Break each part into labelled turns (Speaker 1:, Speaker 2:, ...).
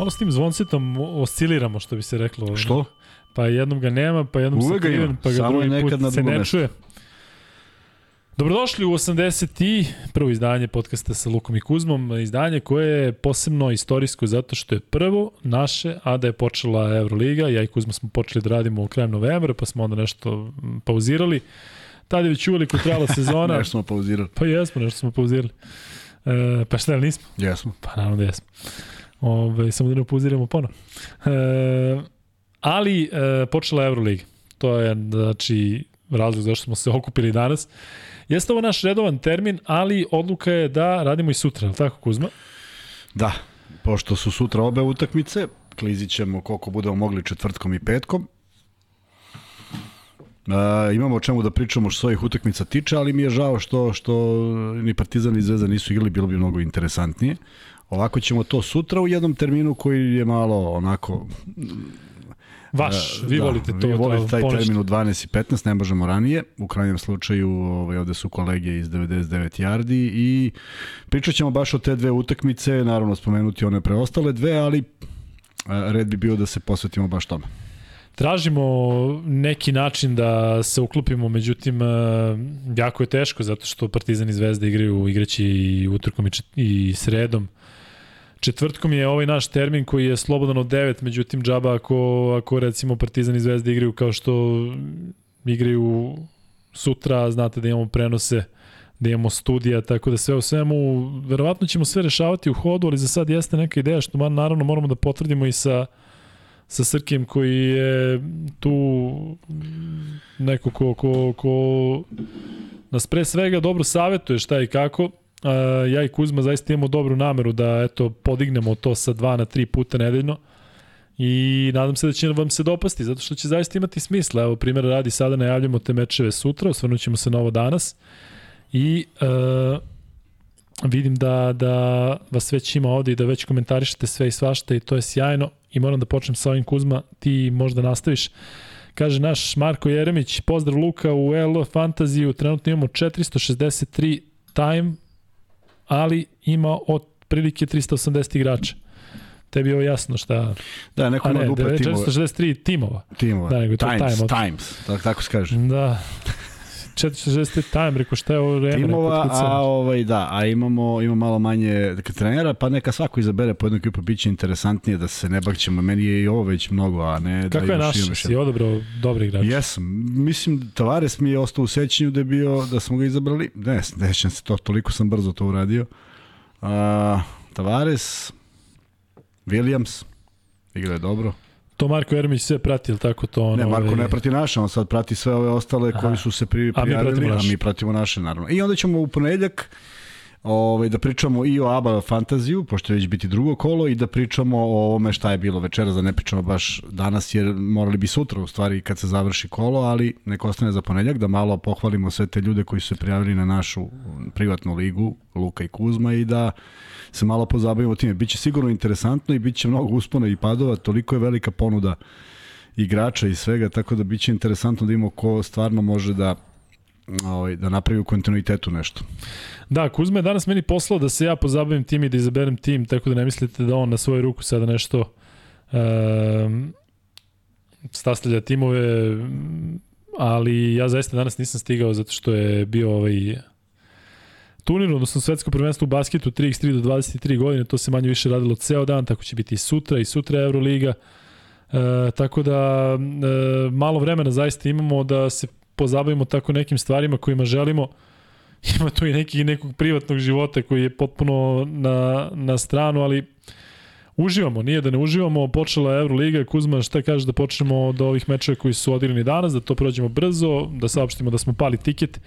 Speaker 1: Malo s tim zvoncetom osciliramo, što bi se reklo.
Speaker 2: Što?
Speaker 1: Pa jednom ga nema, pa jednom
Speaker 2: Uvek
Speaker 1: se kriven, pa ga
Speaker 2: samo
Speaker 1: drugi
Speaker 2: nekad
Speaker 1: put se ne čuje. Dobrodošli u 80 i prvo izdanje podcasta sa Lukom i Kuzmom, izdanje koje je posebno istorijsko zato što je prvo naše, a da je počela Euroliga, ja i Kuzma smo počeli da radimo u krajem novembra, pa smo onda nešto pauzirali. Tad je već uveliko trajala sezona.
Speaker 2: Nešto smo pauzirali.
Speaker 1: Pa jesmo, nešto smo pauzirali. E, pa šta, nismo?
Speaker 2: Jesmo.
Speaker 1: Pa naravno da jesmo. Ove, samo da ne pauziramo ponovo. E, ali e, počela Euroliga. To je znači razlog zašto smo se okupili danas. Jeste ovo naš redovan termin, ali odluka je da radimo i sutra, je tako Kuzma?
Speaker 2: Da, pošto su sutra obe utakmice, klizit ćemo koliko budemo mogli četvrtkom i petkom. E, imamo o čemu da pričamo što ovih utakmica tiče, ali mi je žao što, što ni Partizan ni Zvezda nisu igrali, bilo bi mnogo interesantnije. Ovako ćemo to sutra u jednom terminu koji je malo onako
Speaker 1: Vaš,
Speaker 2: E,
Speaker 1: vi
Speaker 2: da,
Speaker 1: volite to.
Speaker 2: Vi volite taj
Speaker 1: ponešto.
Speaker 2: termin u 12 i 15, ne možemo ranije. U krajnjem slučaju ovaj, ovde su kolege iz 99 yardi i pričat ćemo baš o te dve utakmice, naravno spomenuti one preostale dve, ali e, red bi bio da se posvetimo baš tome.
Speaker 1: Tražimo neki način da se uklopimo, međutim, e, jako je teško zato što Partizan i Zvezda igraju igraći i utorkom i, i sredom. Četvrtkom je ovaj naš termin koji je slobodan od 9, međutim džaba ako, ako recimo Partizan i Zvezda igraju kao što igraju sutra, znate da imamo prenose, da imamo studija, tako da sve u svemu, verovatno ćemo sve rešavati u hodu, ali za sad jeste neka ideja što man, naravno moramo da potvrdimo i sa sa Srkijem koji je tu neko ko, ko, ko nas pre svega dobro savetuje šta i kako. Uh, ja i Kuzma zaista imamo dobru nameru da eto podignemo to sa dva na tri puta nedeljno i nadam se da će vam se dopasti zato što će zaista imati smisla. Evo primjer radi sada najavljamo te mečeve sutra, osvrnut ćemo se na ovo danas i uh, vidim da, da vas već ima ovde i da već komentarišete sve i svašta i to je sjajno i moram da počnem sa ovim Kuzma, ti možda nastaviš. Kaže naš Marko Jeremić, pozdrav Luka u LO Fantaziju, trenutno imamo 463 time, ali ima od prilike 380 igrača. Tebi je ovo jasno šta...
Speaker 2: Da, neko ima
Speaker 1: ne,
Speaker 2: duple timove.
Speaker 1: 463 timova.
Speaker 2: timova.
Speaker 1: Da, nego to
Speaker 2: times,
Speaker 1: time,
Speaker 2: times, tako, tako se kaže.
Speaker 1: Da. 463 time, rekao šta je ovo vreme?
Speaker 2: Timova, a ovaj da, a imamo ima malo manje dakle, trenera, pa neka svako izabere po jednu ekipu, biće interesantnije da se ne bakćemo. Meni je i ovo već mnogo, a ne
Speaker 1: Kako
Speaker 2: da
Speaker 1: je naš?
Speaker 2: još
Speaker 1: Si odabrao dobri igrač?
Speaker 2: Jesam. Mislim, Tavares mi je ostao u sećanju da je bio, da smo ga izabrali. Ne, ne se to, toliko sam brzo to uradio. A, Tavares, Williams, igra je dobro.
Speaker 1: To Marko Jeremić sve prati, ili tako to? Ono,
Speaker 2: Ne, Marko
Speaker 1: ovaj,
Speaker 2: ne prati naše, on sad prati sve ove ostale
Speaker 1: Aha.
Speaker 2: koji su se pri,
Speaker 1: A mi
Speaker 2: prijavili, a mi pratimo naše, naravno. I onda ćemo u ponedljak ovaj, da pričamo i o ABA fantaziju, pošto će već biti drugo kolo, i da pričamo o ovome šta je bilo večera, da ne pričamo baš danas, jer morali bi sutra u stvari kad se završi kolo, ali neko ostane za ponedljak, da malo pohvalimo sve te ljude koji su se prijavili na našu privatnu ligu, Luka i Kuzma, i da se malo pozabavimo time. Biće sigurno interesantno i bit će mnogo uspona i padova, toliko je velika ponuda igrača i svega, tako da biće interesantno da imamo ko stvarno može da ovaj, da napravi u kontinuitetu nešto.
Speaker 1: Da, Kuzma je danas meni poslao da se ja pozabavim tim i da izaberem tim, tako da ne mislite da on na svoju ruku sada nešto um, sastavlja timove, ali ja zaista danas nisam stigao zato što je bio ovaj turnir, odnosno svetsko prvenstvo u basketu 3x3 do 23 godine, to se manje više radilo ceo dan, tako će biti i sutra i sutra Euroliga. E, tako da e, malo vremena zaista imamo da se pozabavimo tako nekim stvarima kojima želimo. Ima tu i neki, nekog privatnog života koji je potpuno na, na stranu, ali uživamo, nije da ne uživamo, počela je Euroliga, Kuzma, šta kažeš da počnemo od ovih mečeva koji su odigrani danas, da to prođemo brzo, da saopštimo da smo pali tiket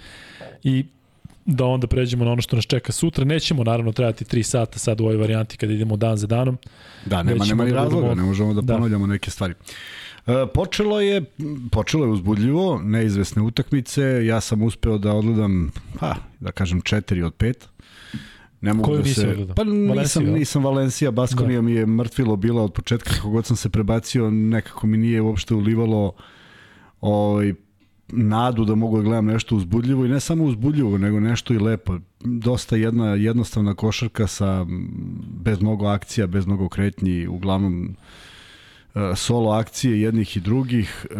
Speaker 1: i da onda pređemo na ono što nas čeka sutra. Nećemo naravno trajati 3 sata sad u ovoj varijanti kada idemo dan za danom.
Speaker 2: Da, nema, nema ni
Speaker 1: da
Speaker 2: razloga,
Speaker 1: budemo-
Speaker 2: ne možemo da,
Speaker 1: Da.
Speaker 2: ponavljamo neke stvari. E, počelo je počelo je uzbudljivo, neizvesne utakmice. Ja sam uspeo da odgledam, pa, da kažem 4 od 5. Ne mogu
Speaker 1: Koju
Speaker 2: da se
Speaker 1: odgledao?
Speaker 2: Pa nisam
Speaker 1: Valenciju, jel?
Speaker 2: nisam Valencija, Baskonija mi je mrtvilo bila od početka kako god sam se prebacio, nekako mi nije uopšte ulivalo ovaj nadu da mogu da gledam nešto uzbudljivo i ne samo uzbudljivo, nego nešto i lepo. Dosta jedna jednostavna košarka sa bez mnogo akcija, bez mnogo kretnji, uglavnom solo akcije jednih i drugih. E,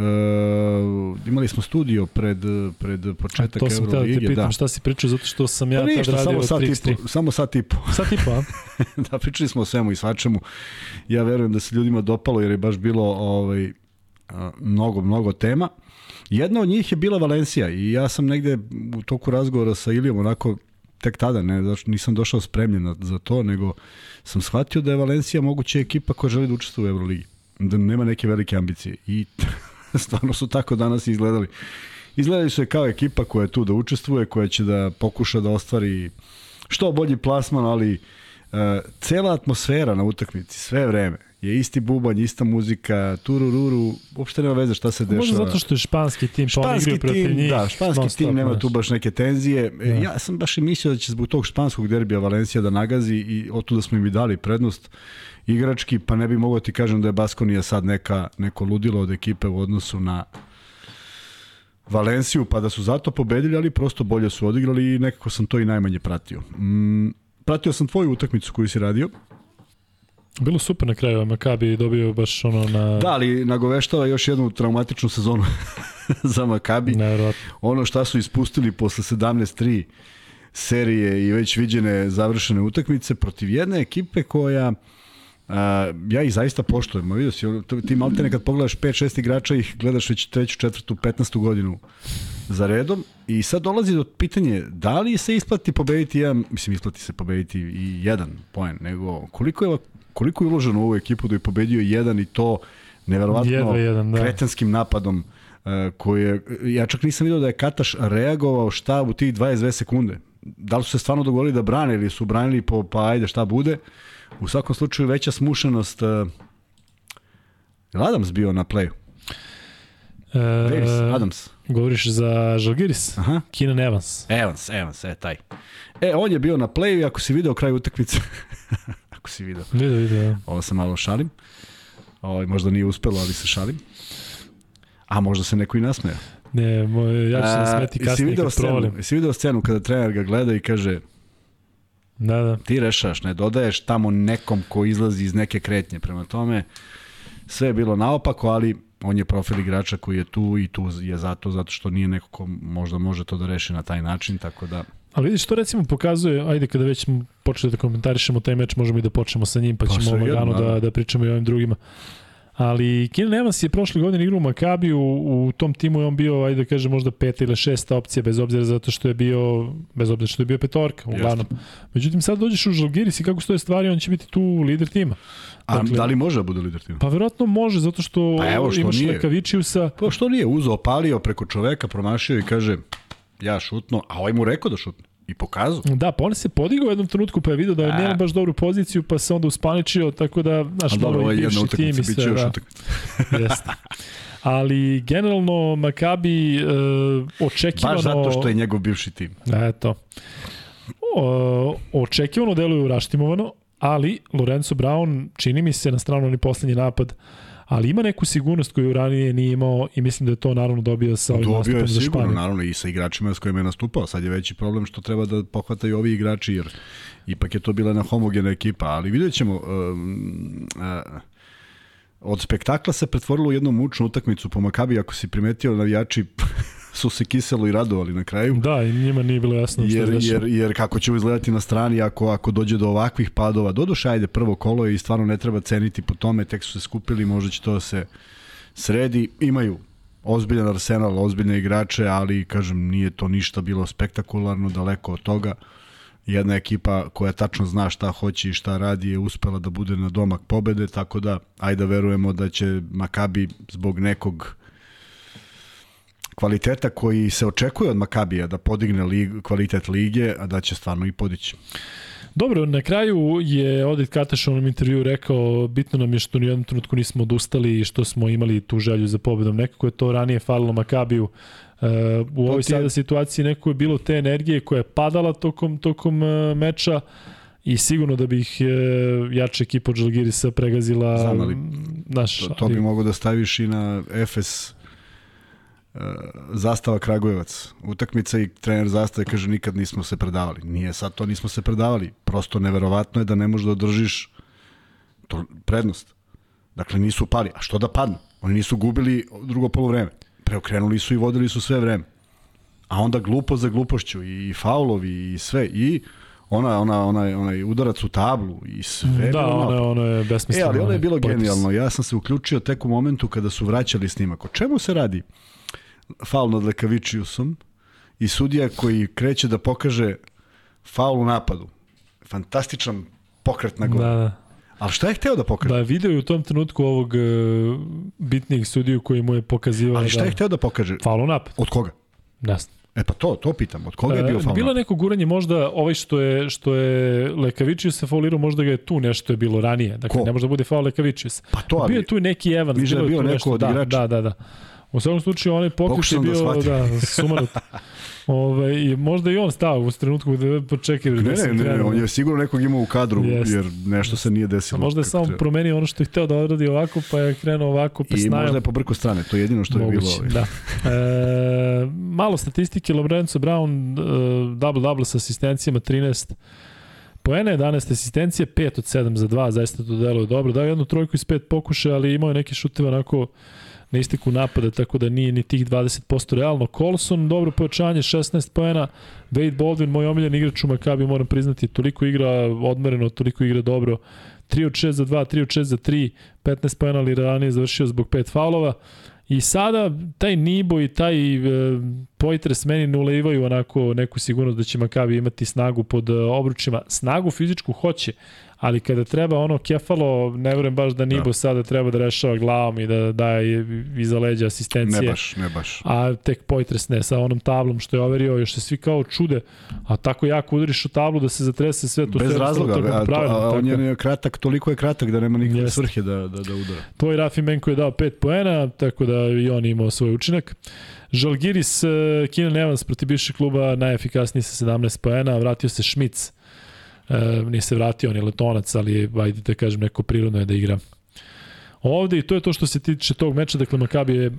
Speaker 2: imali smo studio pred, pred početak Euroligije.
Speaker 1: To sam te pitam
Speaker 2: da.
Speaker 1: šta si pričao, zato što sam ja
Speaker 2: Pa
Speaker 1: tad
Speaker 2: ništa,
Speaker 1: radio
Speaker 2: samo sat, i
Speaker 1: 3x3.
Speaker 2: po, samo sat i po.
Speaker 1: Sat i po, a?
Speaker 2: da, pričali smo o svemu i svačemu. Ja verujem da se ljudima dopalo jer je baš bilo ovaj, a, mnogo, mnogo tema. Jedna od njih je bila Valencija i ja sam negde u toku razgovora sa Ilijom onako tek tada, ne, znači nisam došao spremljen za to, nego sam shvatio da je Valencija moguća ekipa koja želi da učestvuje u Euroligi. Da nema neke velike ambicije. I stvarno su tako danas izgledali. Izgledali su je kao ekipa koja je tu da učestvuje, koja će da pokuša da ostvari što bolji plasman, ali uh, cela atmosfera na utakmici, sve vreme, je isti bubanj, ista muzika, turururu, uopšte nema veze šta se dešava.
Speaker 1: Možda zato što je španski tim, pa oni
Speaker 2: Španski
Speaker 1: igraju protiv njih.
Speaker 2: da, španski
Speaker 1: non-stop,
Speaker 2: tim nema tu baš neke tenzije. Da. Ja sam baš i mislio da će zbog tog španskog derbija Valencija da nagazi i otuda smo im i dali prednost igrački, pa ne bi mogao ti kažem da je Baskonija sad neka, neko ludilo od ekipe u odnosu na Valenciju, pa da su zato pobedili, ali prosto bolje su odigrali i nekako sam to i najmanje pratio. Mm, pratio sam tvoju utakmicu koju si radio.
Speaker 1: Bilo super na kraju, Makabi dobio baš ono na...
Speaker 2: Da, ali nagoveštava još jednu traumatičnu sezonu za Makabi.
Speaker 1: Nevjerojatno.
Speaker 2: Ono šta su ispustili posle 17-3 serije i već viđene završene utakmice protiv jedne ekipe koja a, ja ih zaista poštujem. Ma vidio si, ti malte nekad pogledaš 5-6 igrača ih gledaš već treću, četvrtu, 15. godinu za redom i sad dolazi do pitanje da li se isplati pobediti jedan, mislim isplati se pobediti i jedan poen, nego koliko je, koliko je uloženo u ovu ekipu da je pobedio jedan i to neverovatno
Speaker 1: Jedva jedan, da.
Speaker 2: kretanskim napadom uh, koji je, ja čak nisam vidio da je Kataš reagovao šta u tih 22 sekunde. Da li su se stvarno dogovorili da brane ili su branili po, pa ajde šta bude. U svakom slučaju veća smušenost uh, Adams bio na playu?
Speaker 1: E,
Speaker 2: Davis, Adams.
Speaker 1: Govoriš za Žalgiris?
Speaker 2: Aha.
Speaker 1: Keenan Evans.
Speaker 2: Evans, Evans, e, taj. E, on je bio na playu i ako si video kraj utakmice, ako si video,
Speaker 1: Vidio, vidio.
Speaker 2: ovo se malo šalim, ovo, možda nije uspelo, ali se šalim. A možda se neko i nasmeja.
Speaker 1: Ne, moj, ja ću se nasmeti kasnije kad
Speaker 2: scenu,
Speaker 1: provalim.
Speaker 2: jesi video scenu kada trener ga gleda i kaže
Speaker 1: Da, da.
Speaker 2: ti rešaš, ne dodaješ tamo nekom ko izlazi iz neke kretnje. Prema tome, sve je bilo naopako, ali on je profil igrača koji je tu i tu je zato, zato što nije neko ko možda može to da reši na taj način, tako da...
Speaker 1: Ali vidiš, to recimo pokazuje, ajde kada već počeli da komentarišemo taj meč, možemo i da počnemo sa njim, pa,
Speaker 2: Pa
Speaker 1: ćemo lagano da, da pričamo i o ovim drugima. Ali Keenan Evans je prošle godine igrao u Makabiju, u tom timu je on bio, ajde da kažem, možda peta ili šesta opcija, bez obzira zato što je bio, bez obzira što je bio petorka, uglavnom. Međutim, sad dođeš u Žalgiris i kako stoje stvari, on će biti tu lider tima.
Speaker 2: A
Speaker 1: Dakle-
Speaker 2: da li može da bude lider tima?
Speaker 1: Pa verovatno može, zato što,
Speaker 2: Pa evo, što
Speaker 1: imaš
Speaker 2: nije.
Speaker 1: Lekavičiusa,
Speaker 2: Pa što nije uzeo, palio preko čoveka, promašio i kaže ja šutno, a ovaj mu rekao da šutne. I pokazao.
Speaker 1: Da, pa on se podigao u jednom trenutku pa je vidio da
Speaker 2: A.
Speaker 1: nema baš dobru poziciju, pa se onda uspaničio, tako da, znaš, malo
Speaker 2: ovo
Speaker 1: i
Speaker 2: je
Speaker 1: bivši tim i sve,
Speaker 2: još
Speaker 1: da,
Speaker 2: utakmica.
Speaker 1: jeste. Ali generalno Makabi uh, očekivano...
Speaker 2: Baš zato što je njegov bivši tim.
Speaker 1: Eto. O, očekivano deluje uraštimovano, ali Lorenzo Brown čini mi se na stranu ni poslednji napad ali ima neku sigurnost koju ranije nije imao i mislim da je to naravno dobio sa ovim
Speaker 2: Dobio
Speaker 1: nastupom
Speaker 2: je
Speaker 1: za
Speaker 2: sigurno,
Speaker 1: Španiju.
Speaker 2: naravno, i sa igračima s kojima je nastupao. Sad je veći problem što treba da pohvataju ovi igrači, jer ipak je to bila jedna homogena ekipa. Ali vidjet ćemo, um, uh, od spektakla se pretvorilo u jednu mučnu utakmicu po Makabi, ako si primetio, navijači su se kiselo i radovali na kraju.
Speaker 1: Da, i njima nije bilo jasno što
Speaker 2: Jer,
Speaker 1: je
Speaker 2: jer, jer kako će izgledati na strani ako, ako dođe do ovakvih padova. Doduše, ajde, prvo kolo je i stvarno ne treba ceniti po tome, tek su se skupili, možda će to da se sredi. Imaju ozbiljan arsenal, ozbiljne igrače, ali, kažem, nije to ništa bilo spektakularno, daleko od toga. Jedna ekipa koja tačno zna šta hoće i šta radi je uspela da bude na domak pobede, tako da ajde da verujemo da će Makabi zbog nekog kvaliteta koji se očekuje od Makabija da podigne lig, kvalitet lige, a da će stvarno i podići.
Speaker 1: Dobro, na kraju je Odit Kataš u onom intervju rekao bitno nam je što ni u jednom trenutku nismo odustali i što smo imali tu želju za pobedom. Nekako je to ranije falilo Makabiju. Uh, u ovoj sada situaciji nekako je bilo te energije koja je padala tokom, tokom uh, meča i sigurno da bi ih uh, jača ekipa od Žalgirisa pregazila
Speaker 2: Znam, ali
Speaker 1: naš,
Speaker 2: To, to bi mogo da staviš i na Efes Zastava Kragujevac, utakmica i trener Zastave kaže nikad nismo se predavali. Nije sad to nismo se predavali. Prosto neverovatno je da ne možeš da održiš to prednost. Dakle, nisu pali. A što da padnu? Oni nisu gubili drugo polovreme. Preokrenuli su i vodili su sve vreme. A onda glupo za glupošću i faulovi i sve. I ona, ona, onaj, onaj udarac u tablu i sve.
Speaker 1: Da, ono, ono je besmisleno.
Speaker 2: E, ali ono je bilo genijalno. Ja sam se uključio tek u momentu kada su vraćali snimak. O čemu se radi? Faul nad Lekavičiusom i sudija koji kreće da pokaže faul u napadu. Fantastičan pokret na gol.
Speaker 1: Da, da.
Speaker 2: Ali šta je hteo da pokaže?
Speaker 1: Da, video je u tom trenutku ovog uh, bitnijeg sudiju koji mu je pokazivao
Speaker 2: Ali šta
Speaker 1: da...
Speaker 2: je hteo da pokaže?
Speaker 1: Faul u napad.
Speaker 2: Od koga?
Speaker 1: Da.
Speaker 2: E pa to, to pitam. Od koga je bio faul?
Speaker 1: Bilo je neko guranje možda ovaj što je što je Lekavičius se faulirao, možda ga je tu nešto je bilo ranije. Dakle
Speaker 2: Ko?
Speaker 1: ne može da bude faul Lekavičius.
Speaker 2: Pa to, ali...
Speaker 1: Bio je tu neki Evans,
Speaker 2: da je
Speaker 1: bilo
Speaker 2: bio
Speaker 1: tu
Speaker 2: neko
Speaker 1: nešto.
Speaker 2: od
Speaker 1: da,
Speaker 2: igrača.
Speaker 1: Da, da, da. U svakom slučaju onaj pokušaj je
Speaker 2: Pokušam da
Speaker 1: bio
Speaker 2: shvatim.
Speaker 1: da, sumanut. Ove, i možda i on stao u trenutku da počekaj.
Speaker 2: Ne, ne, ne, ne, on je sigurno nekog imao u kadru,
Speaker 1: Jest.
Speaker 2: jer nešto se nije desilo.
Speaker 1: Možda je samo
Speaker 2: treba.
Speaker 1: promenio ono što je hteo da odradi ovako, pa je krenuo ovako, pa
Speaker 2: I
Speaker 1: snajom.
Speaker 2: možda je pobrko strane, to je jedino što je bilo.
Speaker 1: Moguće,
Speaker 2: Ovaj.
Speaker 1: da. E, malo statistike, Lorenzo Brown, e, double-double sa asistencijama 13 poena, 11 asistencije, 5 od 7 za 2, zaista to deluje dobro. Dao je jednu trojku iz pet pokušaja, ali imao je neke šuteve onako na isteku napada, tako da nije ni tih 20% realno. Colson, dobro pojačanje, 16 poena. Wade Baldwin, moj omiljen igrač u Makabi, moram priznati, toliko igra odmereno, toliko igra dobro. 3 od 6 za 2, 3 od 6 za 3, 15 poena, ali ranije završio zbog 5 faulova. I sada taj Nibo i taj e, Poitres meni ne ulevaju onako neku sigurnost da će Makabi imati snagu pod e, obručima. Snagu fizičku hoće, ali kada treba ono kefalo, ne verujem baš da Nibo da. sada treba da rešava glavom i da daje iza leđa asistencije.
Speaker 2: Ne baš, ne baš.
Speaker 1: A tek Poitres ne, sa onom tablom što je overio, još se svi kao čude, a tako jako udariš u tablu da se zatrese sve to.
Speaker 2: Bez
Speaker 1: sve
Speaker 2: razloga, a, to, a on
Speaker 1: tako.
Speaker 2: je kratak, toliko je kratak da nema nikakve
Speaker 1: Jeste.
Speaker 2: svrhe da, da, da udara.
Speaker 1: Tvoj Rafi Menko je dao 5 poena, tako da i on imao svoj učinak. Žalgiris, uh, Keenan Evans protiv bivšeg kluba, najefikasniji sa 17 poena, vratio se Šmic, uh, nije se vratio, on je letonac, ali ajde da kažem, neko prirodno je da igra. Ovde i to je to što se tiče tog meča, dakle Makabi je e,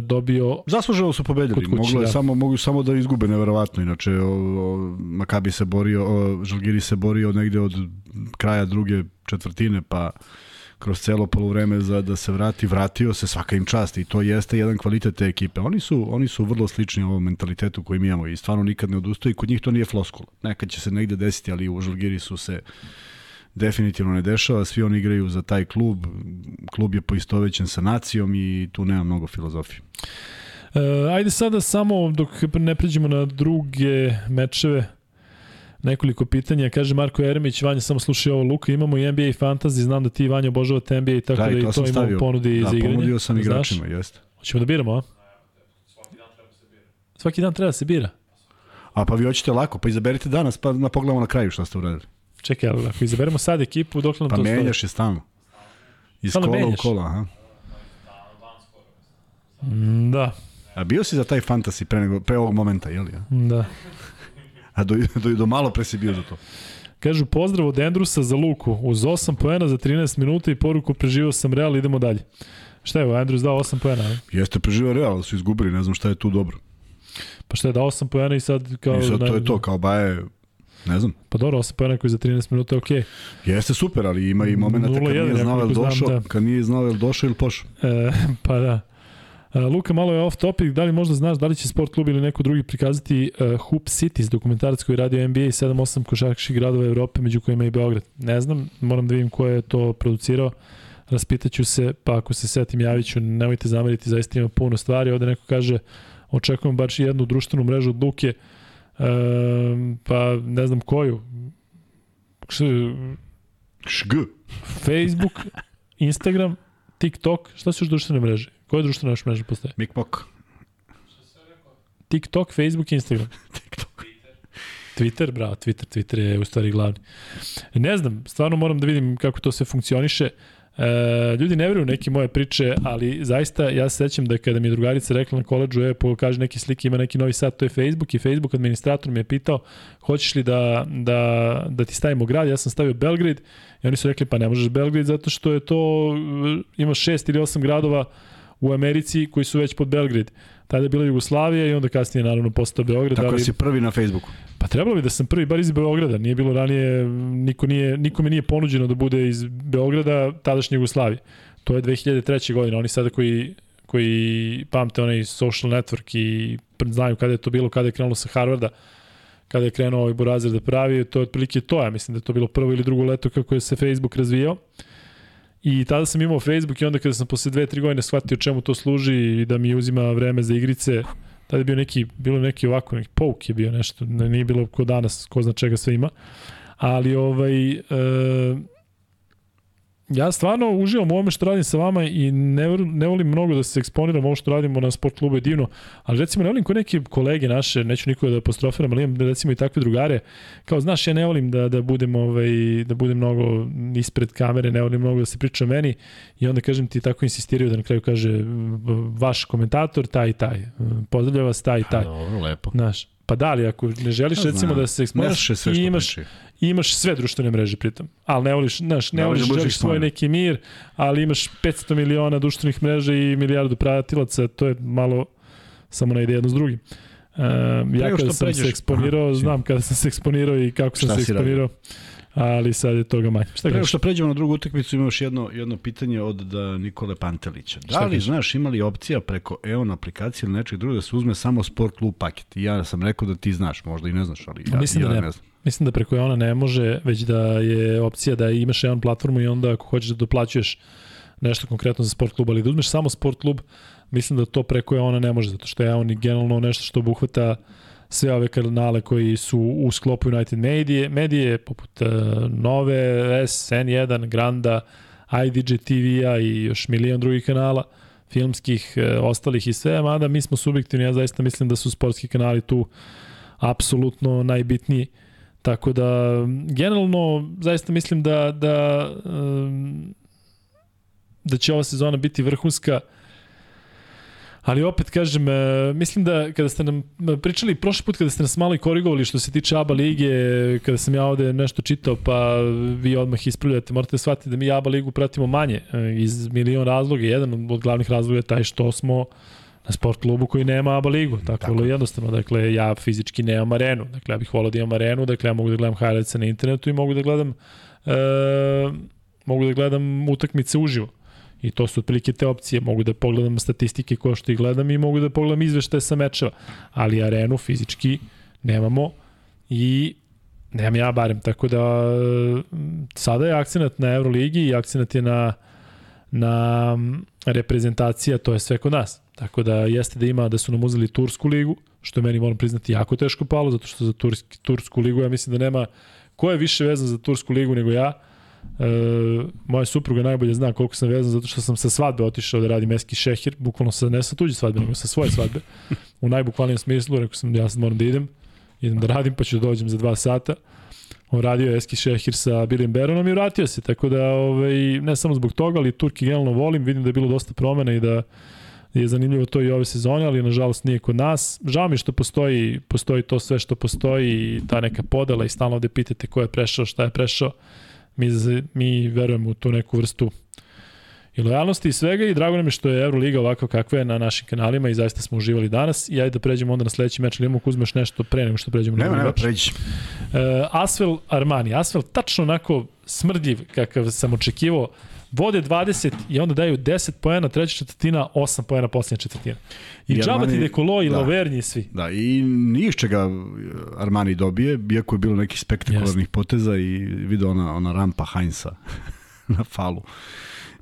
Speaker 1: dobio
Speaker 2: Zasluženo su pobedili,
Speaker 1: kuće,
Speaker 2: moglo je
Speaker 1: da.
Speaker 2: samo mogu samo da izgube neverovatno. Inače o, o, Makabi se borio, o, Žalgiri se borio negde od kraja druge četvrtine pa kroz celo poluvreme za da se vrati, vratio se svaka im čast i to jeste jedan kvalitet te ekipe. Oni su oni su vrlo slični ovom mentalitetu koji mi imamo i stvarno nikad ne odustaju i kod njih to nije floskula. Nekad će se negde desiti, ali u Žalgiri su se definitivno ne dešava, svi oni igraju za taj klub, klub je poistovećen sa nacijom i tu nema mnogo filozofije.
Speaker 1: E, ajde sada samo dok ne pređemo na druge mečeve, nekoliko pitanja. Kaže Marko Jeremić, Vanja, samo slušaj ovo, Luka, imamo i NBA i Fantasy, znam da ti Vanja obožavate NBA i tako da,
Speaker 2: Da,
Speaker 1: da
Speaker 2: i to
Speaker 1: to imamo ponudi
Speaker 2: Da,
Speaker 1: za igranje.
Speaker 2: ponudio sam
Speaker 1: Znaš?
Speaker 2: igračima, jeste.
Speaker 1: Hoćemo da biramo, a? Svaki dan treba da se bira.
Speaker 2: A pa vi hoćete lako, pa izaberite danas, pa na pogledamo na kraju šta ste uradili.
Speaker 1: Čekaj, ali ako izaberemo sad ekipu, dok nam
Speaker 2: Pa
Speaker 1: to
Speaker 2: menjaš je stalno. Iz
Speaker 1: Stalno
Speaker 2: kola
Speaker 1: menjaš?
Speaker 2: u kola, aha.
Speaker 1: Mm, Da,
Speaker 2: A bio si za taj fantasy pre, nego, pre ovog momenta, jel? Ja?
Speaker 1: da.
Speaker 2: A do, do, do malo pre si bio za to.
Speaker 1: Kažu pozdrav od Endrusa za Luku. Uz 8 poena za 13 minuta i poruku preživao sam Real, idemo dalje. Šta je, Andrus dao 8 poena, ne?
Speaker 2: Jeste preživao Real, ali su izgubili, ne znam šta je tu dobro.
Speaker 1: Pa šta je, dao 8 poena i sad kao...
Speaker 2: I sad to
Speaker 1: ne-
Speaker 2: je to, kao Baje, ne znam.
Speaker 1: Pa dobro, 8 poena koji za 13 minuta je okej.
Speaker 2: Jeste super, ali ima i momenta kad
Speaker 1: 0:1,
Speaker 2: nije znao
Speaker 1: znam,
Speaker 2: došao,
Speaker 1: da.
Speaker 2: kad nije znao jel došao ili pošao.
Speaker 1: E, pa da. Luka, malo je off topic, da li možda znaš da li će sport klub ili neko drugi prikazati uh, Hoop Cities, dokumentarac koji radi NBA i 7-8 košarkaških gradova Evrope, među kojima i Beograd. Ne znam, moram da vidim ko je to producirao, raspitaću se, pa ako se setim javiću, nemojte zameriti, zaista ima puno stvari. Ovde neko kaže, očekujem baš jednu društvenu mrežu od Luke, e, pa ne znam koju.
Speaker 2: Šg.
Speaker 1: Facebook, Instagram, TikTok, šta su još društvene mreže? Koje društvene još mreže postoje?
Speaker 2: Mikmok.
Speaker 1: TikTok, Facebook, Instagram.
Speaker 2: TikTok.
Speaker 1: Twitter, bravo, Twitter, Twitter je u stvari glavni. Ne znam, stvarno moram da vidim kako to sve funkcioniše. E, ljudi ne veruju neke moje priče, ali zaista ja se sećam da kada mi je drugarica rekla na koleđu, je, pokaže neke slike, ima neki novi sat, to je Facebook i Facebook administrator me je pitao hoćeš li da, da, da ti stavimo grad, ja sam stavio Belgrade i oni su rekli pa ne možeš Belgrade zato što je to, ima šest ili osam gradova u Americi koji su već pod Belgrade. Tada je bila Jugoslavija i onda kasnije naravno postao Beograd.
Speaker 2: Tako
Speaker 1: ali...
Speaker 2: si prvi na Facebooku.
Speaker 1: Pa trebalo bi da sam prvi bar iz Beograda. Nije bilo ranije, niko nije, nikome nije ponuđeno da bude iz Beograda tadašnje Jugoslavije. To je 2003. godina. Oni sada koji, koji pamte onaj social network i znaju kada je to bilo, kada je krenulo sa Harvarda, kada je krenuo ovaj Burazer da pravi, to je otprilike to. Ja mislim da je to bilo prvo ili drugo leto kako je se Facebook razvijao. I tada sam imao Facebook i onda kada sam posle dve, tri godine shvatio čemu to služi i da mi uzima vreme za igrice, tada je bio neki, bilo neki ovako, neki pouk je bio nešto, nije bilo ko danas, ko zna čega sve ima. Ali ovaj, e, ja stvarno uživam u ovome što radim sa vama i ne, ne volim mnogo da se eksponiram ovo što radimo na sport klubu je divno, ali recimo ne volim ko neke kolege naše, neću nikoga da apostrofiram, ali imam recimo i takve drugare, kao znaš, ja ne volim da, da budem ovaj, da budem mnogo ispred kamere, ne volim mnogo da se priča o meni i onda kažem ti tako insistiraju da na kraju kaže vaš komentator, taj i taj, pozdravlja vas taj i taj.
Speaker 2: Dobro, lepo.
Speaker 1: Znaš, Pa da li, ako ne želiš ja, recimo da se eksponiraš i imaš, priči. Imaš sve društvene mreže pritom, ali ne voliš, znaš, ne, ne voliš, da želiš svoj neki mir, ali imaš 500 miliona društvenih mreža i milijardu pratilaca, to je malo samo ne ide jedno s drugim. Um, ja kada sam pređeš, se eksponirao, aha, znam kada sam se eksponirao i kako sam se eksponirao. Radio? ali sad je toga manje.
Speaker 2: Šta Prego što pređemo na drugu utakmicu, imamo još jedno, jedno pitanje od da Nikole Pantelića. Da li, znaš, imali opcija preko EON aplikacije ili nečeg drugog da se uzme samo Sport Club paket? I ja sam rekao da ti znaš, možda i ne znaš, ali ja,
Speaker 1: Mislim
Speaker 2: ja
Speaker 1: da ne,
Speaker 2: ne znam.
Speaker 1: Mislim da preko EON ne može, već da je opcija da imaš EON platformu i onda ako hoćeš da doplaćuješ nešto konkretno za sport klub, ali da uzmeš samo sport klub, mislim da to preko EON ne može, zato što je EON generalno nešto što obuhvata sve ove kanale koji su u sklopu United Medije, medije poput uh, Nove, S, N1, Granda, IDG TV-a i još milion drugih kanala filmskih, uh, ostalih i sve, mada mi smo subjektivni, ja zaista mislim da su sportski kanali tu apsolutno najbitniji. Tako da, generalno, zaista mislim da, da, da će ova sezona biti vrhunska. Uh, Ali opet kažem, e, mislim da kada ste nam pričali prošli put kada ste nas malo i korigovali što se tiče ABA lige, kada sam ja ovde nešto čitao pa vi odmah ispravljate, morate shvatiti da mi ABA ligu pratimo manje e, iz milion razloga. Jedan od glavnih razloga je taj što smo na sport klubu koji nema ABA ligu. Tako, Tako. vrlo jednostavno. Dakle, ja fizički nemam arenu. Dakle, ja bih volao da imam arenu. Dakle, ja mogu da gledam highlights na internetu i mogu da gledam e, mogu da gledam utakmice uživo. I to su otprilike te opcije. Mogu da pogledam statistike koje što ih gledam i mogu da pogledam izveštaje sa mečeva. Ali arenu fizički nemamo i nemam ja barem. Tako da sada je akcenat na Euroligi i akcenat je na, na reprezentacija, to je sve kod nas. Tako da jeste da ima da su nam uzeli Tursku ligu, što je meni moram priznati jako teško palo, zato što za Turski, Tursku ligu ja mislim da nema ko je više vezan za Tursku ligu nego ja E, moja supruga najbolje zna koliko sam vezan zato što sam sa svadbe otišao da radim eski šehir, bukvalno sa, ne sa tuđe svadbe, nego sa svoje svadbe. U najbukvalnijem smislu, rekao sam ja sad moram da idem, idem da radim pa ću da dođem za dva sata. On radio je eski šehir sa Bilim Beronom i vratio se, tako da ovaj, ne samo zbog toga, ali Turki generalno volim, vidim da je bilo dosta promena i da je zanimljivo to i ove sezone, ali nažalost nije kod nas. Žao mi što postoji, postoji to sve što postoji i ta neka podela i stalno ovde pitate ko je prešao, šta je prešao. Mi, mi verujemo u tu neku vrstu i lojalnosti i svega i drago nam je što je Euroliga ovako kakva je na našim kanalima i zaista smo uživali danas. I ajde da pređemo onda na sledeći meč. Ili imamo uzmeš nešto pre nego što pređemo
Speaker 2: nema,
Speaker 1: na
Speaker 2: nema, pređi.
Speaker 1: Uh, Asvel Armani, Asvel tačno onako smrdljiv kakav sam očekivao vode 20 i onda daju 10 poena, treća četvrtina, 8 poena poslednja četvrtina. I, I džaba ti Dekolo i da, Lovernji svi.
Speaker 2: Da, i niš čega Armani dobije, iako je bilo nekih spektakularnih poteza i vidio ona, ona rampa Heinza na falu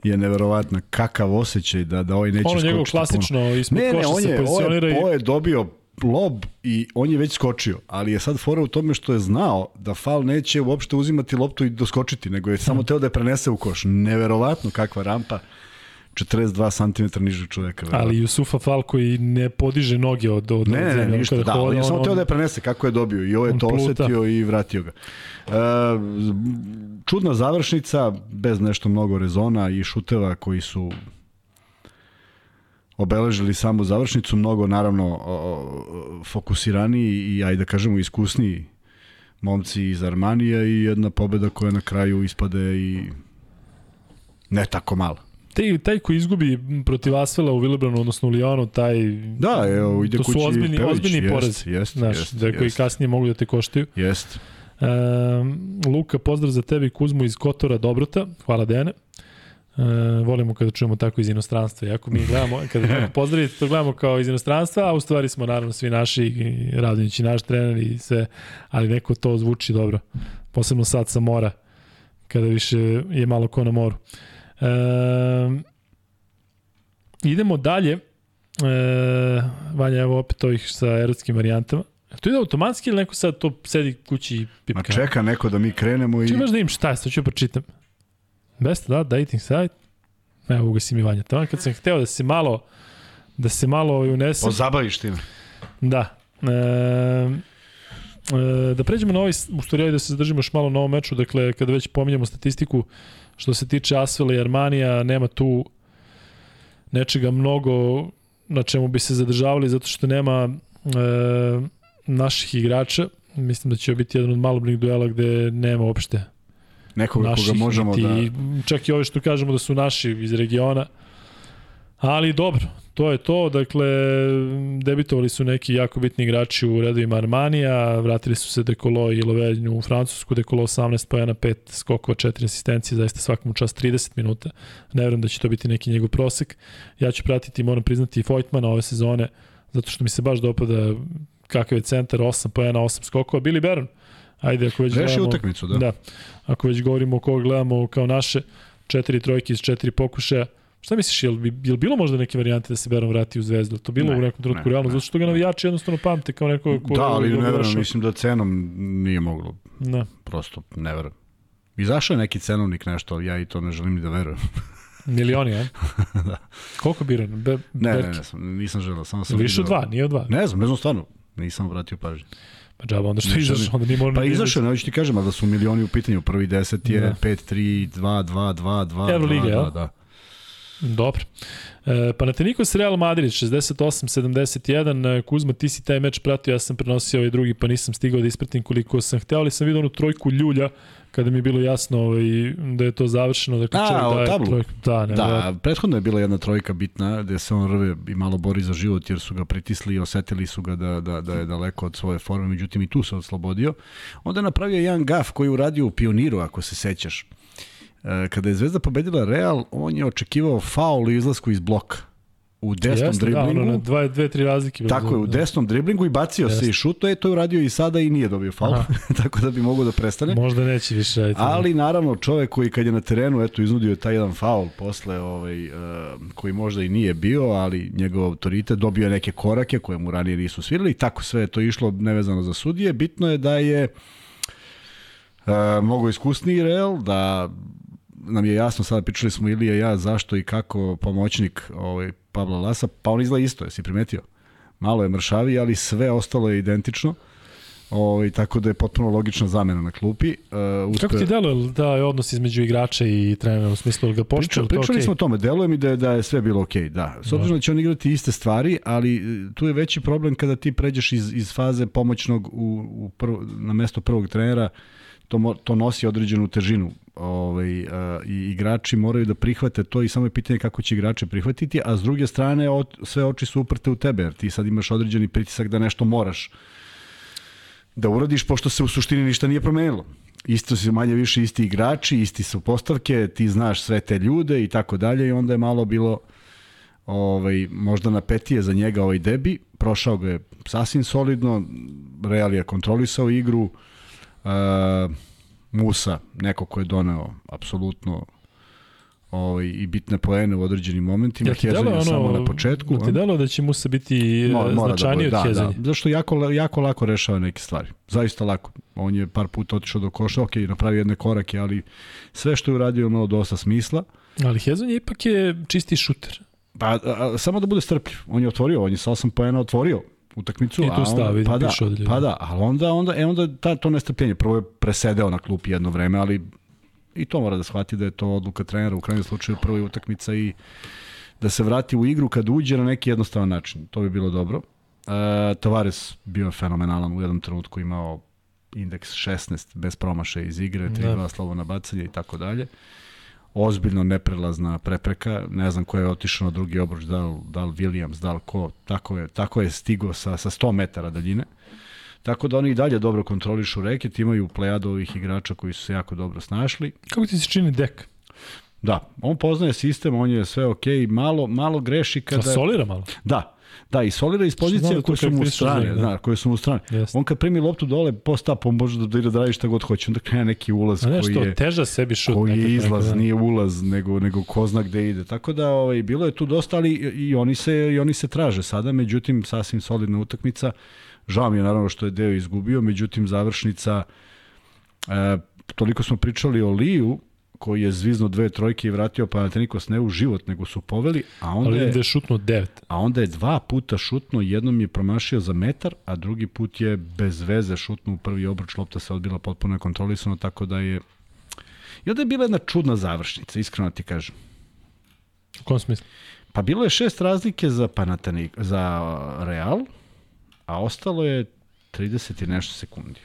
Speaker 2: je neverovatna kakav osjećaj da da ovaj neće skočiti.
Speaker 1: Ono njegov klasično ispod
Speaker 2: ne,
Speaker 1: koša
Speaker 2: ne, on
Speaker 1: je, se pozicionira
Speaker 2: i... Ovo je dobio lob i on je već skočio, ali je sad fora u tome što je znao da fal neće uopšte uzimati loptu i doskočiti, nego je samo teo da je prenese u koš. Neverovatno kakva rampa. 42 cm nižeg čoveka.
Speaker 1: Verovatno. Ali Jusufa Fal koji ne podiže noge od, od
Speaker 2: ne, ne, ne, ništa, da, on je samo teo da je prenese kako je dobio i ovo je to osetio i vratio ga. E, čudna završnica, bez nešto mnogo rezona i šuteva koji su obeležili samu završnicu, mnogo naravno fokusirani i ajde da kažemo iskusniji momci iz Armanija i jedna pobeda koja na kraju ispade i ne tako mala.
Speaker 1: taj, taj ko izgubi protiv Asvela u Villebranu, odnosno u Lyonu, taj...
Speaker 2: Da, evo, ide
Speaker 1: to su
Speaker 2: kući
Speaker 1: ozbiljni,
Speaker 2: Pević,
Speaker 1: ozbiljni
Speaker 2: jest,
Speaker 1: porez.
Speaker 2: jest,
Speaker 1: Znaš,
Speaker 2: jest,
Speaker 1: da koji
Speaker 2: jest.
Speaker 1: kasnije mogu da te koštaju.
Speaker 2: Jest.
Speaker 1: E, Luka, pozdrav za tebe i Kuzmu iz Kotora Dobrota. Hvala Dejane. E, volimo kada čujemo tako iz inostranstva. Jako mi gledamo, kada neko pozdravite, to gledamo kao iz inostranstva, a u stvari smo naravno svi naši, Radonjić i naš trener i sve, ali neko to zvuči dobro. Posebno sad sa mora, kada više je malo ko na moru. E, idemo dalje. E, Vanja, evo opet ovih sa erotskim varijantama. To ide automatski ili neko sad to sedi kući i pipka?
Speaker 2: Ma čeka neko da mi krenemo i...
Speaker 1: Či imaš da im šta je, sad ću pročitam. Best, da, dating site. Evo, ugasi mi Vanja. Tamo kad sam hteo da se malo da se malo ovaj unesem.
Speaker 2: Pozabaviš time.
Speaker 1: Da. E, e, da pređemo na ovaj, u stvari da se zadržimo još malo na ovom meču, dakle, kada već pominjamo statistiku, što se tiče Asvela i Armanija, nema tu nečega mnogo na čemu bi se zadržavali, zato što nema e, naših igrača. Mislim da će biti jedan od malobnih duela gde nema uopšte
Speaker 2: Nekoga
Speaker 1: naših,
Speaker 2: koga možemo
Speaker 1: niti,
Speaker 2: da...
Speaker 1: Čak i ove što kažemo da su naši iz regiona. Ali dobro, to je to. Dakle, debitovali su neki jako bitni igrači u redovima Armanija, vratili su se Dekolo i Lovenju u Francusku, Dekolo 18 pojena, 5 skokova, 4 asistencije, zaista svakom čas 30 minuta. Ne verujem da će to biti neki njegov prosek. Ja ću pratiti, moram priznati, i Vojtmana ove sezone, zato što mi se baš dopada kakav je centar, 8 pojena, 8 skokova. Billy Baron, ajde ako već
Speaker 2: Reši
Speaker 1: gledamo...
Speaker 2: utakmicu, da.
Speaker 1: Da, ako već govorimo o koga gledamo kao naše, četiri trojke iz četiri pokušaja, Šta misliš, je li, je li bilo možda neke varijante da se Beron vrati u Zvezdu? To bilo
Speaker 2: Ne,
Speaker 1: u nekom trenutku
Speaker 2: ne,
Speaker 1: realno,
Speaker 2: ne,
Speaker 1: zato što ga
Speaker 2: ne.
Speaker 1: navijači jednostavno pamte kao neko ko...
Speaker 2: Da, ali ne verujem, mislim da cenom nije moglo.
Speaker 1: Da.
Speaker 2: Prosto ne verujem. Izašao je neki cenovnik nešto, ali ja i to ne želim ni da verujem.
Speaker 1: Milioni, a? da. Koliko bira? Be,
Speaker 2: Ne, ne, ne, sam, nisam želeo, samo sam
Speaker 1: Više od dva, nije od dva.
Speaker 2: Ne znam, ne znam stvarno. Nisam obratio pažnju.
Speaker 1: Pa džaba, onda što
Speaker 2: Ne
Speaker 1: izašao, onda nije morao
Speaker 2: Pa
Speaker 1: da
Speaker 2: izašao je, neću ti kažem, ali da su milioni u pitanju. Prvi deset je
Speaker 1: Da.
Speaker 2: 5, 3, 2, 2, 2, 2,
Speaker 1: Euroliga,
Speaker 2: 2,
Speaker 1: jel?
Speaker 2: 2, da.
Speaker 1: Dobro. E, Panathinaikos Real Madrid 68-71. E, Kuzma, ti si taj meč pratio, ja sam prenosio ovaj drugi, pa nisam stigao da ispratim koliko sam hteo, ali sam vidio onu trojku ljulja kada mi je bilo jasno ovaj, da je to završeno. Dakle,
Speaker 2: A,
Speaker 1: čovjek
Speaker 2: o
Speaker 1: daje
Speaker 2: tablu?
Speaker 1: Trojku. Da, ne,
Speaker 2: Da, prethodno je bila jedna trojka bitna gde se on rve i malo bori za život jer su ga pritisli i osetili su ga da, da, da je daleko od svoje forme, međutim i tu se oslobodio. Onda je napravio jedan gaf koji je uradio u Pioniru, ako se sećaš. E, Kada je Zvezda pobedila Real, on je očekivao faul u izlasku iz bloka u desnom
Speaker 1: Jeste,
Speaker 2: driblingu.
Speaker 1: Da, ono, na dva, dve, tri razlike.
Speaker 2: Tako je, u
Speaker 1: Da.
Speaker 2: desnom driblingu i bacio se
Speaker 1: Jeste.
Speaker 2: i šuto je, to je uradio i sada i nije dobio faul, tako da bi mogao da prestane.
Speaker 1: Možda neće više raditi.
Speaker 2: Ali naravno čovek koji kad je na terenu eto iznudio je taj jedan faul posle ovaj uh, koji možda i nije bio, ali njegov autoritet dobio je neke korake koje mu ranije nisu svirali i tako sve je to išlo nevezano za sudije. Bitno je da je uh, mnogo iskusniji Real, da nam je jasno, sada pričali smo Ilija i ja zašto i kako pomoćnik ovaj, Pabla Lasa, pa on izgleda isto, jesi primetio? Malo je mršavi, ali sve ostalo je identično. Ovaj, tako da je potpuno logična zamena na klupi. Uh,
Speaker 1: Kako ti deluje taj odnos između igrača i trenera u smislu da ga poštuje?
Speaker 2: Priča, pričali
Speaker 1: okej?
Speaker 2: smo o tome, deluje mi da je, da je sve bilo okej, da. S obzirom da će on igrati iste stvari, ali e, tu je veći problem kada ti pređeš iz, iz faze pomoćnog u, u prvo, na mesto prvog trenera, to, to nosi određenu težinu. Ovaj, a, I igrači moraju da prihvate to i samo je pitanje kako će igrače prihvatiti, a s druge strane od, sve oči su uprte u tebe, jer ti sad imaš određeni pritisak da nešto moraš da uradiš, pošto se u suštini ništa nije promenilo. Isto su manje više isti igrači, isti su postavke, ti znaš sve te ljude i tako dalje i onda je malo bilo ovaj, možda napetije za njega ovaj debi, prošao ga je sasvim solidno, Real je kontrolisao igru, uh, Musa, neko ko je doneo apsolutno ovaj, i bitne poene u određenim momentima,
Speaker 1: ti
Speaker 2: Hezonja
Speaker 1: ono,
Speaker 2: samo na početku.
Speaker 1: Jel ti deluje da će Musa biti
Speaker 2: Mora-
Speaker 1: Mo,
Speaker 2: mora da
Speaker 1: značajniji
Speaker 2: bude,
Speaker 1: od Hezonja?
Speaker 2: Da, da. Zašto jako, jako lako rešava neke stvari. Zaista lako. On je par puta otišao do koša, ok, napravio jedne korake, ali sve što je uradio imalo dosta smisla.
Speaker 1: Ali Hezonja ipak je čisti šuter.
Speaker 2: Pa, a, a, samo da bude strpljiv. On je otvorio, on je sa 8 poena otvorio utakmicu.
Speaker 1: I tu stavi,
Speaker 2: pa da, pa da, ali onda, onda, e, onda ta, to nestrpljenje. Prvo je presedeo na klupi jedno vreme, ali i to mora da shvati da je to odluka trenera u krajnjem slučaju prva utakmica i da se vrati u igru kad uđe na neki jednostavan način. To bi bilo dobro. E, Tavares bio je fenomenalan u jednom trenutku imao indeks 16 bez promašaja iz igre, 3
Speaker 1: Da.
Speaker 2: slobodna bacanja i tako dalje. Ozbiljno neprelazna prepreka. Ne znam ko je otišao na drugi obruč, da li, da li Williams, da li ko. Tako je, tako je stigo sa, sa 100 metara daljine. Tako da oni i dalje dobro kontrolišu reket, imaju plejadu ovih igrača koji su se jako dobro snašli.
Speaker 1: Kako ti se čini dek?
Speaker 2: Da, on poznaje sistem, on je sve okej, okay, malo, malo greši kada...
Speaker 1: A solira malo?
Speaker 2: Da, Da, i solira iz pozicije koje su mu strane, da. zna, koje su mu strane. Yes. On kad primi loptu dole, post up, on može da, da radi šta god hoće. Onda krene neki ulaz
Speaker 1: A
Speaker 2: koji je...
Speaker 1: teža sebi šut.
Speaker 2: Koji je izlaz,
Speaker 1: da.
Speaker 2: nije ulaz, nego, nego ko zna gde ide. Tako da, ovaj, bilo je tu dosta, ali i oni se, i oni se traže sada, međutim, sasvim solidna utakmica. Žao mi je naravno što je deo izgubio, međutim, završnica... E, toliko smo pričali o Liju, koji je zvizno dve trojke i vratio Panathinaikos ne u život, nego su poveli, a onda
Speaker 1: Ali
Speaker 2: je,
Speaker 1: je šutno devet.
Speaker 2: a onda je dva puta šutno, jednom je promašio za metar, a drugi put je bez veze šutno u prvi obruč, lopta se odbila potpuno kontrolisano, tako da je I onda je bila jedna čudna završnica, iskreno ti kažem.
Speaker 1: U kom smislu?
Speaker 2: Pa bilo je šest razlike za Panathinaik, za Real, a ostalo je 30 i nešto sekundi.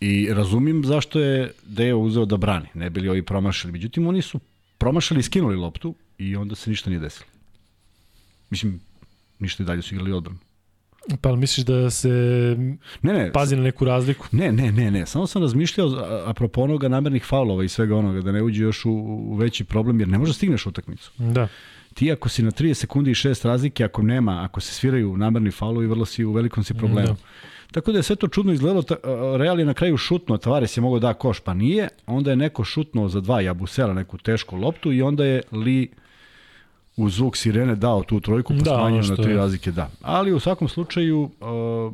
Speaker 2: I razumim zašto je Deo uzeo da brani, ne bili ovi promašali. Međutim, oni su promašali i skinuli loptu i onda se ništa nije desilo. Mislim, ništa i dalje su igrali odbranu.
Speaker 1: Pa ali misliš da se
Speaker 2: Ne, ne,
Speaker 1: pazi na neku razliku?
Speaker 2: ne, ne, ne, ne. Samo sam razmišljao apropo onoga namernih faulova i svega onoga, da ne uđe još u, u veći problem, jer ne možeš da stigneš utakmicu.
Speaker 1: Da.
Speaker 2: Ti ako si na 30 sekundi i 6 razlike, ako nema, ako se sviraju namerni faulovi, vrlo si u velikom si problemu.
Speaker 1: Da.
Speaker 2: Tako da je sve to čudno izgledalo, ta, Real je na kraju šutno, Tavares je mogao da koš, pa nije, onda je neko šutnuo za dva Jabusela, neku tešku loptu i onda je Li u zvuk sirene dao tu trojku, pa
Speaker 1: Da,
Speaker 2: na tri
Speaker 1: je.
Speaker 2: razlike, da. Ali u svakom slučaju uh,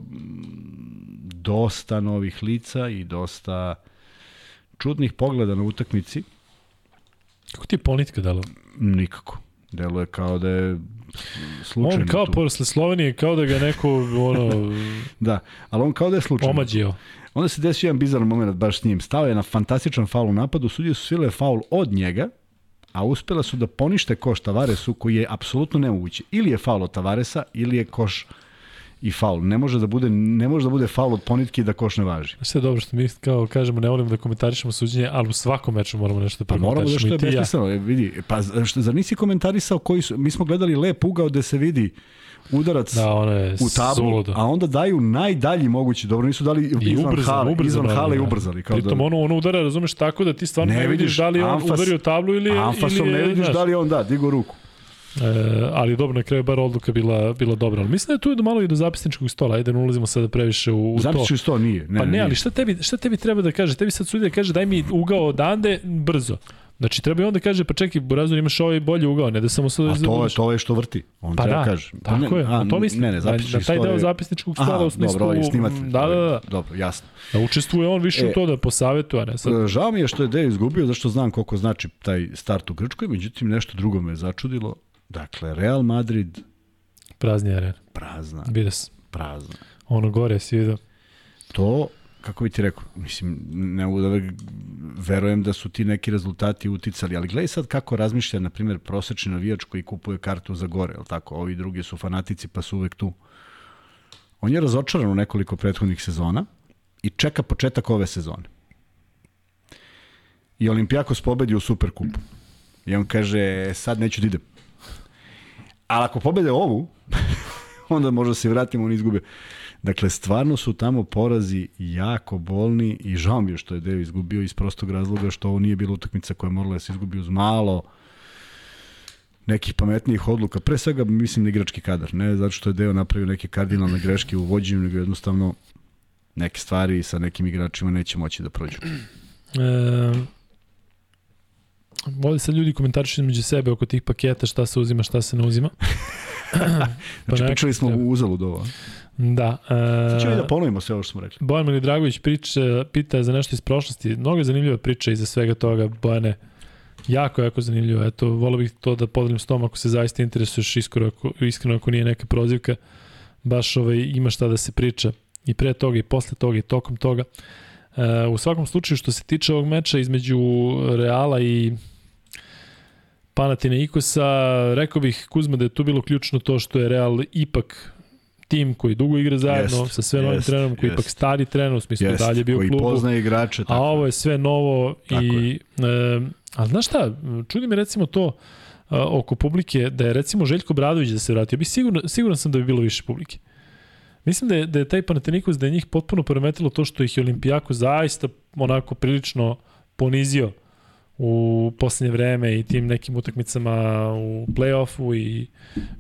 Speaker 2: dosta novih lica i dosta čudnih pogleda na utakmici,
Speaker 1: Kako ti je politika dalo?
Speaker 2: nikako. Deluje kao da je slučajno
Speaker 1: On kao
Speaker 2: tu.
Speaker 1: posle Slovenije, kao da ga neko ono,
Speaker 2: Da, ali on kao da je slučajno.
Speaker 1: omađio.
Speaker 2: Onda se desio jedan bizaran moment baš s njim. Stao je na fantastičan faul u napadu, sudije su svile faul od njega, a uspela su da ponište koš Tavaresu koji je apsolutno nemoguće. Ili je faul od Tavaresa, ili je koš i faul. Ne može da bude, ne može da bude faul od ponitke da koš ne važi.
Speaker 1: Sve je dobro što mi kao kažemo ne volimo da komentarišemo suđenje, ali u svakom meču moramo nešto da
Speaker 2: Pa moramo da što je
Speaker 1: i ja.
Speaker 2: besmisleno. E, vidi, pa što, zar nisi komentarisao koji su, mi smo gledali lep ugao gde se vidi udarac
Speaker 1: Da,
Speaker 2: u tablu,
Speaker 1: suludo.
Speaker 2: a onda daju najdalji mogući, dobro nisu dali
Speaker 1: I
Speaker 2: izvan
Speaker 1: ubrzano,
Speaker 2: hale,
Speaker 1: ubrzano.
Speaker 2: izvan hale i
Speaker 1: da.
Speaker 2: ubrzali. Kao
Speaker 1: Pritom
Speaker 2: da,
Speaker 1: ono, ono udara, razumeš, tako da ti stvarno
Speaker 2: Ne
Speaker 1: ne, vidiš da li je on
Speaker 2: Anfas-
Speaker 1: udario tablu ili.
Speaker 2: Anfasom
Speaker 1: ili
Speaker 2: ne vidiš da li on da, digo ruku.
Speaker 1: E, ali dobro, na kraju je bar odluka bila, bila dobra. Ali mislim da je tu malo i do zapisničkog stola. Ajde, ne ulazimo sada previše u, u to.
Speaker 2: Zapišiš to nije. Ne,
Speaker 1: Pa ne,
Speaker 2: nije.
Speaker 1: ali šta tebi, šta tebi treba da kaže? Tebi sad sudija kaže daj mi ugao odande brzo. Znači treba i onda kaže pa čekaj Burazor imaš ovaj bolji ugao, ne da samo sad
Speaker 2: A to je, to je što vrti. On
Speaker 1: Pa
Speaker 2: treba
Speaker 1: da,
Speaker 2: kaže.
Speaker 1: tako
Speaker 2: ne,
Speaker 1: je, a, to mislim.
Speaker 2: Ne, ne,
Speaker 1: na,
Speaker 2: zapišiš
Speaker 1: na taj
Speaker 2: to
Speaker 1: deo
Speaker 2: je-
Speaker 1: zapisničkog stola
Speaker 2: Aha,
Speaker 1: u smislu...
Speaker 2: dobro, ovaj snimatelj.
Speaker 1: Da, da, da,
Speaker 2: Dobro, jasno.
Speaker 1: da učestvuje on više
Speaker 2: E,
Speaker 1: u to da posavetuje, a ne sad...
Speaker 2: E, Žao mi je što je Deo izgubio, zašto znam koliko znači taj start u Grčkoj, međutim nešto drugo me je začudilo. Dakle, Real Madrid
Speaker 1: Prazni aren.
Speaker 2: prazna,
Speaker 1: Vidio sam.
Speaker 2: prazna.
Speaker 1: Ono gore si vidio.
Speaker 2: To, kako bi ti rekao, mislim, ne mogu da ve- verujem da su ti neki rezultati uticali, ali gledaj sad kako razmišlja, na primjer, prosečni navijač koji kupuje kartu za gore, jel tako? Ovi drugi su fanatici pa su uvek tu. On je razočaran u nekoliko prethodnih sezona i čeka početak ove sezone. I Olimpijakos pobedi u Superkupu. I on kaže, "E, sad neću da idem. Ali ako pobede ovu, onda možda se vratimo, on izgube. Dakle, stvarno su tamo porazi jako bolni i žao mi je što je Deo izgubio iz prostog razloga što ovo nije bila utakmica koja je morala da se izgubi uz malo nekih pametnijih odluka. Pre svega mislim na igrački kadar, ne zato što je Deo napravio neke kardinalne greške u vođenju, nego jednostavno neke stvari sa nekim igračima neće moći da prođu.
Speaker 1: E, Ovdje sad ljudi komentarišu između sebe oko tih paketa, šta se uzima, šta se ne uzima.
Speaker 2: Znači,
Speaker 1: nekako
Speaker 2: pričali smo
Speaker 1: treba.
Speaker 2: u uzalud ovo. a?
Speaker 1: Da.
Speaker 2: Sad ćemo
Speaker 1: E,
Speaker 2: da ponovimo sve ovo što smo rekli.
Speaker 1: Bojan Milidragović priča, pita za nešto iz prošlosti. Mnogo je zanimljiva priča iza svega toga, Bojane. Jako, jako zanimljivo. Eto, volio bih to da podelim s tom ako se zaista interesuješ iskreno ako, iskreno ako nije neka prozivka. Baš ovaj, ima šta da se priča i pre toga i posle toga i tokom toga. E, u svakom slučaju što se tiče ovog meča između Reala i Panathinaikosa, rekao bih Kuzma da je tu bilo ključno to što je Real ipak tim koji dugo igra zajedno,
Speaker 2: Jest,
Speaker 1: sa sve novim
Speaker 2: jest,
Speaker 1: trenerom, koji je
Speaker 2: jest.
Speaker 1: ipak stari trener, u smislu
Speaker 2: Jest,
Speaker 1: dalje bio u
Speaker 2: koji
Speaker 1: klubu.
Speaker 2: poznaje igrače.
Speaker 1: A
Speaker 2: Tako.
Speaker 1: ovo je sve novo
Speaker 2: Tako
Speaker 1: i... E, ali znaš šta, čudi me recimo to a, oko publike, da je recimo Željko Bradović da se vratio, bi sigurno, siguran sam da bi bilo više publike. Mislim da je, da je taj Panathinaikos, da je njih potpuno poremetilo to što ih je Olimpijako zaista onako prilično ponizio u poslednje vreme i tim nekim utakmicama u play-offu i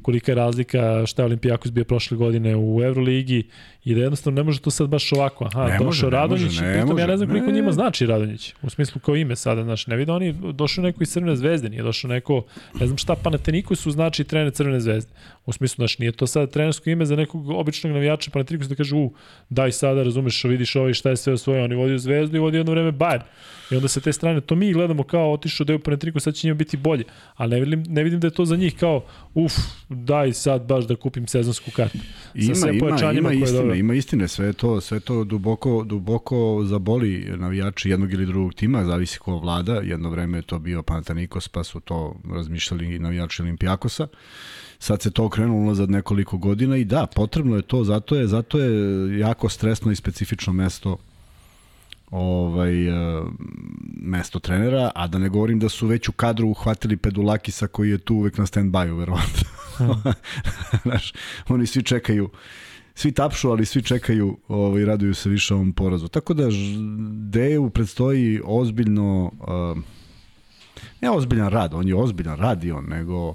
Speaker 1: kolika je razlika šta je Olimpijakos bio prošle godine u Euroligi i da jednostavno ne može to sad baš ovako. Aha,
Speaker 2: Ne može,
Speaker 1: došao
Speaker 2: ne
Speaker 1: Radonjić
Speaker 2: može,
Speaker 1: i
Speaker 2: ne
Speaker 1: pritom ja
Speaker 2: može.
Speaker 1: ne znam koliko
Speaker 2: Ne.
Speaker 1: njima znači Radonjić. U smislu kao ime sada, znaš, ne vidi oni, došao neko iz Crvene zvezde, nije došao neko, ne znam šta Panatenikosu znači trener Crvene zvezde. U smislu, znaš, nije to sada trenersko ime za nekog običnog navijača Panatenikosa da kaže, u, daj sada, razumeš, vidiš ovaj šta je sve osvojio, on je vodio zvezdu i vodio jedno vreme Bayern. I onda sa te strane, to mi gledamo kao otišao deo Panatenikosa, sad će njima biti bolje. Ali ne vidim, ne vidim da je to za njih kao, uf, daj sad baš da kupim sezonsku kartu.
Speaker 2: Ima,
Speaker 1: sve
Speaker 2: ima, ima istine. Ima istine, sve to, sve to duboko, duboko zaboli navijači jednog ili drugog tima, zavisi ko vlada, jedno vreme je to bio Panathinaikos, pa su to razmišljali i navijači Olimpijakosa. Sad se to okrenulo unazad nekoliko godina i da, potrebno je to, zato je, zato je jako stresno i specifično mesto ovaj, e, mesto trenera, a da ne govorim da su već u kadru uhvatili Pedulakisa koji je tu uvek na stand-by-u, verovatno. Znaš, oni svi čekaju, svi tapšu, ali svi čekaju ovaj, raduju se više ovom porazu. Tako da Deju predstoji ozbiljno, uh, ne ozbiljan rad, on je ozbiljan rad i on, nego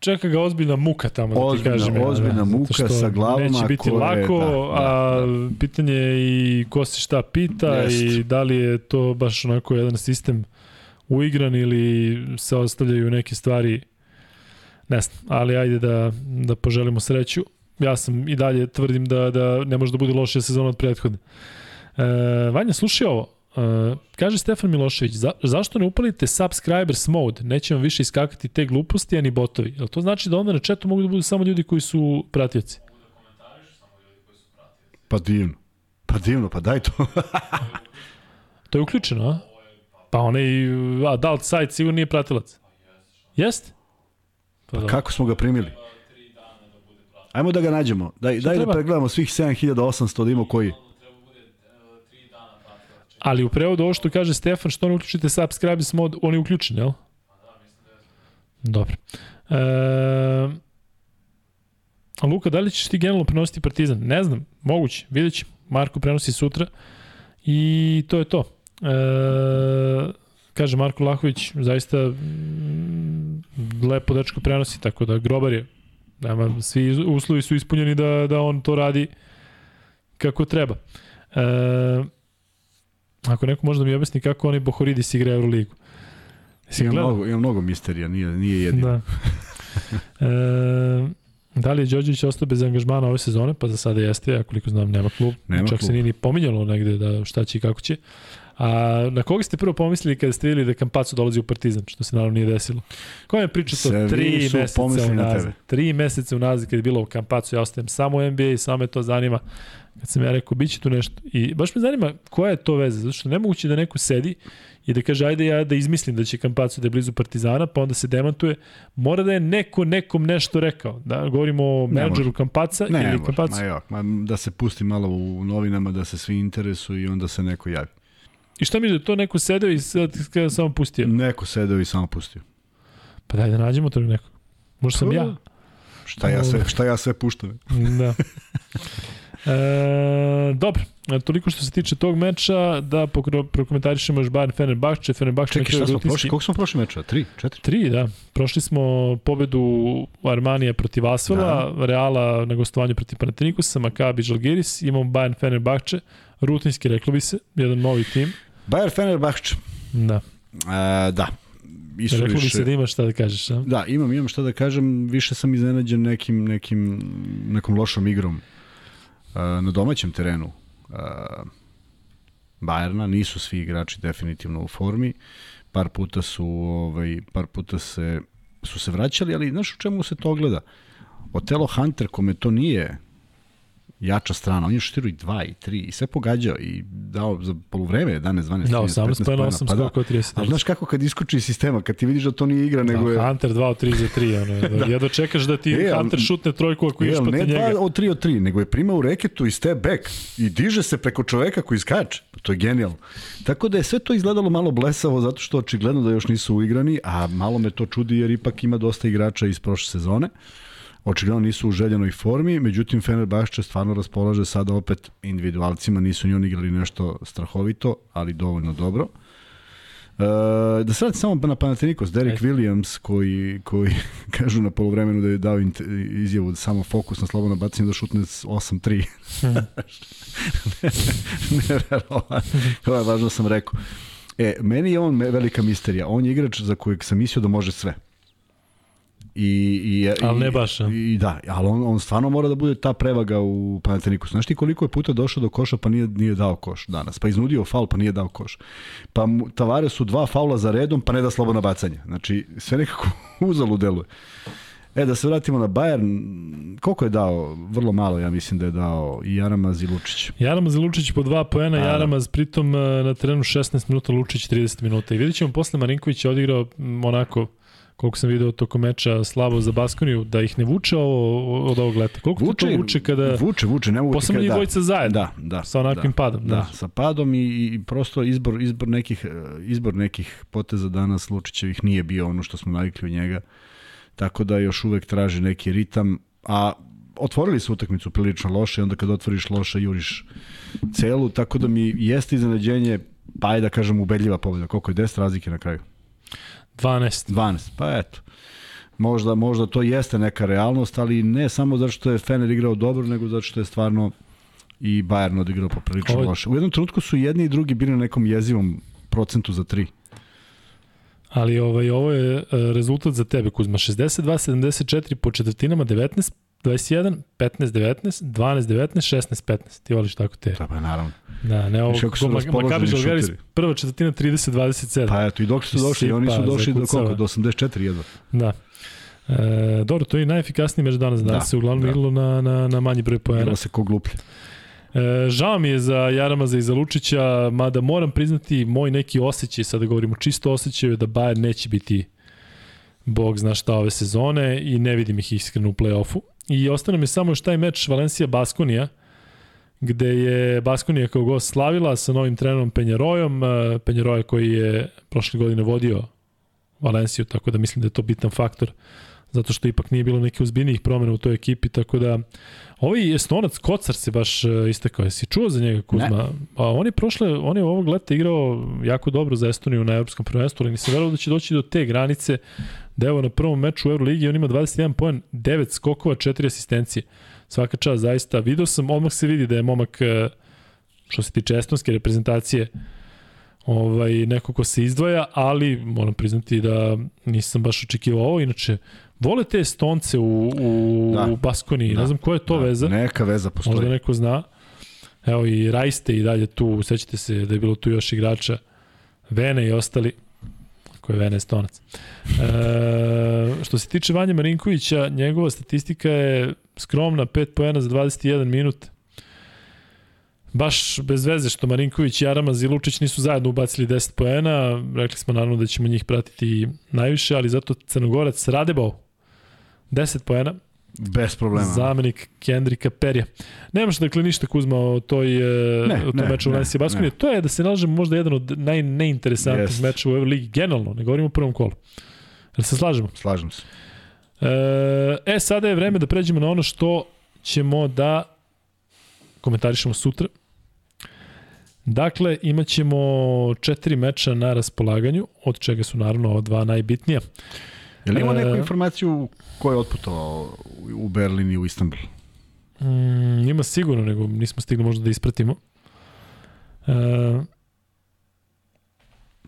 Speaker 1: Čeka ga ozbiljna muka tamo, da ti
Speaker 2: Ozbiljna-
Speaker 1: kažem. ja,
Speaker 2: ozbiljna
Speaker 1: zato
Speaker 2: muka
Speaker 1: što
Speaker 2: sa glavama
Speaker 1: Neće biti
Speaker 2: koje-
Speaker 1: lako,
Speaker 2: da, da,
Speaker 1: a pitanje je i ko se šta pita
Speaker 2: Jest.
Speaker 1: i da li je to baš onako jedan sistem uigran ili se ostavljaju neke stvari ne znam, ali ajde da, da poželimo sreću. Ja sam i dalje tvrdim da, da ne može da bude lošija sezona od prethodne. E, Vanja, slušaj ovo. E, kaže Stefan Milošević, za, zašto ne upalite subscribers mode? Neće vam više iskakati te gluposti, a ni botovi. Jel to znači da onda na chatu mogu da budu samo ljudi koji su pratioci?
Speaker 2: pa divno. Pa divno, pa daj to.
Speaker 1: To je uključeno, a? Pa onaj adult site sigurno nije pratilac. Jeste? Pa, da.
Speaker 2: Kako smo ga primili? Ajmo da ga nađemo. Daj, daj da
Speaker 1: treba?
Speaker 2: pregledamo svih 7800 da imamo koji.
Speaker 1: Ali u prevodu ovo što kaže Stefan, što ne uključite subscribers mod, on je uključen, jel? Dobro. E, Luka, da li ćeš ti generalno prenositi Partizan? Ne znam, moguće, vidjet ćemo. Marko prenosi sutra i to je to. E, kaže Marko Lahović, zaista mm, lepo dečko prenosi, tako da grobar je. Nema, svi uslovi su ispunjeni da, da on to radi kako treba. E, ako neko može da mi objasni kako oni Bohoridis igra Euroligu.
Speaker 2: Ima mnogo, ima mnogo misterija, nije, nije jedino.
Speaker 1: Da. E, da li je Đorđević ostao bez angažmana ove sezone? Pa za sada jeste, ja koliko znam nema klub.
Speaker 2: Nema
Speaker 1: Čak
Speaker 2: klub.
Speaker 1: se nije ni pominjalo negde da šta će i kako će. A na koga ste prvo pomislili kada ste videli da Kampacu dolazi u Partizan, što se naravno nije desilo? Koja je priča to? Tri meseca unazad. Tri meseca unazad kada je bilo u Kampacu, ja ostajem samo u NBA i samo me to zanima. Kad sam ja rekao, bit će tu nešto. I baš me zanima koja je to veza, zato što nemoguće da neko sedi i da kaže, ajde ja da izmislim da će Kampacu da je blizu Partizana, pa onda se demantuje. Mora da je neko nekom nešto rekao. Da govorimo o menadžeru. Kampaca
Speaker 2: Ne,
Speaker 1: ili Kampacu.
Speaker 2: ma jo, ma da se pusti malo u novinama, da se svi interesuju i onda se neko javi.
Speaker 1: I šta mi da je to neko sedeo i sad kada samo pustio?
Speaker 2: Neko sedeo i samo pustio.
Speaker 1: Pa daj da nađemo tog nekog. Možda sam ja.
Speaker 2: Šta ja sve, šta ja sve puštam?
Speaker 1: Da. E, dobro, e, toliko što se tiče tog meča, da prokomentarišemo još Bayern Fenerbahče. Fenerbahče
Speaker 2: Čekaj, šta smo prošli? Koliko smo prošli meča? Tri? Četiri?
Speaker 1: Tri, da. Prošli smo pobedu Armanija protiv Asvela, da. Reala na gostovanju protiv Panatinikusa, Makabi Žalgiris, imamo Bayern Fenerbahče, rutinski reklo bi se, jedan novi tim.
Speaker 2: Bayer Fenerbahče.
Speaker 1: Da.
Speaker 2: E, da. Isu
Speaker 1: Reklo bi
Speaker 2: više.
Speaker 1: se da imaš šta da kažeš, a?
Speaker 2: Da, imam, imam šta da kažem, više sam iznenađen nekim, nekim, nekom lošom igrom na domaćem terenu uh, Bajerna, nisu svi igrači definitivno u formi, par puta su, ovaj, par puta se, su se vraćali, ali znaš u čemu se to gleda? Otelo Hunter, kome to nije jača strana. On je šutirao i 2 i 3 i sve pogađao i dao za poluvreme 11, 12,
Speaker 1: Da,
Speaker 2: 13,
Speaker 1: 18 pojena, 8
Speaker 2: Pa da.
Speaker 1: skokova, 30.
Speaker 2: Ali znaš kako kad iskoči iz sistema, kad ti vidiš da to nije igra, nego je...
Speaker 1: Da, Hunter 2 od 3 za 3, ono, da. jedno čekaš da ti
Speaker 2: E,
Speaker 1: Hunter šutne trojku ako
Speaker 2: E,
Speaker 1: ideš
Speaker 2: ali
Speaker 1: protiv
Speaker 2: ne
Speaker 1: njega.
Speaker 2: 2 od 3 od 3, nego je primao u reketu i step back i diže se preko čoveka koji skače. To je genijalno. Tako da je sve to izgledalo malo blesavo zato što očigledno da još nisu uigrani, a malo me to čudi jer ipak ima dosta igrača iz prošle sezone. Očigledno nisu u željenoj formi, međutim Fenerbahče stvarno raspolaže sada opet individualcima, nisu ni oni igrali nešto strahovito, ali dovoljno dobro. E, da se vrati samo na Panathinaikos, Derek
Speaker 1: Ajde.
Speaker 2: Williams koji, koji kažu na polovremenu da je dao izjavu da samo fokus na slobodno bacanje da šutne s 8-3. Neverovatno. Ovo je važno sam rekao. E, meni je on velika misterija. On je igrač za kojeg sam mislio da može sve. I, i,
Speaker 1: Ali
Speaker 2: i-
Speaker 1: ne baš, a?
Speaker 2: I, da, ali on, on stvarno mora da bude ta prevaga u Panathinaikosu. Znaš ti koliko je puta došao do koša pa nije, nije dao koš danas? Pa iznudio faul pa nije dao koš. Pa Tavare su dva faula za redom pa ne da slobodno bacanje. Znači, sve nekako uzalu deluje. E, da se vratimo na Bayern, koliko je dao? Vrlo malo, ja mislim da je dao i Jaramaz i Lučić.
Speaker 1: Jaramaz i Lučić po dva poena,
Speaker 2: A, da.
Speaker 1: Jaramaz pritom e, na terenu 16 minuta, Lučić 30 minuta. I vidjet ćemo posle Marinković je odigrao onako koliko sam video tokom meča slabo za Baskoniju, da ih ne vuče ovo, od ovog leta. Koliko vuče, to vuče kada...
Speaker 2: Vuče, vuče, ne mogu ti kada- da.
Speaker 1: dvojica zajedno.
Speaker 2: Da, da.
Speaker 1: Sa onakvim
Speaker 2: da,
Speaker 1: padom,
Speaker 2: Da,
Speaker 1: znaš.
Speaker 2: sa padom i, i prosto izbor, izbor, nekih, e, izbor nekih poteza danas Lučićevih nije bio ono što smo navikli od njega. Tako da još uvek traži neki ritam, a otvorili su utakmicu prilično loše i onda kad otvoriš loše juriš celu, tako da mi jeste iznenađenje, pa ajde da kažem ubedljiva pobjeda. Koliko je 10 razlike na kraju?
Speaker 1: 12.
Speaker 2: 12, pa eto. Možda, možda to jeste neka realnost, ali ne samo zato što je Fener igrao dobro, nego zato što je stvarno i Bayern odigrao poprilično
Speaker 1: Ovo-
Speaker 2: loše. U jednom trenutku su jedni i drugi bili na nekom jezivom procentu za tri.
Speaker 1: Ali ovaj, ovo je e, rezultat za tebe, Kuzma. 62-74 po četvrtinama, 19 21, 15, 19, 12, 19, 16, 15. Ti voliš tako te.
Speaker 2: Da, pa naravno.
Speaker 1: Da, ne ovo.
Speaker 2: Kako su
Speaker 1: Ma-
Speaker 2: raspoloženi
Speaker 1: Makabi Žalgiris,
Speaker 2: šuteri.
Speaker 1: prva četvrtina 30, 27.
Speaker 2: Pa eto, i dok su došli,
Speaker 1: Sipa,
Speaker 2: oni su došli do koliko? Do 84 jedva.
Speaker 1: Da. E, dobro, to je najefikasniji meč danas. Danas
Speaker 2: Da,
Speaker 1: se uglavnom
Speaker 2: da.
Speaker 1: igralo na, na, na manji broj poena.
Speaker 2: Igralo se ko gluplje.
Speaker 1: E, žao mi je za Jaramaza i za Lučića, mada moram priznati moj neki osjećaj, sada govorimo čisto osjećaju da Bayern neće biti bog zna šta ove sezone i ne vidim ih iskreno u play-offu. I ostane mi samo još taj meč Valencija-Baskonija, gde je Baskonija kao gost slavila sa novim trenerom Penjarojom, e, Penjaroja koji je prošle godine vodio Valenciju, tako da mislim da je to bitan faktor zato što ipak nije bilo neke uzbiljnijih promena u toj ekipi, tako da ovaj Estonac Kocar se baš e, istakao. Jesi čuo za njega Kuzma? A on je prošle, on je ovog leta igrao jako dobro za Estoniju na evropskom prvenstvu, ali nisam verovao da će doći do te granice da evo na prvom meču u Euroligi on ima 21 poen, 9 skokova, 4 asistencije. Svaka čast, zaista. Video sam, odmah se vidi da je momak e, što se tiče estonske reprezentacije ovaj, neko ko se izdvaja, ali moram priznati da nisam baš očekivao ovo. Inače, vole te estonce u, u,
Speaker 2: Da.
Speaker 1: u Baskoniji,
Speaker 2: Da.
Speaker 1: ne znam koja je to
Speaker 2: Da,
Speaker 1: veza.
Speaker 2: Neka veza postoji.
Speaker 1: Možda neko zna. Evo i Rajste i dalje tu, sećate se da je bilo tu još igrača, Vene i ostali, ko je Vene Estonac. E, što se tiče Vanja Marinkovića, njegova statistika je skromna, 5 poena za 21 minut. Baš bez veze što Marinković, Jaramaz i Lučić nisu zajedno ubacili 10 poena. Rekli smo naravno da ćemo njih pratiti najviše, ali zato Crnogorac Radebao 10 poena,
Speaker 2: Bez problema.
Speaker 1: Zamenik Kendrika Perija. Nemaš dakle ništa Kuzma o toj ne,
Speaker 2: Ne,
Speaker 1: o tom
Speaker 2: ne,
Speaker 1: meču Baskonije.
Speaker 2: ne.
Speaker 1: To je da se nalažemo možda jedan od najneinteresantnijih
Speaker 2: Jest.
Speaker 1: meča u Euroligi generalno, ne govorimo o prvom kolu. Jel se slažemo?
Speaker 2: Slažem se.
Speaker 1: E, e, sada je vreme da pređemo na ono što ćemo da komentarišemo sutra. Dakle, imat ćemo četiri meča na raspolaganju, od čega su naravno ova dva najbitnija.
Speaker 2: Je li ima
Speaker 1: E,
Speaker 2: neku informaciju ko je otputovao u Berlin i u Istanbul?
Speaker 1: Mm, ima sigurno, nego nismo stigli možda da ispratimo. E,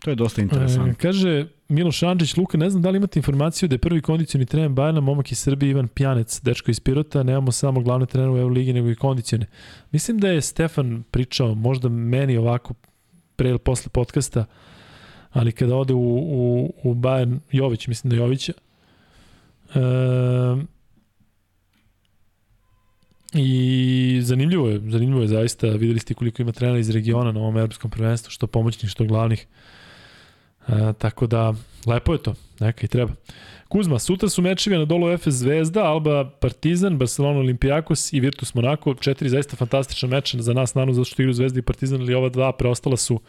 Speaker 2: To je dosta
Speaker 1: e,
Speaker 2: interesantno.
Speaker 1: kaže Miloš Andžić, Luka, ne znam da li imate informaciju da je prvi kondicioni trener Bajana, momak iz Srbije, Ivan Pjanec, dečko iz Pirota, nemamo samo glavne trenere u Euroligi, nego i kondicione. Mislim da je Stefan pričao, možda meni ovako pre ili posle podcasta, ali kada ode u, u, u Bayern, Jović, mislim da Jovića, e, I zanimljivo je, zanimljivo je zaista, videli ste koliko ima trenera iz regiona na ovom evropskom prvenstvu, što pomoćnih, što glavnih. E, tako da, lepo je to, neka i treba. Kuzma, sutra su mečevi na dolu Efes Zvezda, Alba Partizan, Barcelona Olimpijakos i Virtus Monako. Četiri zaista fantastična meča za nas, naravno, zato što igra Zvezda i Partizan, ali ova dva preostala su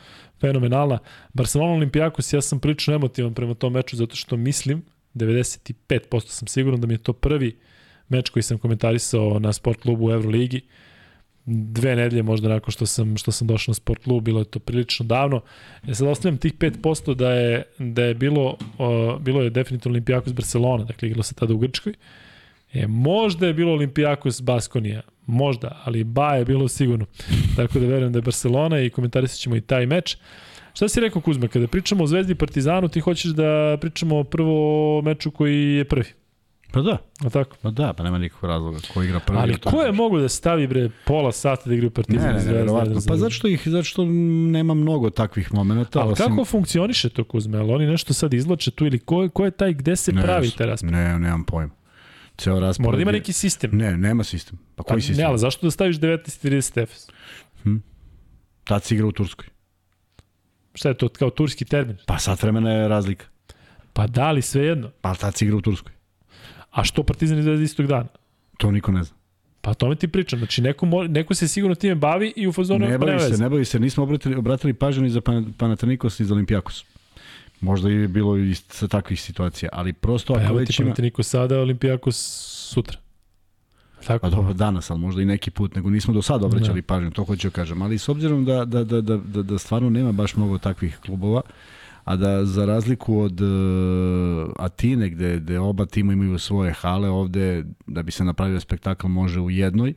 Speaker 1: fenomenalna. Barcelona Olimpijakos, ja sam prilično emotivan prema tom meču, zato što mislim, 95% sam siguran da mi je to prvi meč koji sam komentarisao na sport klubu u Euroligi. Dve nedelje možda nakon što sam, što sam došao na sport klub, bilo je to prilično davno. Ja sad ostavljam tih 5% da je, da je bilo, uh, bilo je definitivno Olimpijakos Barcelona, dakle igralo se tada u Grčkoj. E, možda je bilo Olimpijakos Baskonija, možda, ali ba je bilo sigurno. Tako da verujem da je Barcelona i komentarisat ćemo i taj meč. Šta si rekao Kuzma, kada pričamo o Zvezdi i Partizanu, ti hoćeš da pričamo prvo o meču koji je prvi?
Speaker 2: Pa da.
Speaker 1: A tako?
Speaker 2: Pa da, pa nema nikakvog razloga ko igra prvi.
Speaker 1: Ali ko je mogu da stavi bre pola sata da igra Partizan
Speaker 2: ne, ne, ne, verovatno. Pa zašto ih zašto nema mnogo takvih momenata,
Speaker 1: Ali osim... kako funkcioniše to Kuzme? Ali oni nešto sad izlače tu ili ko, ko je taj gde se ne, pravi taj raspored?
Speaker 2: Ne, nemam pojma. Ceo raspored.
Speaker 1: Mora da ima neki sistem.
Speaker 2: Ne, nema sistem. Pa koji pa, sistem?
Speaker 1: Ne, ali zašto da staviš 19.30 Efes?
Speaker 2: Hm. Tad si igra u Turskoj.
Speaker 1: Šta je to kao turski termin?
Speaker 2: Pa sat vremena je razlika.
Speaker 1: Pa da li sve jedno?
Speaker 2: Pa tad si igra u Turskoj.
Speaker 1: A što Partizan izvede istog dana?
Speaker 2: To niko ne zna.
Speaker 1: Pa tome ti pričam. Znači, neko, mo, neko se sigurno time bavi i u fazonu
Speaker 2: ne bavi se, ne bavi se. Nismo obratili, obratili pažnju ni za Panathinaikos i za Olimpijakos. Možda je bilo i sa takvih situacija, ali prosto
Speaker 1: pa
Speaker 2: ako
Speaker 1: već ima... Panathinaikos sada, Olimpijakos sutra.
Speaker 2: Tako? Pa dobro, danas, ali možda i neki put, nego nismo do sada obraćali ne. pažnju, to hoću da kažem. Ali s obzirom da, da, da, da, da, da stvarno nema baš mnogo takvih klubova, uh, a da za razliku od uh, Atine gde, gde oba tima imaju svoje hale, ovde da bi se napravio spektakl može u jednoj,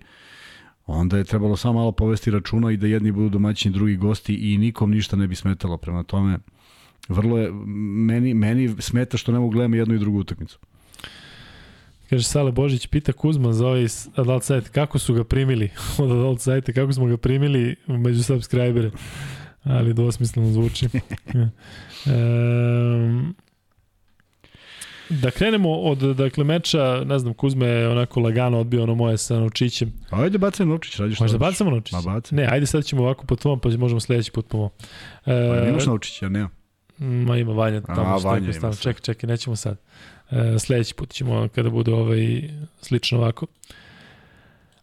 Speaker 2: onda je trebalo samo malo povesti računa i da jedni budu domaćini, drugi gosti i nikom ništa ne bi smetalo. Prema tome, vrlo je, meni, meni smeta što ne mogu gledam jednu i drugu utakmicu.
Speaker 1: Kaže Sale Božić, pita Kuzma za ovaj adult sajt, kako su ga primili od adult sajta, kako smo ga primili među subscribere ali dvosmisleno zvuči. um, da krenemo od dakle meča, ne znam, Kuzme je onako lagano odbio ono moje sa novčićem.
Speaker 2: Ajde bacaj novčić, radiš
Speaker 1: Možda bacamo novčić?
Speaker 2: Ma bacaj.
Speaker 1: Ne, ajde sad ćemo ovako po tvom, pa možemo sledeći put po mom.
Speaker 2: E, pa imaš novčić, ja nemam.
Speaker 1: Ma ima Vanja tamo
Speaker 2: A, Vanja ima.
Speaker 1: Čekaj, čekaj, nećemo sad. E, sledeći put ćemo kada bude ovaj slično ovako.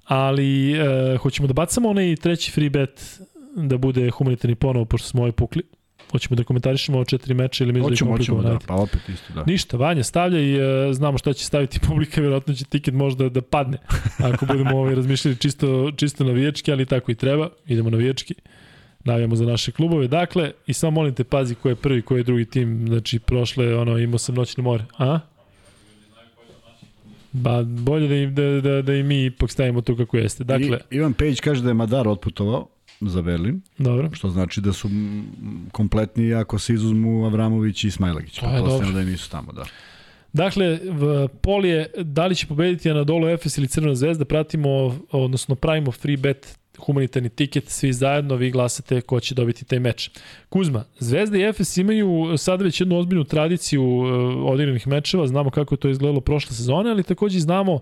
Speaker 1: Ali e, hoćemo da bacamo onaj treći free bet da bude humanitarni ponovo, pošto smo ovaj pukli. Hoćemo da komentarišemo o četiri meča ili mi
Speaker 2: hoćemo, hoćemo, da, pa opet isto, da.
Speaker 1: Ništa, Vanja stavlja i uh, znamo šta će staviti publika, vjerojatno će tiket možda da padne, ako budemo ovaj razmišljali čisto, čisto navijački, ali tako i treba, idemo navijački, navijamo za naše klubove. Dakle, i samo molim te, pazi ko je prvi, ko je drugi tim, znači prošle, ono, imao sam noćni more, a? Ba, bolje da i, da, da, da i mi ipak stavimo to kako jeste. Dakle,
Speaker 2: I, Ivan Pejić kaže da je Madar otputovao, za Berlin.
Speaker 1: Dobro.
Speaker 2: Što znači da su kompletni ako se izuzmu Avramović i Smajlagić.
Speaker 1: To je dobro.
Speaker 2: da nisu tamo, da.
Speaker 1: Dakle, v Polje, da li će pobediti Anadolu Efes ili Crvena zvezda, pratimo, odnosno pravimo free bet humanitarni tiket, svi zajedno, vi glasate ko će dobiti taj meč. Kuzma, Zvezda i Efes imaju sad već jednu ozbiljnu tradiciju uh, odigranih mečeva, znamo kako je to izgledalo prošle sezone, ali takođe znamo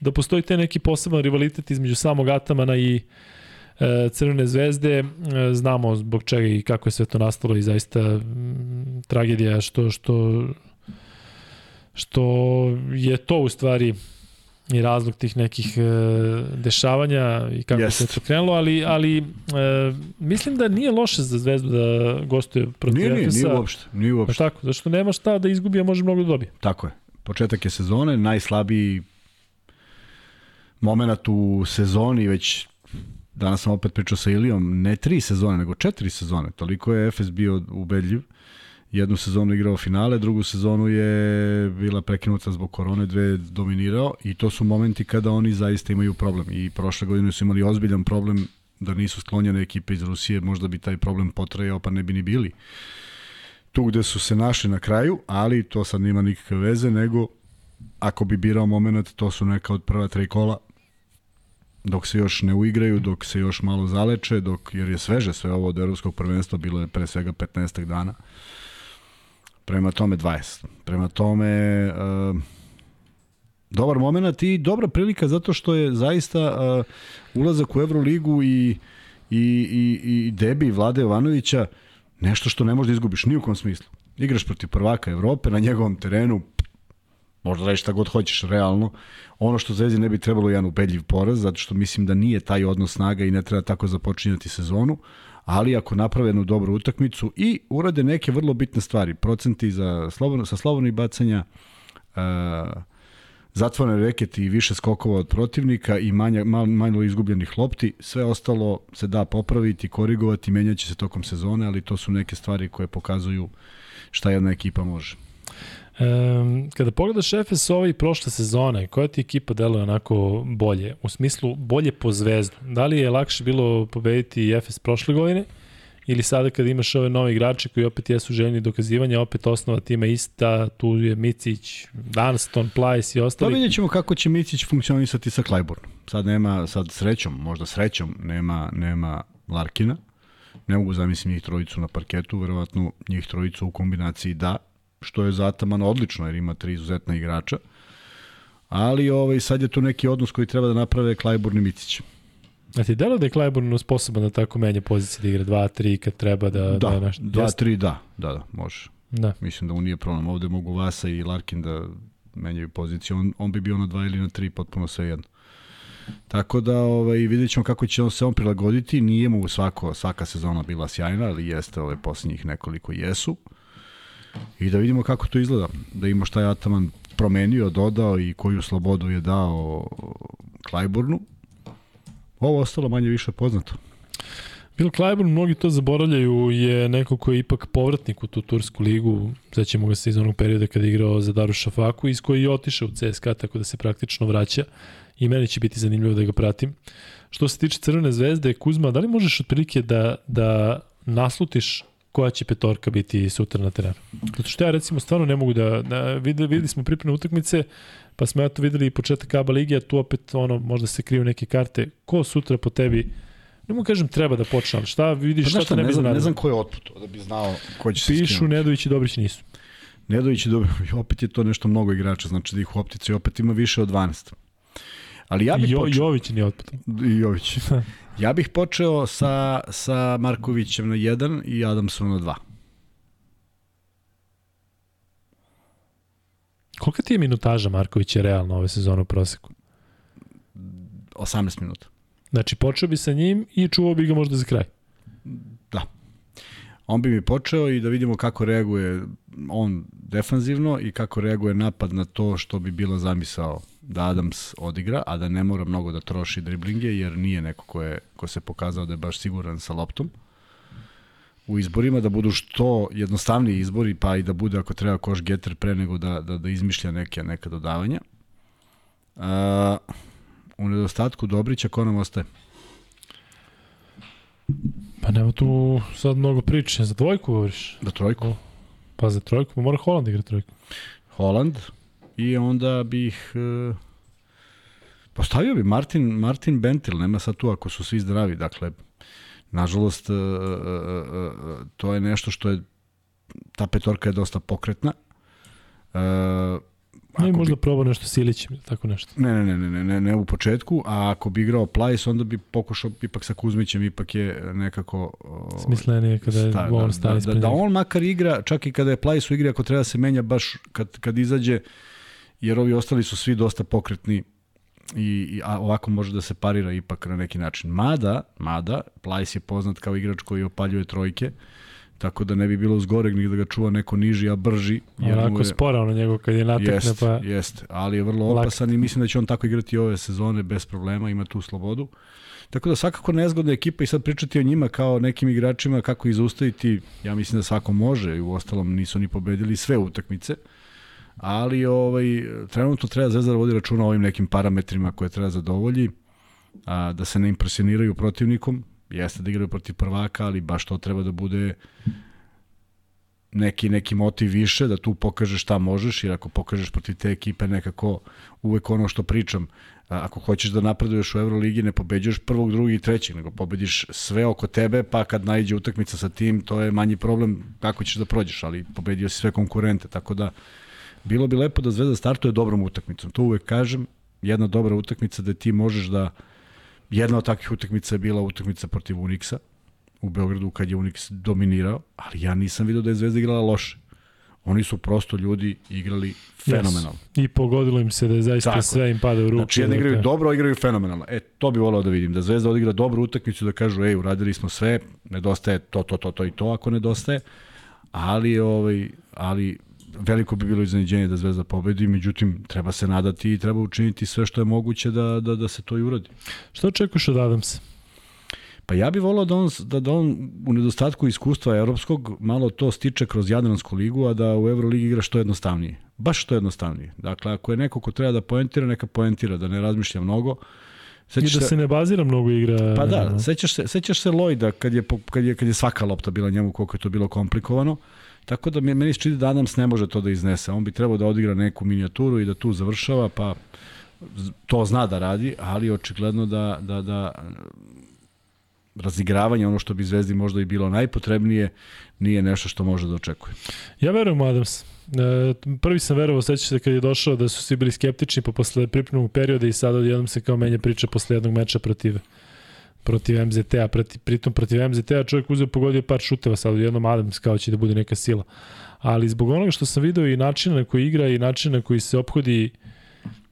Speaker 1: da postoji te neki poseban rivalitet između samog Atamana i uh, Crvene zvezde, e, znamo zbog čega i kako je sve to nastalo i zaista tragedija što, što, što je to u stvari i razlog tih nekih e, dešavanja i kako Jest. se to krenulo, ali, ali e, mislim da nije loše za Zvezdu da gostuje protiv
Speaker 2: nije, Efesa. Nije, nije uopšte. Nije uopšte.
Speaker 1: Pa tako, zašto nema šta da izgubi, a može mnogo da dobije.
Speaker 2: Tako je. Početak je sezone, najslabiji moment u sezoni, već danas sam opet pričao sa Ilijom, ne tri sezone, nego četiri sezone. Toliko je Efes bio ubedljiv. Jednu sezonu igrao finale, drugu sezonu je bila prekinuta zbog korone, dve dominirao i to su momenti kada oni zaista imaju problem. I prošle godine su imali ozbiljan problem da nisu sklonjene ekipe iz Rusije, možda bi taj problem potrajao pa ne bi ni bili tu gde su se našli na kraju, ali to sad nima nikakve veze, nego ako bi birao moment, to su neka od prva tri kola, dok se još ne uigraju, dok se još malo zaleče, dok, jer je sveže sve ovo od evropskog prvenstva, bilo je pre svega 15 dana. Prema tome 20. Prema tome uh, dobar moment i dobra prilika zato što je zaista uh, ulazak u Euroligu i, i, i, i debi Vlade Jovanovića nešto što ne možeš da izgubiš ni u kom smislu. Igraš protiv prvaka Evrope na njegovom terenu, možda reći šta god hoćeš realno. Ono što Zvezdi ne bi trebalo jedan ubedljiv poraz, zato što mislim da nije taj odnos snaga i ne treba tako započinjati sezonu, ali ako naprave jednu dobru utakmicu i urade neke vrlo bitne stvari, procenti za slobodno, sa slobodnih bacanja, uh, zatvorene reketi i više skokova od protivnika i manja, manje izgubljenih lopti, sve ostalo se da popraviti, korigovati, menjaće se tokom sezone, ali to su neke stvari koje pokazuju šta jedna ekipa može.
Speaker 1: Um, kada pogledaš FS ove i prošle sezone, koja ti ekipa deluje onako bolje? U smislu bolje po zvezdu. Da li je lakše bilo pobediti FS prošle godine ili sada kad imaš ove nove igrače koji opet jesu željni dokazivanja, opet osnova tima ista, tu je Micić, Dunston, Plajs i ostali.
Speaker 2: Pa vidjet ćemo kako će Micić funkcionisati sa Clyburn. Sad nema, sad srećom, možda srećom, nema, nema Larkina. Ne mogu zamislim njih trojicu na parketu, verovatno njih trojicu u kombinaciji da, što je za Ataman odlično jer ima tri izuzetna igrača. Ali ovaj, sad je tu neki odnos koji treba da naprave Klajburn i Micić.
Speaker 1: A ti delo da je Klajburn sposoban da tako menja pozicije da igra 2-3 kad treba da...
Speaker 2: Da,
Speaker 1: da
Speaker 2: 2-3 da, da, da, može.
Speaker 1: Da.
Speaker 2: Mislim da on nije problem. Ovde mogu Vasa i Larkin da menjaju poziciju. On, on bi bio na 2 ili na 3, potpuno sve jedno. Tako da ovaj, vidjet ćemo kako će on se on prilagoditi. Nije mu svako, svaka sezona bila sjajna, ali jeste ove posljednjih nekoliko jesu. I da vidimo kako to izgleda. Da ima šta je Ataman promenio, dodao i koju slobodu je dao Klajburnu. Ovo ostalo manje više poznato.
Speaker 1: Bill Clyburn, mnogi to zaboravljaju, je neko koji je ipak povratnik u tu tursku ligu. Sećamo ga se iz onog perioda kada je igrao za Daru Šafaku, iz koji je otišao u CSKA, tako da se praktično vraća. I meni će biti zanimljivo da ga pratim. Što se tiče Crvene zvezde, Kuzma, da li možeš otprilike da, da naslutiš koja će petorka biti sutra na terenu. Zato što ja recimo stvarno ne mogu da, da videli, videli smo pripremne utakmice, pa smo eto videli i početak ABA ligi, a tu opet ono, možda se kriju neke karte. Ko sutra po tebi Ne mogu kažem treba da počne, ali šta vidiš, pa, šta, šta
Speaker 2: ne,
Speaker 1: ne bi
Speaker 2: znam, ne znam ko je otput, da bi znao ko će se
Speaker 1: Pišu, skinuti. Nedović i Dobrić nisu.
Speaker 2: Nedović i Dobrić, opet je to nešto mnogo igrača, znači da ih u optici opet ima više od 12. Ali ja bih
Speaker 1: jo,
Speaker 2: počeo...
Speaker 1: Jović nije otput.
Speaker 2: I Jović. ja bih počeo sa, sa Markovićem na 1 i Adamsom na 2.
Speaker 1: Kolika ti je minutaža Markovića realno ove sezone u proseku?
Speaker 2: 18 minuta.
Speaker 1: Znači, počeo bi sa njim i čuvao bi ga možda za kraj.
Speaker 2: Da. On bi mi počeo i da vidimo kako reaguje on defanzivno i kako reaguje napad na to što bi bila zamisao da Adams odigra, a da ne mora mnogo da troši driblinge, jer nije neko ko, je, ko se pokazao da je baš siguran sa loptom u izborima, da budu što jednostavniji izbori, pa i da bude ako treba koš getter pre nego da, da, da izmišlja neke, neka dodavanja. Uh, u nedostatku Dobrića, ko nam ostaje?
Speaker 1: Pa nema tu sad mnogo priče. Za dvojku govoriš?
Speaker 2: Za trojku.
Speaker 1: Pa za trojku, pa mora Holand igra trojku.
Speaker 2: Holand i onda bih... Uh, postavio bi Martin, Martin Bentil, nema sad tu ako su svi zdravi, dakle, nažalost, uh, uh, uh, to je nešto što je, ta petorka je dosta pokretna. Uh,
Speaker 1: Ne, možda bi... probao nešto Silićem, tako nešto.
Speaker 2: Ne, ne, ne, ne, ne, ne u početku, a ako bi igrao Plajs, onda bi pokušao ipak sa Kuzmićem, ipak je nekako...
Speaker 1: Smislenije kada je sta, on
Speaker 2: da, da, da, da, on makar igra, čak i kada je Plajs u igri, ako treba da se menja baš kad, kad izađe, jer ovi ostali su svi dosta pokretni i, i a ovako može da se parira ipak na neki način. Mada, mada, Plajs je poznat kao igrač koji opaljuje trojke, uh, Tako da ne bi bilo zgoreg ni da ga čuva neko niži, a brži.
Speaker 1: Jer Onako je... spora ono njegov kad je natekne jest, pa...
Speaker 2: Jest, ali je vrlo opasan i mislim da će on tako igrati ove sezone bez problema, ima tu slobodu. Tako da svakako nezgodna ekipa i sad pričati o njima kao nekim igračima kako ih zaustaviti, ja mislim da svako može i u ostalom nisu ni pobedili sve utakmice. Ali ovaj, trenutno treba Zvezda da vodi računa o ovim nekim parametrima koje treba zadovolji, a, da se ne impresioniraju protivnikom, jeste da igraju protiv prvaka, ali baš to treba da bude neki, neki motiv više, da tu pokažeš šta možeš, jer ako pokažeš protiv te ekipe nekako uvek ono što pričam, ako hoćeš da napreduješ u Euroligi, ne pobeđuješ prvog, drugog i trećeg, nego pobediš sve oko tebe, pa kad najde utakmica sa tim, to je manji problem kako ćeš da prođeš, ali pobedio si sve konkurente, tako da bilo bi lepo da Zvezda startuje dobrom utakmicom. To uvek kažem, jedna dobra utakmica da ti možeš da jedna od takvih utakmica je bila utakmica protiv Unixa u Beogradu kad je Unix dominirao, ali ja nisam vidio da je Zvezda igrala loše. Oni su prosto ljudi igrali fenomenalno.
Speaker 1: Yes. I pogodilo im se da je zaista Tako. sve im pada u ruku.
Speaker 2: Znači, jedni igraju dobro, igraju fenomenalno. E, to bi volao da vidim. Da Zvezda odigra dobru utakmicu, da kažu, ej, uradili smo sve, nedostaje to, to, to, to i to, ako nedostaje. Ali, ovaj, ali veliko bi bilo iznenađenje da Zvezda pobedi, međutim, treba se nadati i treba učiniti sve što je moguće da, da, da se to i uradi.
Speaker 1: Što očekuješ od Adamsa?
Speaker 2: Pa ja bih volao da on, da, da on u nedostatku iskustva evropskog malo to stiče kroz Jadransku ligu, a da u Euroligi igra što jednostavnije. Baš što jednostavnije. Dakle, ako je neko ko treba da poentira, neka poentira, da ne razmišlja mnogo.
Speaker 1: Sećaš I da se ne bazira mnogo igra.
Speaker 2: Pa da, sećaš se, sećaš se Lloyda kad je, kad, je, kad je svaka lopta bila njemu koliko je to bilo komplikovano. Tako da meni se čini da Adams ne može to da iznese. On bi trebao da odigra neku minijaturu i da tu završava, pa to zna da radi, ali očigledno da, da, da razigravanje, ono što bi Zvezdi možda i bilo najpotrebnije, nije nešto što može da očekuje.
Speaker 1: Ja verujem Adams. E, prvi sam verovao, seća se kad je došao da su svi bili skeptični, pa posle pripremnog perioda i sad odjednom se kao menja priča posle jednog meča protiv protiv MZT-a, pritom protiv MZT-a čovjek uzeo pogodio par šuteva, sad odjednom Adams kao će da bude neka sila. Ali zbog onoga što sam video i načina na koji igra i načina na koji se obhodi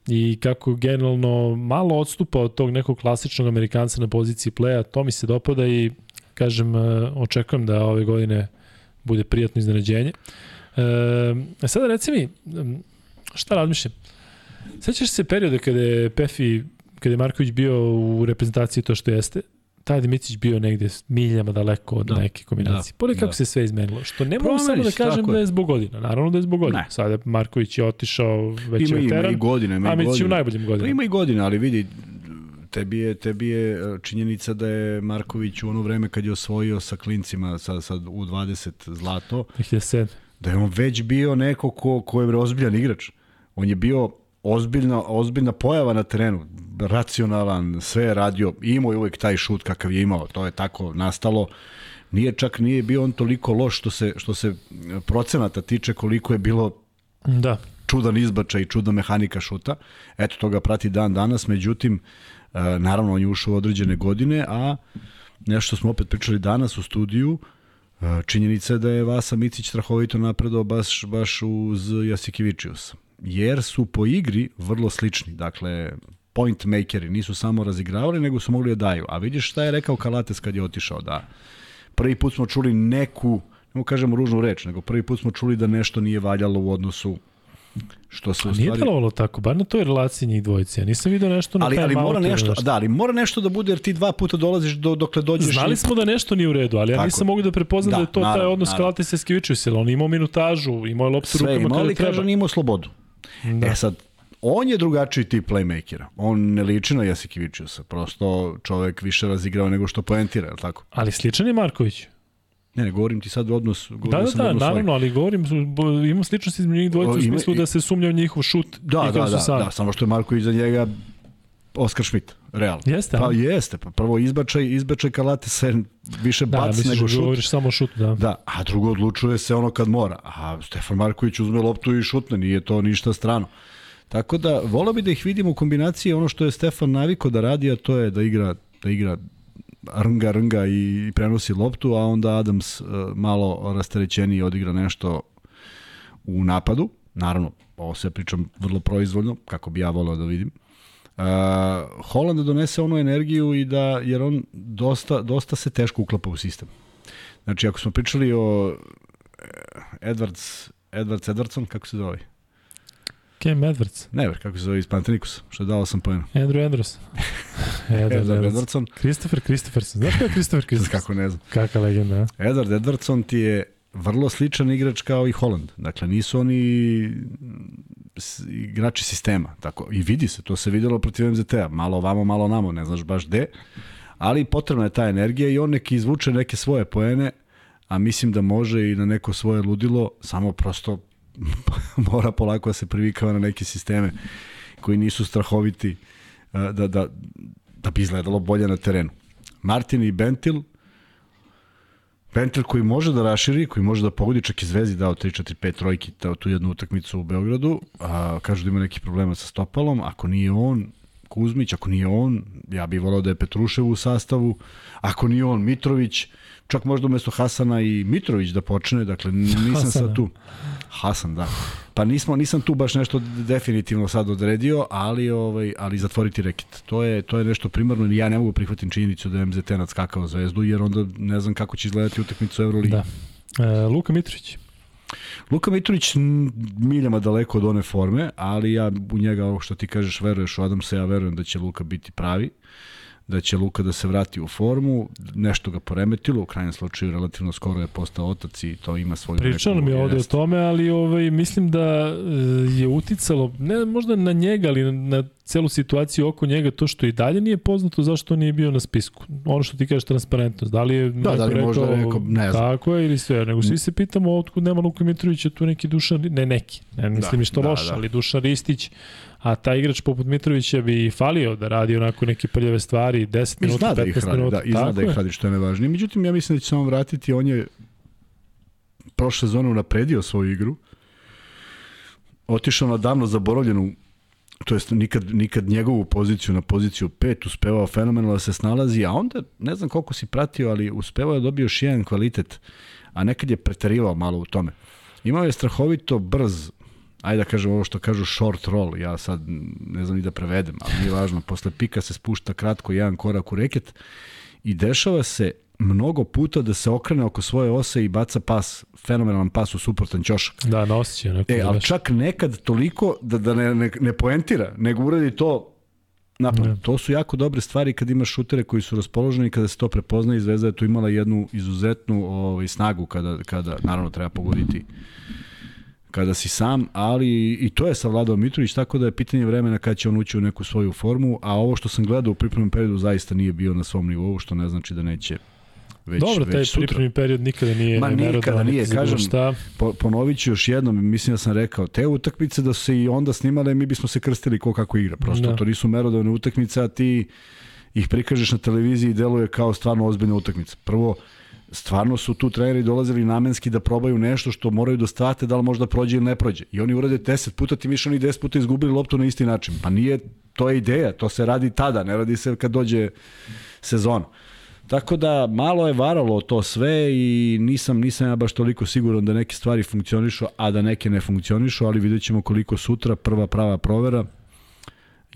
Speaker 1: i kako generalno malo odstupa od tog nekog klasičnog Amerikanca na poziciji playa, to mi se dopada i kažem, e, očekujem da ove godine bude prijatno iznenađenje. E, sada reci mi, šta razmišljam? Sećaš se perioda kada je Pefi, kada je Marković bio u reprezentaciji to što jeste, taj Dimitrić bio negde miljama daleko od da, neke kombinacije. Da, Poli kako da. se sve izmenilo. Što ne mogu samo da kažem da je zbog godina. Naravno da je zbog godina. Ne. Sada Marković je otišao već ima, je veteran. Ima i godine. Ima
Speaker 2: a
Speaker 1: mi u najboljim godinama.
Speaker 2: Pa ima i godina, ali vidi, tebi je, tebi je e, činjenica da je Marković u ono vreme kad je osvojio sa klincima sa, sa U20 zlato,
Speaker 1: 2007.
Speaker 2: da je on već bio neko ko, ko je ozbiljan igrač. On je bio ozbiljna, ozbiljna pojava na terenu, racionalan, sve je radio, imao je uvek taj šut kakav je imao, to je tako nastalo. Nije čak nije bio on toliko loš što se što se procenata tiče koliko je bilo
Speaker 1: da
Speaker 2: čudan izbačaj i čudna mehanika šuta. Eto toga prati dan danas, međutim e, naravno on je ušao u određene godine, a nešto smo opet pričali danas u studiju, e, činjenica je da je Vasa Micić strahovito napredao baš, baš uz Jasikivičiusa jer su po igri vrlo slični. Dakle, point makeri nisu samo razigravali, nego su mogli da daju. A vidiš šta je rekao Kalates kad je otišao, da prvi put smo čuli neku, ne kažemo ružnu reč, nego prvi put smo čuli da nešto nije valjalo u odnosu što se
Speaker 1: stvari... Nije delovalo tako, bar na toj relaciji njih dvojice. Ja nisam vidio nešto na
Speaker 2: ali, ali mora nešto, nešto, da, ali mora nešto da bude jer ti dva puta dolaziš do dokle dođeš.
Speaker 1: Znali i... smo da nešto nije u redu, ali ja tako. nisam mogu da prepoznam da, da je to naravno, taj odnos Kalates i Skivičius, on imao minutažu, imao je loptu rukama
Speaker 2: kada
Speaker 1: treba.
Speaker 2: Sve imao, imao slobodu. Da. E sad, on je drugačiji tip playmakera. On ne liči na Jasikivičiusa. Prosto čovek više razigrao nego što poentira, je li tako?
Speaker 1: Ali sličan je Marković.
Speaker 2: Ne, ne, govorim ti sad odnos.
Speaker 1: Govorim da, da, da, naravno, ali govorim, ima sličnost između njih dvojica u smislu da se sumnja u njihov šut.
Speaker 2: Da, da, da, da, samo što je Marković za njega Oskar Schmidt, realno.
Speaker 1: Jeste,
Speaker 2: pa jeste, pa prvo izbačaj, izbačaj Kalate se više da, bac nego da šut. Da,
Speaker 1: govoriš samo šut, da.
Speaker 2: Da, a drugo odlučuje se ono kad mora. A Stefan Marković uzme loptu i šutne, nije to ništa strano. Tako da, volao bi da ih vidimo u kombinaciji ono što je Stefan naviko da radi, a to je da igra, da igra rnga, rnga i prenosi loptu, a onda Adams uh, malo rasterećeniji odigra nešto u napadu. Naravno, ovo sve pričam vrlo proizvoljno, kako bi ja volao da vidim. Uh, Holland donese onu energiju i da, jer on dosta, dosta se teško uklapa u sistem. Znači, ako smo pričali o eh, Edwards, Edwards Edwardson, kako se zove?
Speaker 1: Cam Edwards.
Speaker 2: Ne, kako se zove iz Panathinaikos, što je dao sam pojeno.
Speaker 1: Andrew Andrews.
Speaker 2: Edward, Edward Edwardson.
Speaker 1: Christopher Christopherson. Znaš kada je Christopher Christopherson?
Speaker 2: kako ne znam.
Speaker 1: Kaka legenda, a?
Speaker 2: Edward Edwardson ti je vrlo sličan igrač kao i Holland. Dakle, nisu oni igrači sistema. Tako. I vidi se, to se videlo protiv MZT-a. Malo ovamo, malo namo, ne znaš baš gde. Ali potrebna je ta energija i on neki izvuče neke svoje poene, a mislim da može i na neko svoje ludilo, samo prosto mora polako da se privikava na neke sisteme koji nisu strahoviti da, da, da bi izgledalo bolje na terenu. Martin i Bentil, Pentel koji može da raširi, koji može da pogodi, čak i Zvezdi dao 3-4-5 trojki tu jednu utakmicu u Beogradu, a, kažu da ima neki problema sa stopalom, ako nije on, Kuzmić, ako nije on, ja bih volao da je Petrušev u sastavu, ako nije on, Mitrović, čak možda umesto Hasana i Mitrović da počne, dakle nisam Hasana. sad tu. Hasan, da. Pa nismo, nisam tu baš nešto definitivno sad odredio, ali ovaj ali zatvoriti reket. To je to je nešto primarno ja ne mogu prihvatiti činjenicu da je MZT nadskakao Zvezdu jer onda ne znam kako će izgledati utakmica u Evroligi.
Speaker 1: Da. E, Luka Mitrović.
Speaker 2: Luka Mitrović miljama daleko od one forme, ali ja u njega ovo što ti kažeš veruješ u Adamsa, ja verujem da će Luka biti pravi da će Luka da se vrati u formu, nešto ga poremetilo, u krajnjem slučaju relativno skoro je postao otac i to ima svoju
Speaker 1: Pričalo mi je ovde o tome, ali ovaj, mislim da e, je uticalo, ne možda na njega, ali na celu situaciju oko njega, to što i dalje nije poznato zašto nije bio na spisku. Ono što ti kažeš transparentnost, da li je
Speaker 2: da, da li rekao, možda rekao, ne znam.
Speaker 1: Tako je ili sve, nego svi se pitamo otkud nema Luka Mitrovića, tu neki Dušan, ne neki, ne mislim da, što da, loš, da. ali Dušan Ristić, a taj igrač poput Mitrovića bi falio da radi onako neke prljave stvari 10 minuta, 15 da ih radi, minuta.
Speaker 2: Da, i zna da ih radi što je nevažnije. Međutim, ja mislim da će se on vratiti, on je prošle sezone napredio svoju igru, otišao na davno zaboravljenu to jest nikad, nikad njegovu poziciju na poziciju 5 uspevao fenomenalno da se snalazi, a onda ne znam koliko si pratio, ali uspevao je da dobio još jedan kvalitet, a nekad je preterivao malo u tome. Imao je strahovito brz ajde da kažem ovo što kažu short roll, ja sad ne znam ni da prevedem, ali nije važno, posle pika se spušta kratko jedan korak u reket i dešava se mnogo puta da se okrene oko svoje ose i baca pas, fenomenalan pas u suprotan ćošak.
Speaker 1: Da, na osjećaj.
Speaker 2: E, da ali čak nekad toliko da, da ne, ne, ne poentira, nego uradi to napad. Ne. To su jako dobre stvari kad imaš šutere koji su raspoloženi, kada se to prepozna i Zvezda je tu imala jednu izuzetnu ovaj, snagu kada, kada naravno treba pogoditi kada si sam, ali i to je savladao Mitrović, tako da je pitanje vremena kada će on ući u neku svoju formu, a ovo što sam gledao u pripremnom periodu zaista nije bio na svom nivou, što ne znači da neće već,
Speaker 1: Dobro,
Speaker 2: već
Speaker 1: taj pripremni period nikada nije
Speaker 2: Ma nikada nije, kažem, šta. Po, ponovit ću još jednom, mislim da sam rekao, te utakmice da su se i onda snimale, mi bismo se krstili ko kako igra, prosto da. to nisu merodavne utakmice, a ti ih prikažeš na televiziji i deluje kao stvarno ozbiljna utakmica. Prvo, stvarno su tu treneri dolazili namenski da probaju nešto što moraju da strate, da li možda prođe ili ne prođe. I oni urade 10 puta, ti više oni 10 puta izgubili loptu na isti način. Pa nije, to je ideja, to se radi tada, ne radi se kad dođe sezon. Tako da malo je varalo to sve i nisam nisam ja baš toliko siguran da neke stvari funkcionišu, a da neke ne funkcionišu, ali vidjet ćemo koliko sutra prva prava provera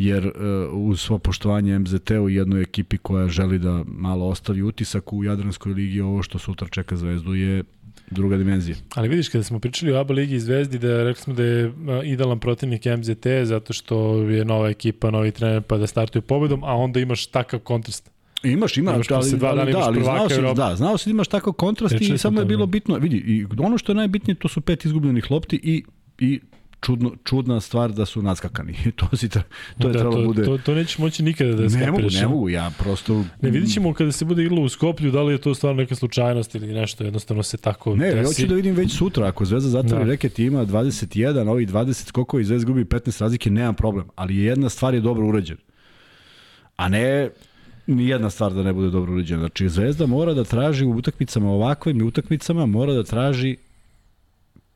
Speaker 2: jer uh, uz svo poštovanje MZT u jednoj ekipi koja želi da malo ostavi utisak u Jadranskoj ligi, ovo što sutra čeka Zvezdu je druga dimenzija.
Speaker 1: Ali vidiš, kada smo pričali o ABA ligi i Zvezdi, da rekli smo da je idealan protivnik MZT zato što je nova ekipa, novi trener, pa da startuju pobedom, a onda imaš takav kontrast.
Speaker 2: Imaš, ima, imaš ali, dva ali, da, ali znao si, da, znao si da imaš takav kontrast Rečili i samo je bilo bitno, vidi, i ono što je najbitnije, to su pet izgubljenih lopti i, i čudno, čudna stvar da su naskakani. to, si, to je da, trebalo to, bude...
Speaker 1: To, to nećeš moći nikada da skapiraš.
Speaker 2: Ne mogu, ne mogu, ja prosto...
Speaker 1: Ne, vidit ćemo kada se bude igralo u Skoplju, da li je to stvarno neka slučajnost ili nešto, jednostavno se tako
Speaker 2: Ne, desi. hoću da vidim već sutra, ako Zvezda zatvori da. reket ima 21, ovi 20 skokova i Zvezda gubi 15 razlike, nemam problem, ali jedna stvar je dobro urađena. A ne ni jedna stvar da ne bude dobro urađena. Znači, Zvezda mora da traži u utakmicama ovakvim utakmicama, mora da traži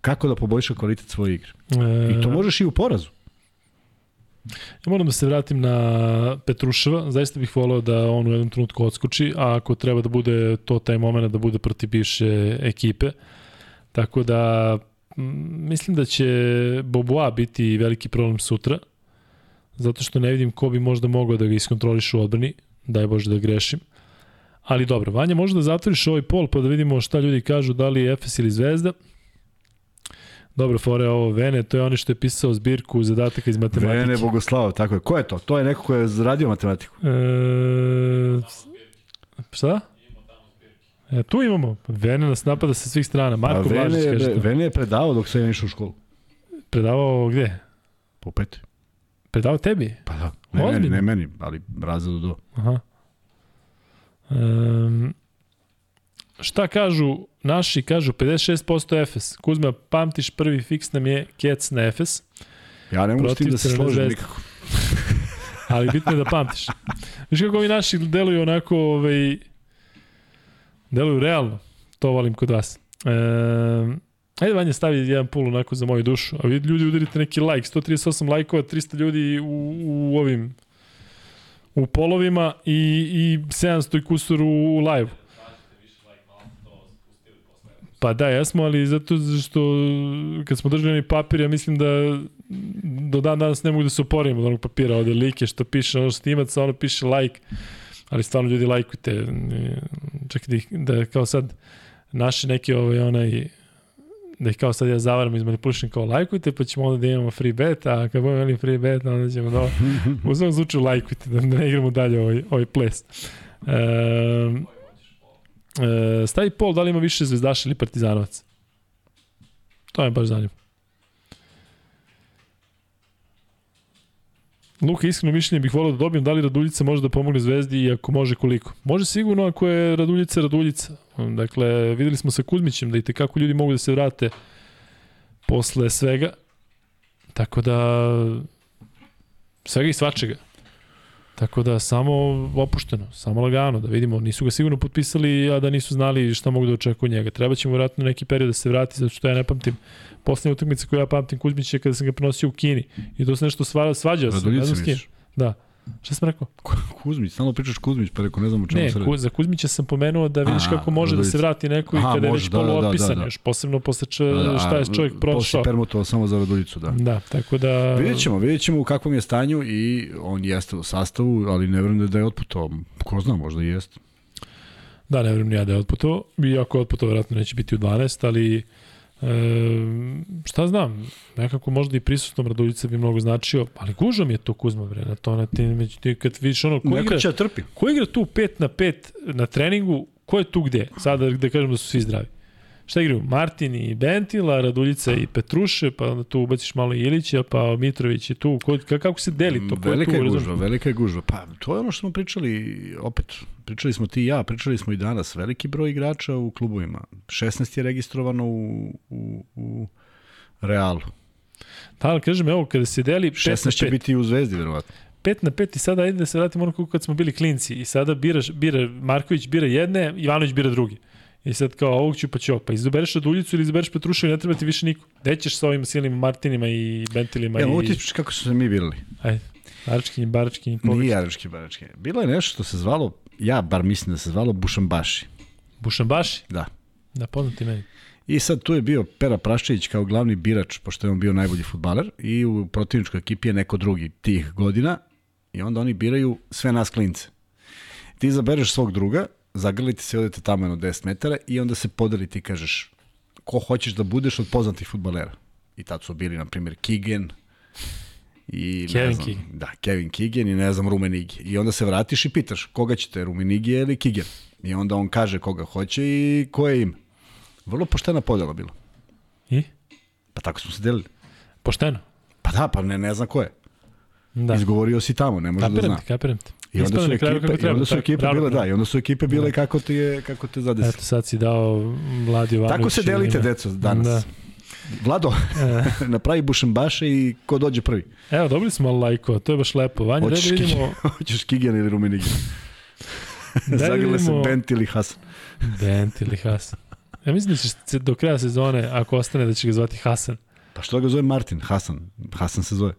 Speaker 2: kako da poboljša kvalitet svoje igre. E... I to možeš i u porazu.
Speaker 1: Ja moram da se vratim na Petruševa, zaista bih volao da on u jednom trenutku odskoči, a ako treba da bude to taj moment da bude protiv bivše ekipe. Tako da mislim da će Boboa biti veliki problem sutra, zato što ne vidim ko bi možda mogao da ga iskontroliše u odbrani, daj Bože da grešim. Ali dobro, Vanja, možda da zatvoriš ovaj pol pa da vidimo šta ljudi kažu, da li je Efes ili Zvezda. Dobro, fore ovo Vene, to je oni što je pisao zbirku zadataka iz matematike.
Speaker 2: Vene Bogoslava, tako je. Ko je to? To je neko ko je zaradio matematiku.
Speaker 1: E, šta? E, tu imamo. Vene nas napada sa svih strana. Marko Vene, Blažić kaže to.
Speaker 2: Vene je predavao dok sam ja išao u školu.
Speaker 1: Predavao gde?
Speaker 2: Po peti.
Speaker 1: Predavao tebi?
Speaker 2: Pa da. Ne Ozbiljno? meni, ne meni, ali razredu do.
Speaker 1: Aha. Um, šta kažu naši, kažu 56% Efes. Kuzma, pamtiš prvi fiks nam je Kec na Efes.
Speaker 2: Ja ne mogu s tim da se složim nikako.
Speaker 1: ali bitno je da pamtiš. Viš kako ovi naši deluju onako, ovaj, deluju realno. To volim kod vas. E, ajde Vanja stavi jedan pul onako za moju dušu, a vi ljudi udarite neki like, 138 lajkova, 300 ljudi u, u ovim u polovima i, i 700 i kusur u, u live. Pa da, jesmo, ali zato što kad smo držali papir, ja mislim da do dan danas ne mogu da se oporim od onog papira, od like što piše, ono što imac, ono piše like, ali stvarno ljudi lajkujte, čak da, ih, da kao sad naši neki ovaj, onaj, da ih kao sad ja zavaram izmanipulišem kao lajkujte, pa ćemo onda da imamo free bet, a kad budemo imali free bet, onda ćemo da u svom slučaju lajkujte, da ne igramo dalje ovaj, ovaj ples. E, E, stavi pol, da li ima više zvezdaša ili partizanovac? To je baš zanimljivo. Luka, iskreno mišljenje bih volio da dobijem da li Raduljica može da pomogne Zvezdi i ako može koliko. Može sigurno ako je Raduljica Raduljica. Dakle, videli smo sa Kuzmićem da i tekako ljudi mogu da se vrate posle svega. Tako da svega i svačega. Tako da samo opušteno, samo lagano, da vidimo, nisu ga sigurno potpisali, a da nisu znali šta mogu da očekuju njega. Treba će mu vratno neki period da se vrati, zato što ja ne pamtim poslednje utakmice koje ja pamtim Kuzmić je kada sam ga prenosio u Kini. I to se nešto sva, svađao sam, ne znam s kim. Da. Šta sam rekao?
Speaker 2: Kuzmić, stalno pričaš Kuzmić, pa rekao ne znam o čemu se
Speaker 1: radi. Ne, za Kuzmića sam pomenuo da vidiš kako može da se vrati neko i kada je već da, poluopisan da, da, da. još, posebno posle č, da, da, šta je čovjek prošao. Posle
Speaker 2: permutovao samo za Raduljicu, da.
Speaker 1: Da, tako da...
Speaker 2: Vidjet ćemo, vidjet ćemo u kakvom je stanju i on jeste u sastavu, ali ne vrem da je otputovao. Ko zna, možda i jeste.
Speaker 1: Da, ne ni ja da je otputovao. Iako je vratno neće biti u 12, ali E, šta znam, nekako možda i prisutnom Raduljica bi mnogo značio, ali gužo mi je to Kuzma, bre, na to, na ti, ti kad vidiš ono, ko igra,
Speaker 2: da trpi.
Speaker 1: ko igra tu 5 na 5 na treningu, ko je tu gde? Sada da kažem da su svi zdravi. Šta igraju? Martin i Bentila, Raduljica i Petruše, pa onda tu ubaciš malo Ilića, pa Mitrović je tu. Ko, kako se deli to?
Speaker 2: Velika
Speaker 1: je,
Speaker 2: tu, je gužva, velika je gužva. Pa to je ono što smo pričali, opet, pričali smo ti i ja, pričali smo i danas, veliki broj igrača u klubovima. 16 je registrovano u, u, u Realu.
Speaker 1: Da, ali kažem, evo, kada se deli...
Speaker 2: 16 će biti u Zvezdi, verovatno.
Speaker 1: 5 na 5 i sada ajde da se vratimo ono kad smo bili klinci i sada biraš, bira, Marković bira jedne, Ivanović bira drugi. I sad kao ovog ću pa ću pa izabereš Raduljicu ili izabereš Petrušev, ne treba ti više niko. Gde ćeš sa ovim silnim Martinima i Bentilima?
Speaker 2: Ja,
Speaker 1: mogu
Speaker 2: ti kako su se mi birali.
Speaker 1: Ajde, Arački, Barački,
Speaker 2: Ković. Nije Arački, Barački. Bilo je nešto što se zvalo, ja bar mislim da se zvalo Bušambaši.
Speaker 1: Bušambaši?
Speaker 2: Da.
Speaker 1: Da, poznati meni.
Speaker 2: I sad tu je bio Pera Praščević kao glavni birač, pošto je on bio najbolji futbaler, i u protivničkoj ekipi je neko drugi tih godina, i onda oni biraju sve nas klince. Ti izabereš svog druga zagrlite se, odete tamo jedno 10 metara i onda se podelite i kažeš ko hoćeš da budeš od poznatih futbalera. I tad su bili, na primjer, Kigen, i
Speaker 1: Kevin
Speaker 2: ne znam,
Speaker 1: Keegan.
Speaker 2: Da, Kevin Keegan i ne znam Rumenigi. I onda se vratiš i pitaš koga ćete, Rumenigi ili Keegan. I onda on kaže koga hoće i koje ime. Vrlo poštena podela bila.
Speaker 1: I?
Speaker 2: Pa tako smo se delili.
Speaker 1: Pošteno?
Speaker 2: Pa da, pa ne, ne znam ko je.
Speaker 1: Da.
Speaker 2: Izgovorio si tamo, ne može da zna.
Speaker 1: Kapiram te,
Speaker 2: I onda su ekipe, kako treba, i onda su ekipe bile, da, i onda su ekipe bile da. kako ti je kako te zadesi.
Speaker 1: Eto sad si dao Vladi Jovanović.
Speaker 2: Tako se delite deco danas. Da. Vlado, e. napravi bušembaše i ko dođe prvi.
Speaker 1: Evo, dobili smo lajko, to je baš lepo. Vanja, da vidimo...
Speaker 2: Hoćeš Kigen ili Ruminigen? Zagrle se Bent ili Hasan.
Speaker 1: Bent ili Hasan. Ja mislim da će do kraja sezone, ako ostane, da će ga zvati Hasan.
Speaker 2: Pa što ga zove Martin? Hasan. Hasan se zove.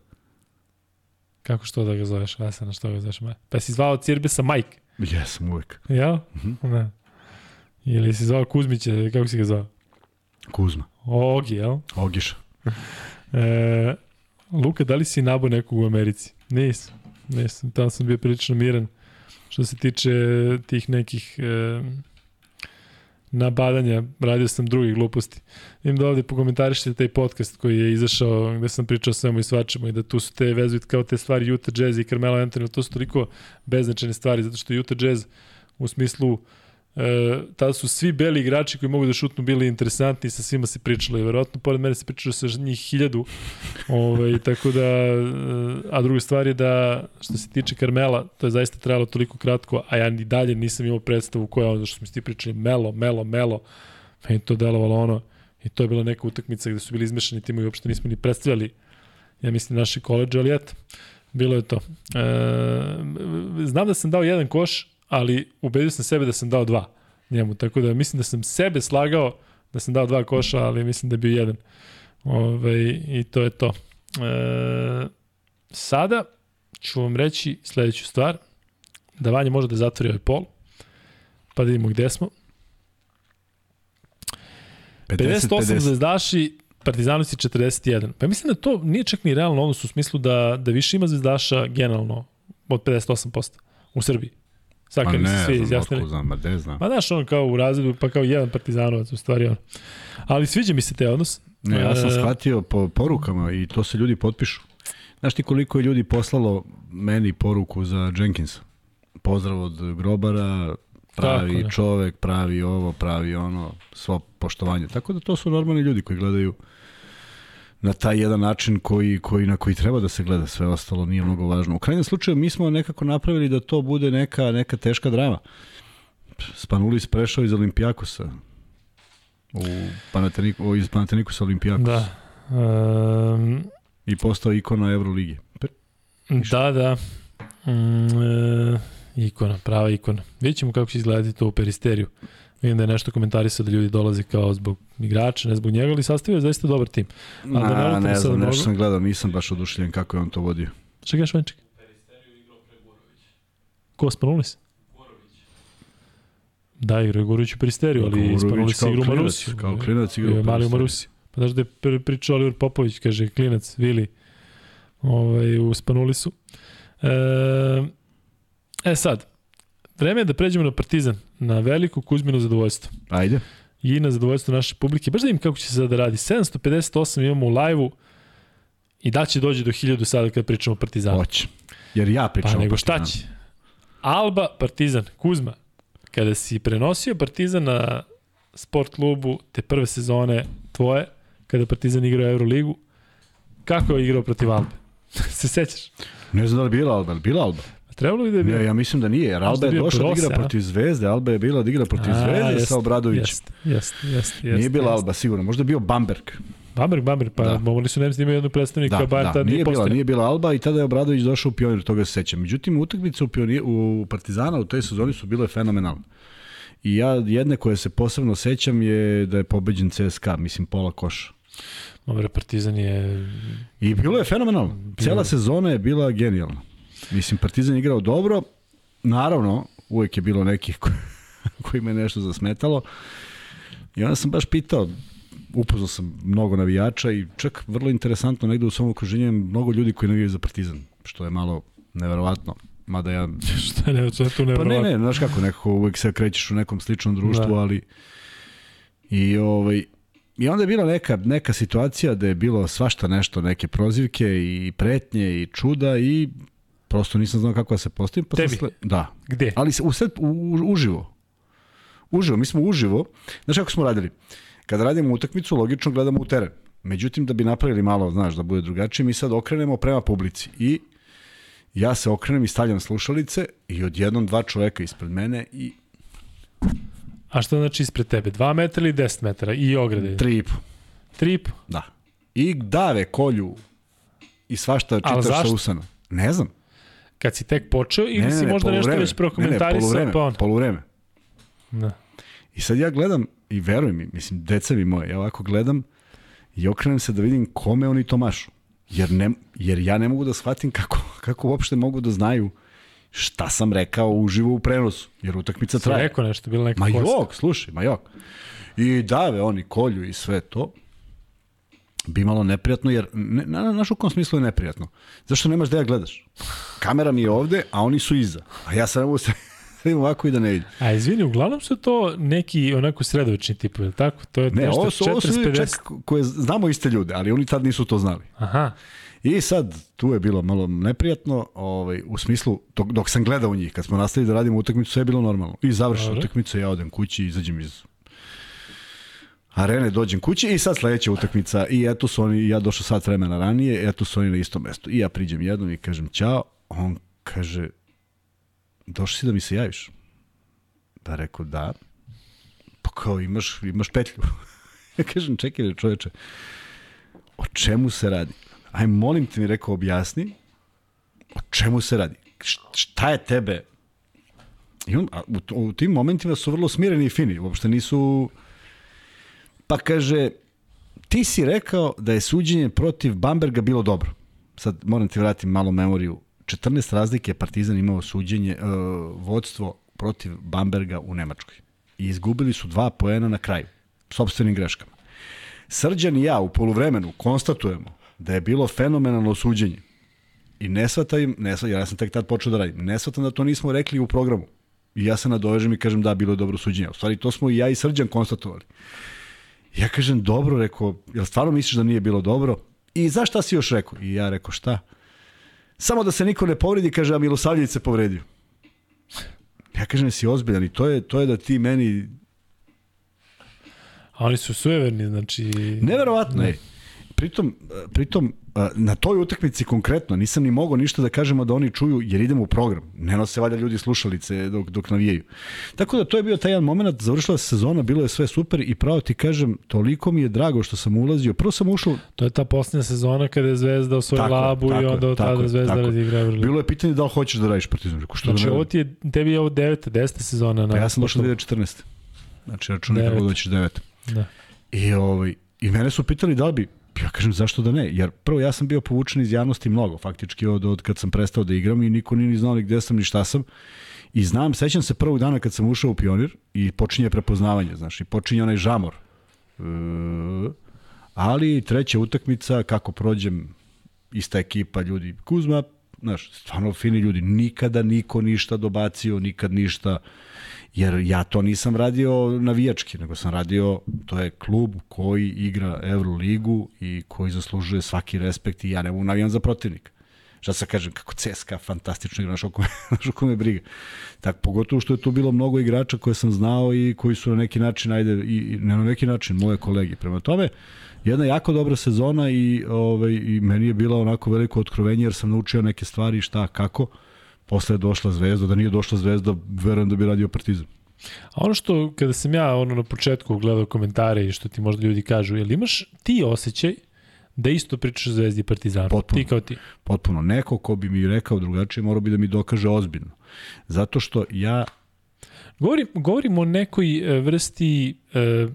Speaker 1: Kako što da ga zoveš Hasana, što ga zoveš? Pa si zvao Cirbisa Mike?
Speaker 2: Jesam uvek.
Speaker 1: Ja? Mm -hmm. Da. Ili si zvao Kuzmića, kako si ga zvao?
Speaker 2: Kuzma.
Speaker 1: Ogi, jel?
Speaker 2: Ogiša.
Speaker 1: e, Luka, da li si nabo nekog u Americi? Nisam. Nisam, tamo sam bio prilično miran. Što se tiče tih nekih e, nabadanja, radio sam drugi gluposti. Vidim da ovde pokomentarišite taj podcast koji je izašao gde sam pričao svemu i svačemu i da tu su te vezuju kao te stvari Utah Jazz i Carmelo Anthony, to su toliko beznačajne stvari zato što Utah Jazz u smislu uh, E, tada su svi beli igrači koji mogu da šutnu bili interesantni, sa svima se pričalo i verovatno pored mene se pričalo sa njih hiljadu. Ovaj, tako da, e, a druga stvar je da što se tiče Karmela, to je zaista trajalo toliko kratko, a ja ni dalje nisam imao predstavu koja je ono što smo ti pričali, melo, melo, melo, meni to delovalo ono, i to je bila neka utakmica gde su bili izmešani timovi, uopšte nismo ni predstavljali, ja mislim, naši koleđe, ali eto, bilo je to. E, znam da sam dao jedan koš, ali ubedio sam sebe da sam dao dva. njemu, tako da mislim da sam sebe slagao da sam dao dva koša, ali mislim da je bio jedan. Ove, I to je to. E, sada ću vam reći sledeću stvar, da Vanja može da zatvori ovaj pol, pa da vidimo gde smo. 58 50. zvezdaši, Partizanovci 41. Pa mislim da to nije čak ni realno odnos u smislu da, da više ima zvezdaša generalno od 58% u Srbiji.
Speaker 2: Sad kad se svi izjasnili. Znam, ma ne znam.
Speaker 1: Ma znaš, on kao u razredu, pa kao jedan partizanovac u stvari on. Ali sviđa mi se te odnos.
Speaker 2: Ne, ja sam e, shvatio po porukama i to se ljudi potpišu. Znaš ti koliko je ljudi poslalo meni poruku za Jenkinsa? Pozdrav od grobara, pravi Tako, čovek, pravi ovo, pravi ono, svo poštovanje. Tako da to su normalni ljudi koji gledaju na taj jedan način koji, koji, na koji treba da se gleda, sve ostalo nije mnogo važno. U krajnjem slučaju mi smo nekako napravili da to bude neka, neka teška drama. Spanulis prešao iz Olimpijakosa u Panateniku, iz Panatenikusa Olimpijakos.
Speaker 1: Da. Um,
Speaker 2: I postao ikona Euroligi.
Speaker 1: Da, da. Mm, e, ikona, prava ikona. Vidjet ćemo kako će izgledati to u peristeriju. Vidim da je nešto komentarisao da ljudi dolaze kao zbog igrača, ne zbog njega, ali sastavio je zaista dobar tim.
Speaker 2: A da Na, da ne znam, nešto sam gledao, nisam baš odušljen kako je on to vodio.
Speaker 1: Čekaj, Švenček. Ko, Spanulis? Da, igra je Gorović u Peristeriju, ali Spanulis igra u Marusiju.
Speaker 2: Kao klinac igra u
Speaker 1: Mali u Marusiju. Pa znaš da je pričao Oliver Popović, kaže klinac, Vili, ovaj, u Spanulisu. E, e sad, vreme je da pređemo na Partizan, na veliko Kuzmino zadovoljstvo.
Speaker 2: Ajde.
Speaker 1: I na zadovoljstvo naše publike. Baš da im kako će se sada radi. 758 imamo u live-u i da će dođe do 1000 sada kad pričamo o Partizanu.
Speaker 2: Hoće. Jer ja pričam
Speaker 1: pa, nego šta će? Alba, Partizan, Kuzma. Kada si prenosio Partizan na sport klubu te prve sezone tvoje, kada Partizan igrao Euroligu, kako je igrao protiv Albe? se sećaš?
Speaker 2: Ne znam da li bila Alba, bila Alba.
Speaker 1: Trebalo bi da je bio.
Speaker 2: Ne, ja mislim da nije, jer Alba je došla da igra protiv Zvezde, Alba je bila da igra protiv a, Zvezde jest, sa Obradovićem.
Speaker 1: Jeste, jeste, jeste.
Speaker 2: Nije bila jest. Alba, sigurno. Možda je bio Bamberg.
Speaker 1: Bamberg, Bamberg, pa da. mogli su Nemci da imaju jednu predstavnika, da, Bayern da,
Speaker 2: nije, nije bila, nije bila Alba i tada je Obradović došao u Pionir, toga se sećam. Međutim, utakmice u, pionir, u Partizana u toj sezoni su bile fenomenalne. I ja jedne koje se posebno sećam je da je pobeđen CSKA, mislim pola koša.
Speaker 1: Dobre, Partizan je...
Speaker 2: I bilo je fenomenalno. Bilo... Cela sezona je bila genijalna. Mislim, Partizan je igrao dobro, naravno, uvek je bilo nekih ko, koji me nešto zasmetalo. I onda sam baš pitao, upoznao sam mnogo navijača i čak vrlo interesantno negde u svom okruženju mnogo ljudi koji navijaju za Partizan, što je malo neverovatno. Mada ja...
Speaker 1: Šta je to neverovatno?
Speaker 2: Pa ne, ne, znaš kako, nekako uvek se krećeš u nekom sličnom društvu, da. ali... I, ovaj, I onda je bila neka, neka situacija da je bilo svašta nešto, neke prozivke i pretnje i čuda i Prosto nisam znao kako da se postavim. Pa
Speaker 1: Tebi?
Speaker 2: Sle... Da.
Speaker 1: Gde?
Speaker 2: Ali u, sad, u, uživo. Uživo, mi smo uživo. Znaš kako smo radili? Kada radimo utakmicu, logično gledamo u teren. Međutim, da bi napravili malo, znaš, da bude drugačije, mi sad okrenemo prema publici. I ja se okrenem i stavljam slušalice i odjednom dva čoveka ispred mene i...
Speaker 1: A što znači ispred tebe? 2 metra ili 10 metara? I ograde?
Speaker 2: 3,5.
Speaker 1: 3,5?
Speaker 2: Da. I dave kolju i svašta čitaš sa usana. Ne znam.
Speaker 1: Kad si tek počeo ili ne, ne, si možda nešto već prokomentarisao? Ne, ne,
Speaker 2: poluvreme, pa.
Speaker 1: Da.
Speaker 2: I sad ja gledam, i veruj mi, mislim, deca mi moje, ja ovako gledam i okrenem se da vidim kome oni to mašu. Jer, ne, jer ja ne mogu da shvatim kako, kako uopšte mogu da znaju šta sam rekao uživo u prenosu, jer utakmica traje.
Speaker 1: rekao nešto, bilo neka
Speaker 2: Ma jok, slušaj, ma jok. I dave oni kolju i sve to bi malo neprijatno, jer ne, na, naš u kom smislu je neprijatno. Zašto nemaš da ja gledaš? Kamera mi je ovde, a oni su iza. A ja sam mogu sedim ovako i da ne vidim.
Speaker 1: A izvini, uglavnom su to neki onako sredovični tipovi, tako? To je
Speaker 2: ne, ovo su, 40, ovo su čak koje znamo iste ljude, ali oni tad nisu to znali.
Speaker 1: Aha.
Speaker 2: I sad, tu je bilo malo neprijatno, ovaj, u smislu, dok, dok sam gledao njih, kad smo nastavili da radimo utakmicu, sve je bilo normalno. I završena utakmica, ja odem kući, izađem iz arene dođem kući i sad sledeća utakmica i eto su oni, ja došao sat vremena ranije, eto su oni na istom mestu. I ja priđem jednom i kažem ćao, on kaže, došli si da mi se javiš? Da rekao, da. Pa kao, imaš, imaš petlju. ja kažem, čekaj čoveče, o čemu se radi? Aj, molim te mi rekao, objasni, o čemu se radi? Šta je tebe I on, a u, u tim momentima su vrlo smireni i fini, uopšte nisu... Pa kaže, ti si rekao da je suđenje protiv Bamberga bilo dobro. Sad moram ti vratiti malo memoriju. 14 razlike Partizan imao suđenje, uh, vodstvo protiv Bamberga u Nemačkoj. I izgubili su dva poena na kraju, sobstvenim greškama. Srđan i ja u poluvremenu konstatujemo da je bilo fenomenalno suđenje. I ne shvatam, ne shvatam, ja sam tek tad počeo da radim, ne shvatam da to nismo rekli u programu. I ja se nadovežem i kažem da, bilo je dobro suđenje. U stvari, to smo i ja i Srđan konstatovali. Ja kažem, dobro, rekao, jel stvarno misliš da nije bilo dobro? I za šta si još rekao? I ja rekao, šta? Samo da se niko ne povredi, kaže, a Milosavljević se povredio. Ja kažem, si ozbiljan i to je, to je da ti meni...
Speaker 1: A oni su sujeverni, znači...
Speaker 2: Neverovatno, ne. Pritom, pritom na toj utakmici konkretno nisam ni mogao ništa da kažemo da oni čuju jer idemo u program. Ne nose valjda ljudi slušalice dok, dok navijaju. Tako da to je bio taj jedan moment, završila se sezona, bilo je sve super i pravo ti kažem, toliko mi je drago što sam ulazio. Prvo sam ušao...
Speaker 1: To je ta posljednja sezona kada je Zvezda osvoji labu tako, i onda od tada Zvezda radi igra Euroligu.
Speaker 2: Bilo je pitanje da li hoćeš da radiš Partizan.
Speaker 1: Što znači, da ovo ti je, tebi je ovo 9. 10. sezona. Na
Speaker 2: pa ja sam došao 2014. Znači, računaj kako doćeš 9. Da. I, ovaj, I mene su pitali da li bi Ja kažem zašto da ne, jer prvo ja sam bio povučen iz javnosti mnogo, faktički od, od kad sam prestao da igram i niko nije ni znao ni gde sam ni šta sam. I znam, sećam se prvog dana kad sam ušao u pionir i počinje prepoznavanje, znaš, i počinje onaj žamor. E, ali treća utakmica, kako prođem, ista ekipa ljudi, Kuzma, znaš, stvarno fini ljudi, nikada niko ništa dobacio, nikad ništa, jer ja to nisam radio navijački, nego sam radio, to je klub koji igra Euroligu i koji zaslužuje svaki respekt i ja ne mogu navijam za protivnika. Šta se kažem, kako CSKA fantastično igra, našo kome, kome briga. Tako, pogotovo što je tu bilo mnogo igrača koje sam znao i koji su na neki način, ajde, i, ne na neki način, moje kolege. Prema tome, jedna jako dobra sezona i, ovaj, i meni je bila onako veliko otkrovenje jer sam naučio neke stvari šta, kako. Posle je došla Zvezda, da nije došla Zvezda, verujem da bi radio Partizan.
Speaker 1: A ono što, kada sam ja ono na početku gledao komentare i što ti možda ljudi kažu, jel imaš ti osjećaj da isto pričaš Zvezdi i Partizanu?
Speaker 2: Potpuno.
Speaker 1: Ti kao ti.
Speaker 2: Potpuno. Neko ko bi mi rekao drugačije morao bi da mi dokaže ozbiljno. Zato što ja...
Speaker 1: Govorim, govorim o nekoj e, vrsti e,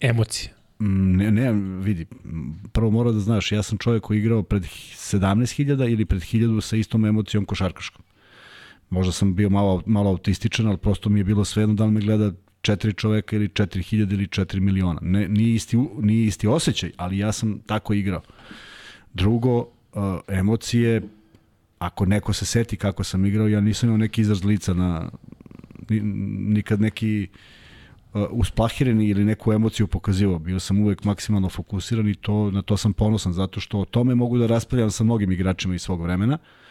Speaker 1: emocije.
Speaker 2: Mm, ne, ne, vidi, prvo mora da znaš, ja sam čovjek koji je igrao pred 17.000 ili pred 1000 sa istom emocijom košarkaškom. Možda sam bio malo, malo autističan, ali prosto mi je bilo svejedno da li me gleda četiri čoveka ili 4000 ili 4 miliona. Ne, nije, isti, nije isti osjećaj, ali ja sam tako igrao. Drugo, uh, emocije, ako neko se seti kako sam igrao, ja nisam imao neki izraz lica na nikad neki uh, usplahireni ili neku emociju pokazivao. Bio sam uvek maksimalno fokusiran i to, na to sam ponosan, zato što o tome mogu da raspravljam sa mnogim igračima iz svog vremena. Uh,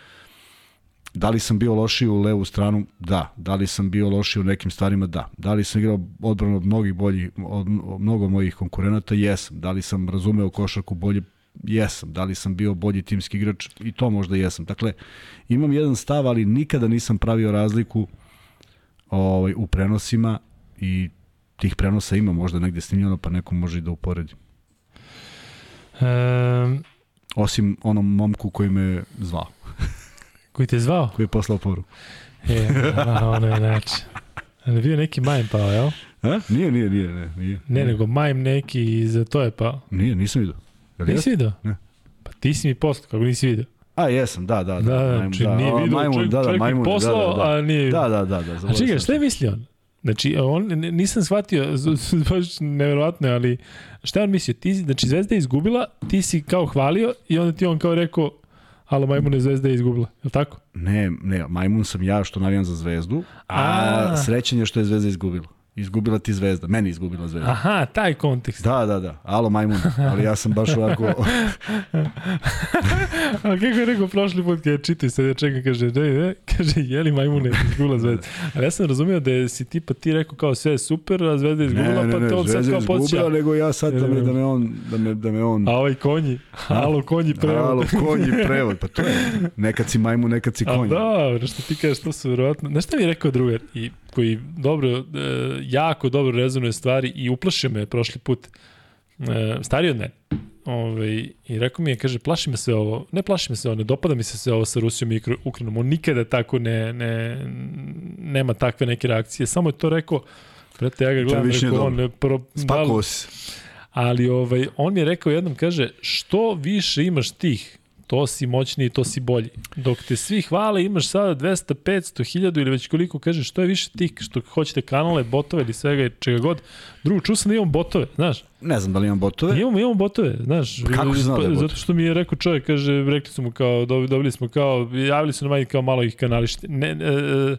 Speaker 2: Da li sam bio lošiji u levu stranu? Da. Da li sam bio lošiji u nekim stvarima? Da. Da li sam igrao odbranu od mnogih boljih, od, od mnogo mojih konkurenata? Jesam. Da li sam razumeo košarku bolje? Jesam. Da li sam bio bolji timski igrač? I to možda jesam. Dakle, imam jedan stav, ali nikada nisam pravio razliku ovaj, u prenosima i tih prenosa ima možda negde snimljeno, pa neko može i da uporedi. Um, Osim onom momku koji me zvao.
Speaker 1: Koji te zvao?
Speaker 2: Koji je poslao poruku.
Speaker 1: E, a, ono je znači. Ali bio neki majm pao, jel?
Speaker 2: A? Nije, nije, nije, ne, nije.
Speaker 1: Ne, nego majm neki i za to je pao.
Speaker 2: Nije, nisam vidio.
Speaker 1: Nisi vidio? Ne. Pa ti si mi poslao, kako nisi vidio?
Speaker 2: A, jesam, da, da, da.
Speaker 1: Da, da, znači da, nije vidio, majmun, čovjek, da, da, majmun, poslao, da, da, da. a nije
Speaker 2: Da, da, da. da
Speaker 1: a čekaj, šta je mislio on? Znači, on, nisam shvatio, baš neverovatno, ali šta je on mislio? Ti, znači, Zvezda je izgubila, ti si kao hvalio i onda ti on kao rekao, Alo Majmun je Zvezda je izgubila, je li tako?
Speaker 2: Ne, ne, Majmun sam ja što navijam za Zvezdu, a, a srećen je što je Zvezda izgubila. Izgubila ti zvezda, meni izgubila zvezda.
Speaker 1: Aha, taj kontekst.
Speaker 2: Da, da, da. Alo majmun, ali ja sam baš ovako...
Speaker 1: A kako je rekao prošli put kada čitao sad ja čekam, kaže, ne, ne, kaže, jeli majmune izgubila zvezda. Ali ja sam razumio da je si tipa ti rekao kao sve je super, a zvezda izgubila, ne, pa to on sad kao podsjeća.
Speaker 2: Ne, nego ja sad da me, da me on... Da me, da me on...
Speaker 1: A ovaj konji, alo konji prevod.
Speaker 2: Alo konji prevod, pa to je. Nekad si majmun, nekad si konji.
Speaker 1: A da, što ti kažeš, to su verovatno... Znaš šta mi je rekao drugar? I koji dobro, e, jako dobro rezonuje stvari i uplašio me prošli put. E, stariji od mene. ovaj, i rekao mi je, kaže, plaši me se ovo, ne plaši me se ovo, ne dopada mi se se ovo sa Rusijom i Ukrajinom, on nikada tako ne, ne, nema takve neke reakcije, samo je to rekao, Prete, ja ga gledam, rekao, on, pro,
Speaker 2: Spakao se.
Speaker 1: Ali ovaj, on mi je rekao jednom, kaže, što više imaš tih to si moćniji, to si bolji. Dok te svi hvale, imaš sada 200, 500, 1000 ili već koliko kažeš, što je više tih što hoćete kanale, botove ili svega čega god. Drugo, čuo sam da imam botove, znaš.
Speaker 2: Ne znam da li imam botove.
Speaker 1: Imamo, imamo botove, znaš.
Speaker 2: Kako si znao da je botove?
Speaker 1: Zato što mi je rekao čovjek, kaže, rekli su mu kao, dobili smo kao, javili su na manje kao malo ih kanalište. Ne, ne, e,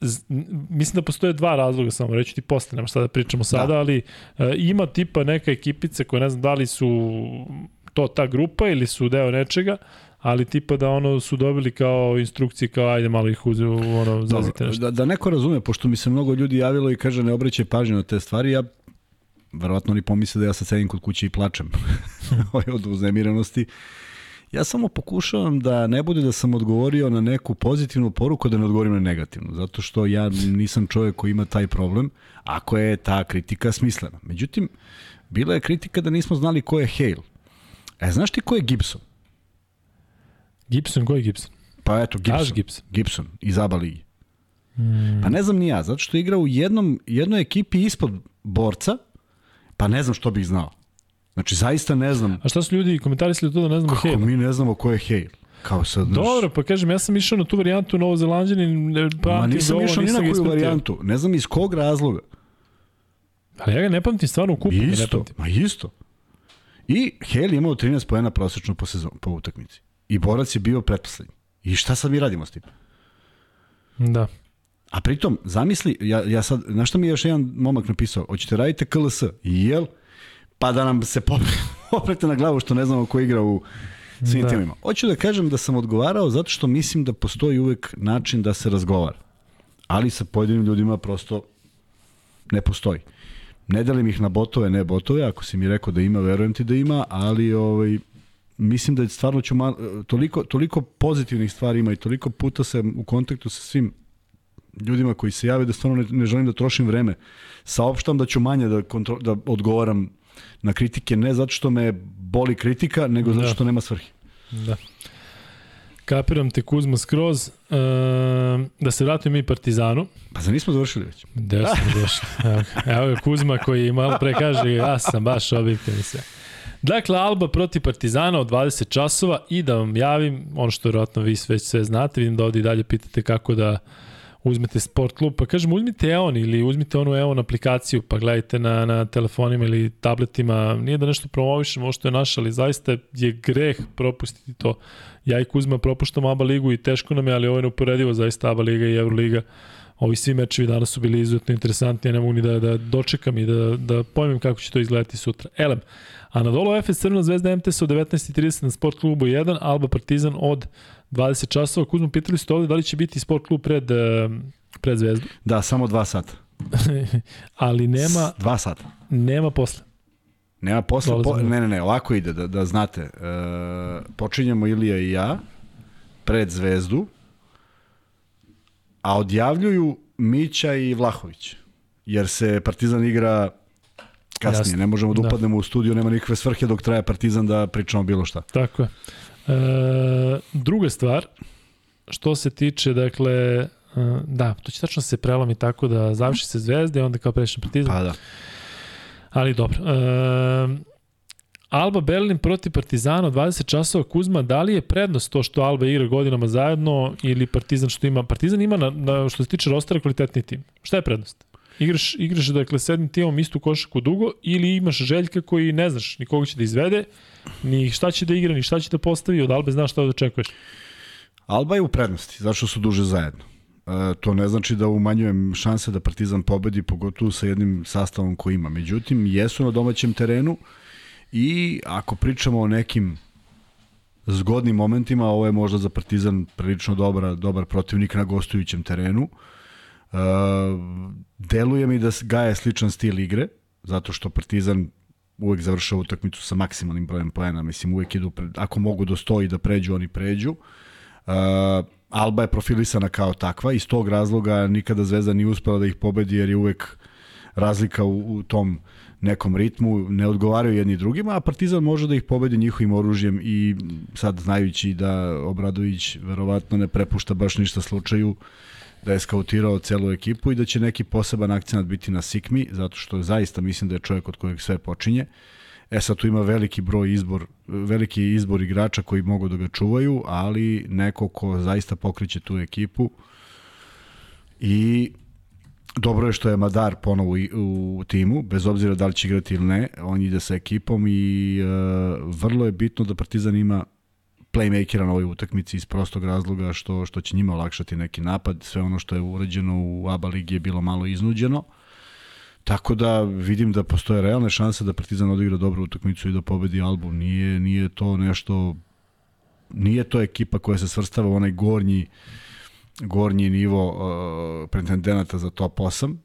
Speaker 1: z, mislim da postoje dva razloga samo, reću ti posle, nema šta da pričamo sada, da. ali e, ima tipa neka ekipica koja ne znam da li su to ta grupa ili su deo nečega, ali tipa da ono su dobili kao instrukcije kao ajde malo ih uze ono zazite nešto.
Speaker 2: Da, da neko razume, pošto mi se mnogo ljudi javilo i kaže ne obraćaj pažnju na te stvari, ja verovatno oni pomisle da ja sad sedim kod kuće i plačem od uznemirenosti. Ja samo pokušavam da ne bude da sam odgovorio na neku pozitivnu poruku, da ne odgovorim na negativnu, zato što ja nisam čovjek koji ima taj problem, ako je ta kritika smislena. Međutim, bila je kritika da nismo znali ko je Hale. E, znaš ti ko je Gibson?
Speaker 1: Gibson, ko je Gibson?
Speaker 2: Pa eto, Gibson.
Speaker 1: Ash Gibson.
Speaker 2: Gibson, iz ABA ligi. Hmm. Pa ne znam ni ja, zato što igra u jednom, jednoj ekipi ispod borca, pa ne znam što bih znao. Znači, zaista ne znam.
Speaker 1: A šta su ljudi komentarisali to da ne znamo
Speaker 2: Kako
Speaker 1: Hale?
Speaker 2: mi ne znamo ko je Hale? Kao sad,
Speaker 1: Dobro, pa kažem, ja sam išao na tu varijantu Novozelanđanin, ne
Speaker 2: Ma nisam
Speaker 1: ovo,
Speaker 2: išao ni na koju varijantu. Ne znam iz kog razloga.
Speaker 1: Ali ja ga ne pamtim stvarno u kupu, ne
Speaker 2: Isto,
Speaker 1: pamtim.
Speaker 2: ma isto. I je imao 13 poena prosečno po, sezon, po utakmici. I borac je bio pretposlednji. I šta sad mi radimo s tim?
Speaker 1: Da.
Speaker 2: A pritom, zamisli, ja, ja sad, znaš šta mi je još jedan momak napisao? Hoćete radite KLS? Jel? Pa da nam se popre- poprete na glavu što ne znamo ko igra u svim
Speaker 1: da.
Speaker 2: timima. Hoću da kažem da sam odgovarao zato što mislim da postoji uvek način da se razgovara. Ali sa pojedinim ljudima prosto ne postoji. Ne delim ih na botove, ne botove, ako si mi rekao da ima, verujem ti da ima, ali ovaj, mislim da je stvarno ću mal, toliko, toliko pozitivnih stvari ima i toliko puta sam u kontaktu sa svim ljudima koji se jave da stvarno ne, ne želim da trošim vreme. Saopštam da ću manje da, kontro, da odgovaram na kritike, ne zato što me boli kritika, nego zato
Speaker 1: Da.
Speaker 2: što nema svrhe.
Speaker 1: Da. Kapiram te Kuzma skroz. E, da se vratim mi Partizanu.
Speaker 2: Pa za nismo završili već?
Speaker 1: Gde smo došli? Evo, evo ga Kuzma koji malo pre kaže ja sam baš objektivni sve. Dakle, Alba protiv Partizana od 20 časova i da vam javim, ono što vjerojatno vi već sve znate, vidim da ovdje i dalje pitate kako da uzmete sport klub, pa kažem uzmite EON ili uzmite onu EON aplikaciju pa gledajte na, na telefonima ili tabletima, nije da nešto promovišem ovo što je naš, ali zaista je greh propustiti to. Ja i Kuzma propuštamo ABA ligu i teško nam je, ali ovo je neuporedivo zaista ABA liga i Euroliga. Ovi svi mečevi danas su bili izuzetno interesantni, ja ne mogu ni da, da dočekam i da, da pojmem kako će to izgledati sutra. Elem, Anadolu Efes Crvena zvezda MTS od 19.30 na Sport klubu 1, Alba Partizan od 20 časova. Kuzmo, pitali ste ovde da li će biti Sport klub pred, eh, pred zvezdu,
Speaker 2: Da, samo dva sata.
Speaker 1: ali nema,
Speaker 2: Dva sata.
Speaker 1: nema posle.
Speaker 2: Nema posle, po, ne, ne, ne, ovako ide, da, da znate. E, počinjemo Ilija i ja pred Zvezdu, a odjavljuju Mića i Vlahović, jer se Partizan igra kasnije.
Speaker 1: Jasno.
Speaker 2: Ne možemo da
Speaker 1: Da.
Speaker 2: upadnemo u studiju, nema nikakve svrhe dok traje Partizan da pričamo bilo šta.
Speaker 1: Tako je. E, druga stvar, što se tiče, dakle, e, da, to će tačno se prelomi tako da završi se zvezda i onda kao pređeš na partizan.
Speaker 2: Pa da.
Speaker 1: Ali dobro. E, Alba Berlin protiv Partizana 20 časova Kuzma, da li je prednost to što Alba igra godinama zajedno ili Partizan što ima? Partizan ima na, na što se tiče rostera kvalitetni tim. Šta je prednost? Igraš, igraš dakle s jednim timom istu košaku dugo ili imaš Željka koji ne znaš ni koga će da izvede, ni šta će da igra, ni šta će da postavi, od Albe znaš šta da očekuješ.
Speaker 2: Alba je u prednosti, zašto su duže zajedno. E, to ne znači da umanjujem šanse da Partizan pobedi, pogotovo sa jednim sastavom koji ima. Međutim, jesu na domaćem terenu i ako pričamo o nekim zgodnim momentima, ovo je možda za Partizan prilično dobra, dobar protivnik na gostujućem terenu. E, deluje mi da gaje sličan stil igre, zato što Partizan uvek završava utakmicu sa maksimalnim brojem poena, mislim uvek idu, pre, ako mogu do 100 i da pređu, oni pređu. Uh, Alba je profilisana kao takva, iz tog razloga nikada Zvezda nije uspela da ih pobedi jer je uvek razlika u, u tom nekom ritmu, ne odgovaraju jedni drugima, a Partizan može da ih pobedi njihovim oružjem i sad znajući da Obradović verovatno ne prepušta baš ništa slučaju, da je skautirao celu ekipu i da će neki poseban akcent biti na Sikmi, zato što zaista mislim da je čovjek od kojeg sve počinje. E sad tu ima veliki broj izbor, veliki izbor igrača koji mogu da ga čuvaju, ali neko ko zaista pokreće tu ekipu i dobro je što je Madar ponovo u, timu, bez obzira da li će igrati ili ne, on ide sa ekipom i uh, vrlo je bitno da Partizan ima playmakera na ovoj utakmici iz prostog razloga što, što će njima olakšati neki napad. Sve ono što je urađeno u ABA ligi je bilo malo iznuđeno. Tako da vidim da postoje realne šanse da Partizan odigra dobru utakmicu i da pobedi Albu. Nije, nije to nešto nije to ekipa koja se svrstava u onaj gornji gornji nivo uh, pretendenata za top 8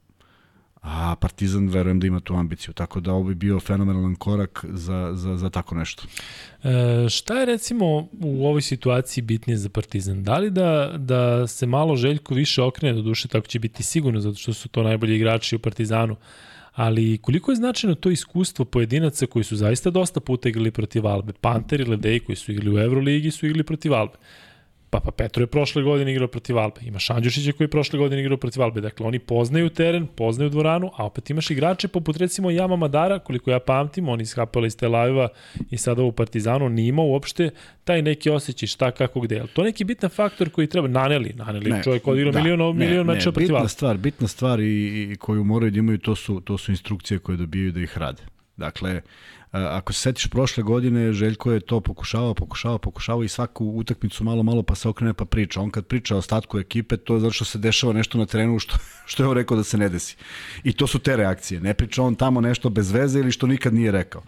Speaker 2: a Partizan verujem da ima tu ambiciju, tako da ovo bi bio fenomenalan korak za, za, za tako nešto.
Speaker 1: E, šta je recimo u ovoj situaciji bitnije za Partizan? Da li da, da se malo Željko više okrene do duše, tako će biti sigurno, zato što su to najbolji igrači u Partizanu, ali koliko je značajno to iskustvo pojedinaca koji su zaista dosta puta igrali protiv Albe? Panter i Ledej koji su igrali u Euroligi su igrali protiv Albe. Pa pa Petro je prošle godine igrao protiv Albe. Ima Šanđušića koji je prošle godine igrao protiv Albe. Dakle, oni poznaju teren, poznaju dvoranu, a opet imaš igrače poput recimo Jama Madara, koliko ja pamtim, on iz Hapela iz Tel Aviva i sada u Partizanu, nije imao uopšte taj neki osjećaj šta, kako, gde. Ali to neki bitan faktor koji treba, naneli, naneli ne, čovjek odigrao da, milion, ne, milion meča protiv Albe.
Speaker 2: Bitna stvar, bitna stvar i, i koju moraju da imaju, to su, to su instrukcije koje dobijaju da ih rade. Dakle, ako se setiš prošle godine, Željko je to pokušavao, pokušavao, pokušavao i svaku utakmicu malo, malo pa se okrene pa priča. On kad priča o ostatku ekipe, to je zato što se dešava nešto na terenu što, što je on rekao da se ne desi. I to su te reakcije. Ne priča on tamo nešto bez veze ili što nikad nije rekao.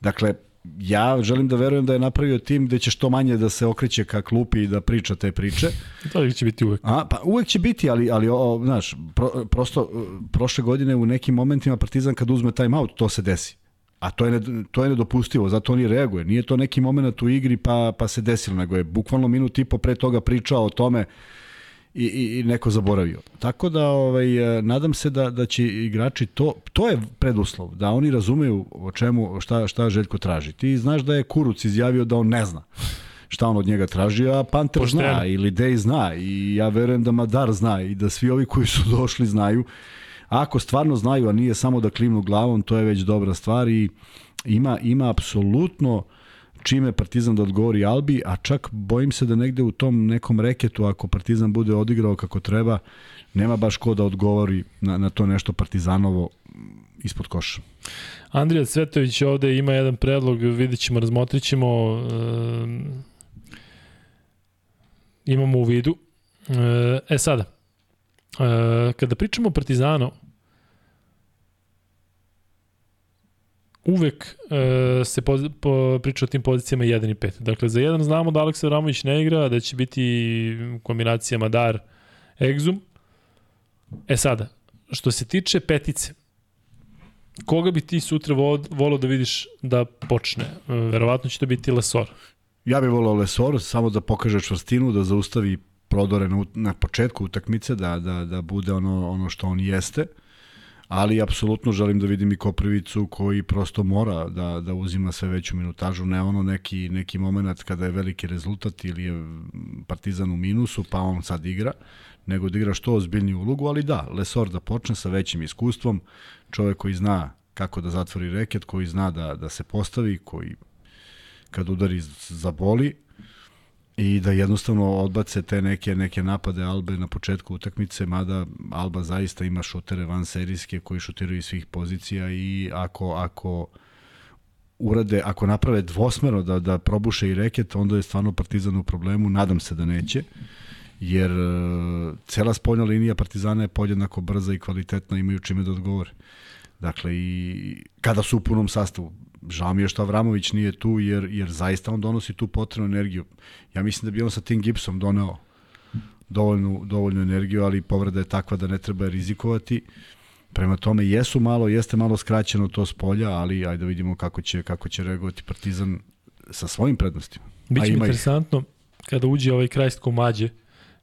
Speaker 2: Dakle, ja želim da verujem da je napravio tim gde će što manje da se okreće ka klupi i da priča te priče.
Speaker 1: To će biti uvek.
Speaker 2: A, pa uvek će biti, ali, ali o, znaš, pro, prosto prošle godine u nekim momentima Partizan kad uzme time out, to se desi. A to je, ne, to je nedopustivo, zato oni reaguje. Nije to neki moment u igri pa, pa se desilo, nego je bukvalno minut i po pre toga pričao o tome i, i, i neko zaboravio. Tako da ovaj, nadam se da, da će igrači to, to je preduslov, da oni razumeju o čemu, šta, šta Željko traži. Ti znaš da je Kuruc izjavio da on ne zna šta on od njega traži, a Panter Pošteno. zna ili Dej zna i ja verujem da Madar zna i da svi ovi koji su došli znaju Ako stvarno znaju, a nije samo da klimnu glavom, to je već dobra stvar i ima, ima apsolutno čime Partizan da odgovori Albi, a čak bojim se da negde u tom nekom reketu, ako Partizan bude odigrao kako treba, nema baš ko da odgovori na, na to nešto Partizanovo ispod koša.
Speaker 1: Andrija Cvetović ovde ima jedan predlog, vidjet ćemo, razmotrit ćemo, e, imamo u vidu. E, e sada, e, kada pričamo o Partizanu, uvek e, se po, po, priča o tim pozicijama 1 i 5. Dakle, za jedan znamo da Aleksa Ramović ne igra, da će biti kombinacija Madar, Exum. E sada, što se tiče petice, koga bi ti sutra volao da vidiš da počne? E, verovatno će to biti Lesor.
Speaker 2: Ja bih volao Lesor, samo da pokaže čvrstinu, da zaustavi prodore na, na početku utakmice, da, da, da bude ono, ono što on jeste. Ali apsolutno želim da vidim i Koprivicu koji prosto mora da, da uzima sve veću minutažu, ne ono neki, neki moment kada je veliki rezultat ili je Partizan u minusu pa on sad igra, nego da igra što ozbiljniju ulogu, ali da, Lesor da počne sa većim iskustvom, čovek koji zna kako da zatvori reket, koji zna da, da se postavi, koji kad udari zaboli, i da jednostavno odbace te neke neke napade Albe na početku utakmice, mada Alba zaista ima šutere van serijske koji šutiraju iz svih pozicija i ako ako urade, ako naprave dvosmero da, da probuše i reket, onda je stvarno Partizan u problemu, nadam se da neće, jer uh, cela spoljna linija Partizana je podjednako brza i kvalitetna, imaju čime da odgovore. Dakle, i kada su u punom sastavu, žao mi je što Avramović nije tu, jer, jer zaista on donosi tu potrebnu energiju. Ja mislim da bi on sa tim gipsom doneo dovoljnu, dovoljnu energiju, ali povreda je takva da ne treba rizikovati. Prema tome, jesu malo, jeste malo skraćeno to s polja, ali ajde da vidimo kako će, kako će reagovati Partizan sa svojim prednostima.
Speaker 1: Biće interesantno ih. kada uđe ovaj krajst komađe,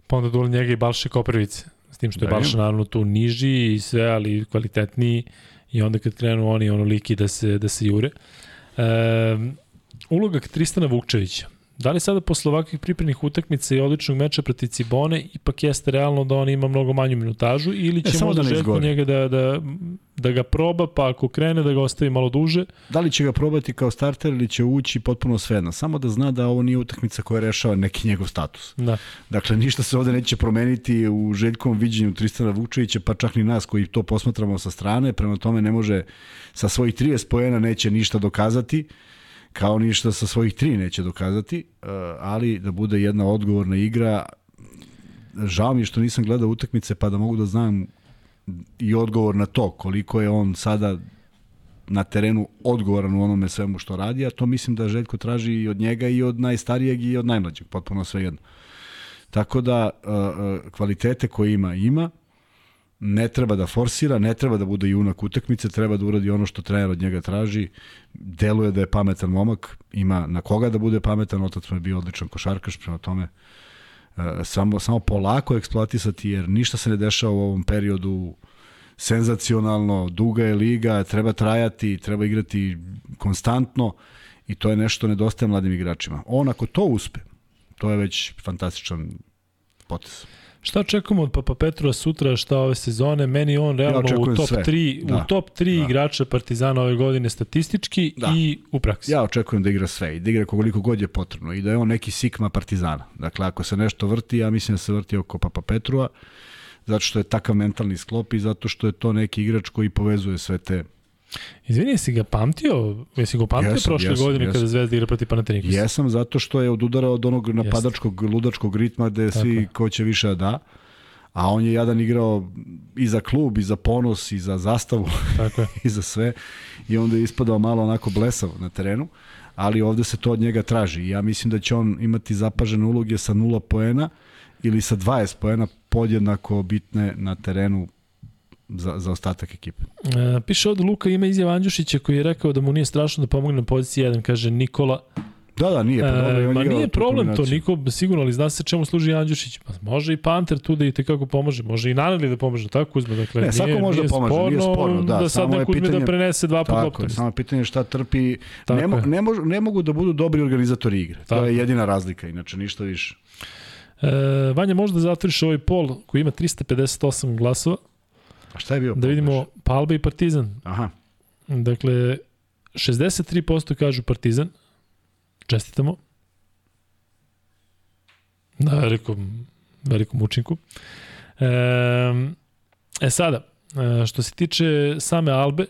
Speaker 1: pa onda dole njega i Balše Koprivice. S tim što je da, Balša naravno tu niži i sve, ali kvalitetniji i onda kad krenu oni ono liki da se, da se jure. E, uloga Tristana Vukčevića. Da li sada posle ovakvih pripremnih utakmica i odličnog meča protiv Cibone ipak jeste realno da on ima mnogo manju minutažu ili će možda da Željko njega da, da, da ga proba pa ako krene da ga ostavi malo duže?
Speaker 2: Da li će ga probati kao starter ili će ući potpuno svejedno? Samo da zna da ovo nije utakmica koja rešava neki njegov status.
Speaker 1: Da.
Speaker 2: Dakle, ništa se ovde neće promeniti u Željkovom viđenju Tristana Vučevića, pa čak ni nas koji to posmatramo sa strane, prema tome ne može sa svojih 30 pojena neće ništa dokazati kao ništa sa svojih tri neće dokazati, eh, ali da bude jedna odgovorna igra, žao mi je što nisam gledao utakmice pa da mogu da znam i odgovor na to koliko je on sada na terenu odgovoran u onome svemu što radi, a to mislim da Željko traži i od njega i od najstarijeg i od najmlađeg, potpuno sve jedno. Tako da eh, eh, kvalitete koje ima, ima, ne treba da forsira, ne treba da bude junak utakmice, treba da uradi ono što trener od njega traži. Deluje da je pametan momak, ima na koga da bude pametan, otac mu je bio odličan košarkaš, prema tome e, samo, samo polako eksploatisati, jer ništa se ne dešava u ovom periodu senzacionalno, duga je liga, treba trajati, treba igrati konstantno i to je nešto nedostaje mladim igračima. On ako to uspe, to je već fantastičan potez.
Speaker 1: Šta očekujemo od Papa Petrova sutra, šta ove sezone? Meni on realno ja u top sve. 3, da. u top 3 da. igrača Partizana ove godine statistički da. i u praksi.
Speaker 2: Ja očekujem da igra sve i da igra koliko god je potrebno i da je on neki sikma Partizana. Dakle, ako se nešto vrti, ja mislim da se vrti oko Papa Petrova, zato što je takav mentalni sklop i zato što je to neki igrač koji povezuje sve te
Speaker 1: Izvini, jesi ga pamtio? Jesi ga pamtio jesam, prošle jesam, godine jesam. kada Zvezda igra protiv Panathinaikosa?
Speaker 2: Jesam, zato što je odudarao od onog napadačkog, ludačkog ritma gde Tako. svi ko će više da da. A on je jadan igrao i za klub, i za ponos, i za zastavu, Tako i za sve. I onda je ispadao malo onako blesav na terenu. Ali ovde se to od njega traži. Ja mislim da će on imati zapažene uloge sa nula poena ili sa 20 poena podjednako bitne na terenu za, za ostatak ekipe.
Speaker 1: E, piše ovde Luka ima izjav Andjušića koji je rekao da mu nije strašno da pomogne na poziciji 1, kaže Nikola.
Speaker 2: Da, da, nije. Pa,
Speaker 1: dobro, e, ma nije problem to, niko sigurno, ali zna se čemu služi Andjušić. Pa može i Panter tu da i tekako pomože, može i Naneli da pomože, tako uzme. Dakle,
Speaker 2: ne, svako može da pomaže, sporno, nije sporno. Da,
Speaker 1: da sad neko uzme da prenese dva po loptu.
Speaker 2: Samo pitanje šta trpi. ne, mo, ne, mož, ne mogu da budu dobri organizatori igre. Tako. To je jedina razlika, inače ništa više.
Speaker 1: E, Vanja, možda zatvoriš ovaj pol koji ima 358 glasova.
Speaker 2: A šta je bio?
Speaker 1: Da vidimo Palba i Partizan.
Speaker 2: Aha.
Speaker 1: Dakle, 63% kažu Partizan. Čestitamo. Na velikom, velikom učinku. E, e sada, e, što se tiče same Albe,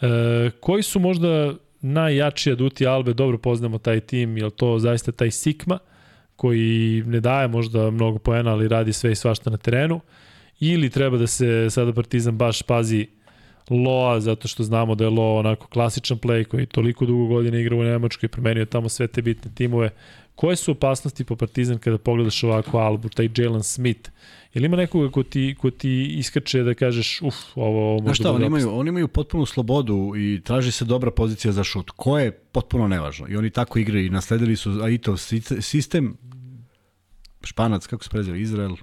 Speaker 1: e, koji su možda najjači aduti Albe, dobro poznamo taj tim, je to zaista taj Sikma, koji ne daje možda mnogo poena, ali radi sve i svašta na terenu ili treba da se sada Partizan baš pazi Loa, zato što znamo da je Loa onako klasičan play koji toliko dugo godina igra u Nemačkoj i promenio tamo sve te bitne timove. Koje su opasnosti po Partizan kada pogledaš ovako Albu, taj Jalen Smith? Ili ima nekoga ko ti, ko ti iskače da kažeš, uf, ovo, ovo
Speaker 2: možda šta, oni imaju, oni imaju potpunu slobodu i traži se dobra pozicija za šut. Ko je potpuno nevažno. I oni tako igraju i nasledili su Aitov sistem, Španac, kako se prezio, Izrael,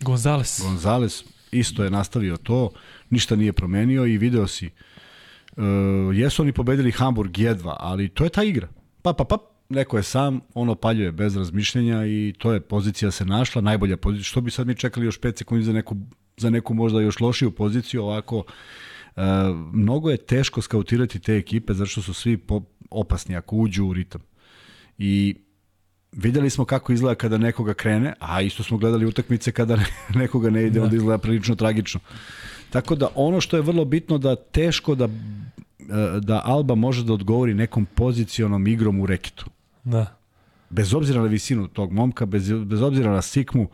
Speaker 1: Gonzales.
Speaker 2: Gonzales isto je nastavio to, ništa nije promenio i video si uh, jesu oni pobedili Hamburg jedva, ali to je ta igra. Pa, pa, pa, neko je sam, ono paljuje bez razmišljenja i to je pozicija se našla, najbolja pozicija. Što bi sad mi čekali još 5 sekundi za neku, za neku možda još lošiju poziciju, ovako Uh, mnogo je teško skautirati te ekipe zato što su svi po, opasni ako uđu u ritam. I videli smo kako izgleda kada nekoga krene, a isto smo gledali utakmice kada nekoga ne ide, da. onda izgleda prilično tragično. Tako da ono što je vrlo bitno da teško da da Alba može da odgovori nekom pozicionom igrom u reketu.
Speaker 1: Da.
Speaker 2: Bez obzira na visinu tog momka, bez, bez obzira na sikmu,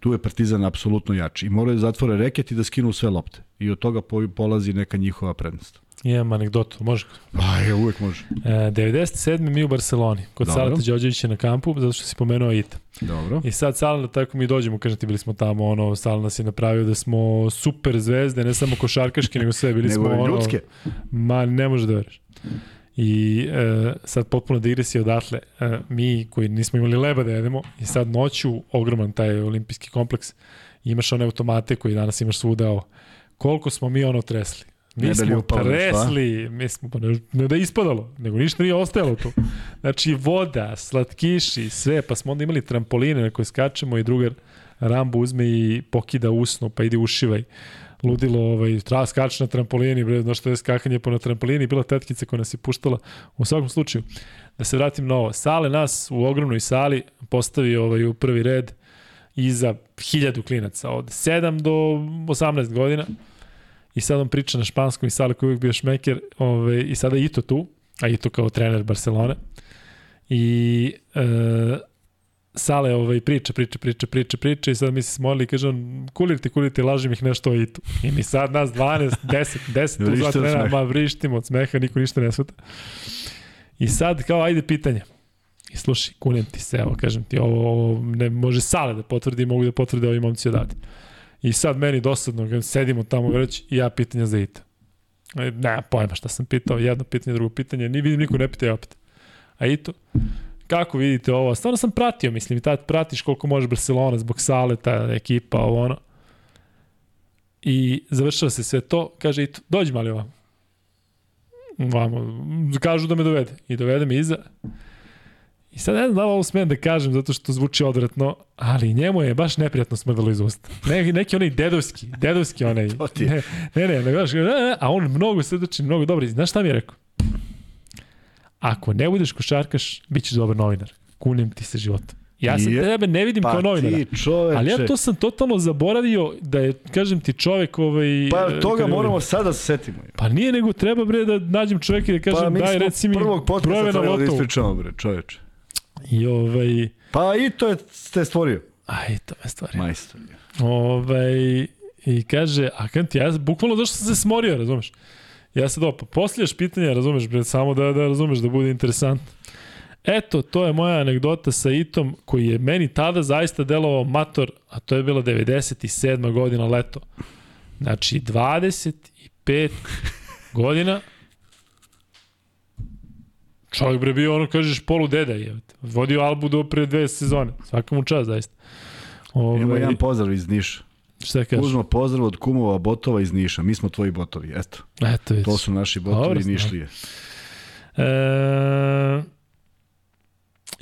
Speaker 2: tu je Partizan apsolutno jači. I moraju da zatvore reket i da skinu sve lopte. I od toga polazi neka njihova prednost.
Speaker 1: Imam anegdotu, može?
Speaker 2: Pa, je, uvek može.
Speaker 1: E, 97. mi u Barceloni, kod Dobro. Salata Đorđevića na kampu, zato što si pomenuo Ita.
Speaker 2: Dobro.
Speaker 1: I sad Salana, tako mi dođemo, kažem ti, bili smo tamo, ono, Salana nas je napravio da smo super zvezde, ne samo košarkaške, nego sve, bili smo, ono, ljudske. ma, ne može da veriš. I e, sad potpuno digresija odatle, e, mi koji nismo imali leba da jedemo, i sad noću, ogroman taj olimpijski kompleks, imaš one automate koji danas imaš svuda, koliko smo mi ono tresli Mi
Speaker 2: li
Speaker 1: smo
Speaker 2: upalo nešto, a?
Speaker 1: tresli, mi smo, pa ne, ne da je ispadalo, nego ništa nije ostajalo tu. Znači, voda, slatkiši, sve, pa smo onda imali trampoline na koje skačemo i drugar Rambo uzme i pokida usno, pa ide ušivaj. Ludilo, ovaj, treba skači na trampolini, bre, znaš što je skakanje po na trampolini, bila tetkica koja nas je puštala. U svakom slučaju, da se vratim na ovo. Sale nas u ogromnoj sali postavi ovaj, u prvi red iza hiljadu klinaca od 7 do 18 godina i sad on priča na španskom i Sale koji je uvijek bio šmeker ovaj, i sada Ito tu, a Ito kao trener Barcelone i e, Sale ovaj, priča, priča, priča, priča, priča i sad mi se smolili i kaže on kulirti, kulirti, lažem ih nešto o Itu. I mi sad nas 12, 10, 10 tu
Speaker 2: Vrište
Speaker 1: dva
Speaker 2: od
Speaker 1: trenera,
Speaker 2: smeha.
Speaker 1: ma vrištimo od smeha, niko ništa ne svata. I sad kao ajde pitanje. I slušaj, kunem ti se, evo kažem ti, ovo, ovo ne može Sale da potvrdi, mogu da potvrde ovi momci odavde. I sad meni dosadno, sedimo tamo već i ja pitanja za Ita. E, Nema pojma šta sam pitao, jedno pitanje, drugo pitanje, ni vidim niko ne pita ja opet. A Ito, kako vidite ovo? Stvarno sam pratio, mislim, i tad pratiš koliko može Barcelona zbog sale, ta ekipa, ovo ono. I završava se sve to, kaže Ito, dođi mali ovamo. Vamo, kažu da me dovede. I dovede me iza. I sad ne znam da li ovo smem da kažem zato što zvuči odvratno, ali njemu je baš neprijatno smrdalo iz usta. Ne, neki onaj dedovski, dedovski onaj.
Speaker 2: To ti je.
Speaker 1: Ne, ne, ne, ne, baš, ne, ne, a on mnogo srdačan, mnogo dobar. Znaš šta mi je rekao? Ako ne budeš košarkaš, bit ćeš dobar novinar. Kunim ti se životom. Ja sam
Speaker 2: Je-
Speaker 1: tebe ne vidim
Speaker 2: Pa
Speaker 1: kao novinara.
Speaker 2: čoveče.
Speaker 1: Ali ja to sam totalno zaboravio da je, kažem ti, čovek ovaj...
Speaker 2: Pa
Speaker 1: e,
Speaker 2: toga moramo sada da se setimo.
Speaker 1: Pa nije nego treba bre da nađem čoveka i da kažem
Speaker 2: Pa mi
Speaker 1: daj
Speaker 2: smo
Speaker 1: reci mi
Speaker 2: prvog podcasta
Speaker 1: brojeve na
Speaker 2: da
Speaker 1: lotovu.
Speaker 2: ispričamo, bre, čoveče.
Speaker 1: I ovaj...
Speaker 2: Pa i to je ste stvorio.
Speaker 1: Aj, to me stvari.
Speaker 2: Majstor.
Speaker 1: Ovaj, I kaže, a kan ti, ja bukvalno zašto sam se smorio, razumeš? Ja sad opa, posljedeš pitanja, razumeš, bre, samo da, da razumeš, da bude interesantno. Eto, to je moja anegdota sa Itom, koji je meni tada zaista delovao mator, a to je bila 97. godina leto. Znači, 25 godina Čovjek bre bio ono, kažeš, polu deda je. Vodio Albu do pre dve sezone. Svaka mu čast, zaista. Ove,
Speaker 2: Imamo jedan pozdrav iz Niša.
Speaker 1: Šta kažeš?
Speaker 2: Uzmo pozdrav od kumova botova iz Niša. Mi smo tvoji botovi, eto.
Speaker 1: Eto, vidiš.
Speaker 2: To su naši botovi Nišlije.
Speaker 1: E,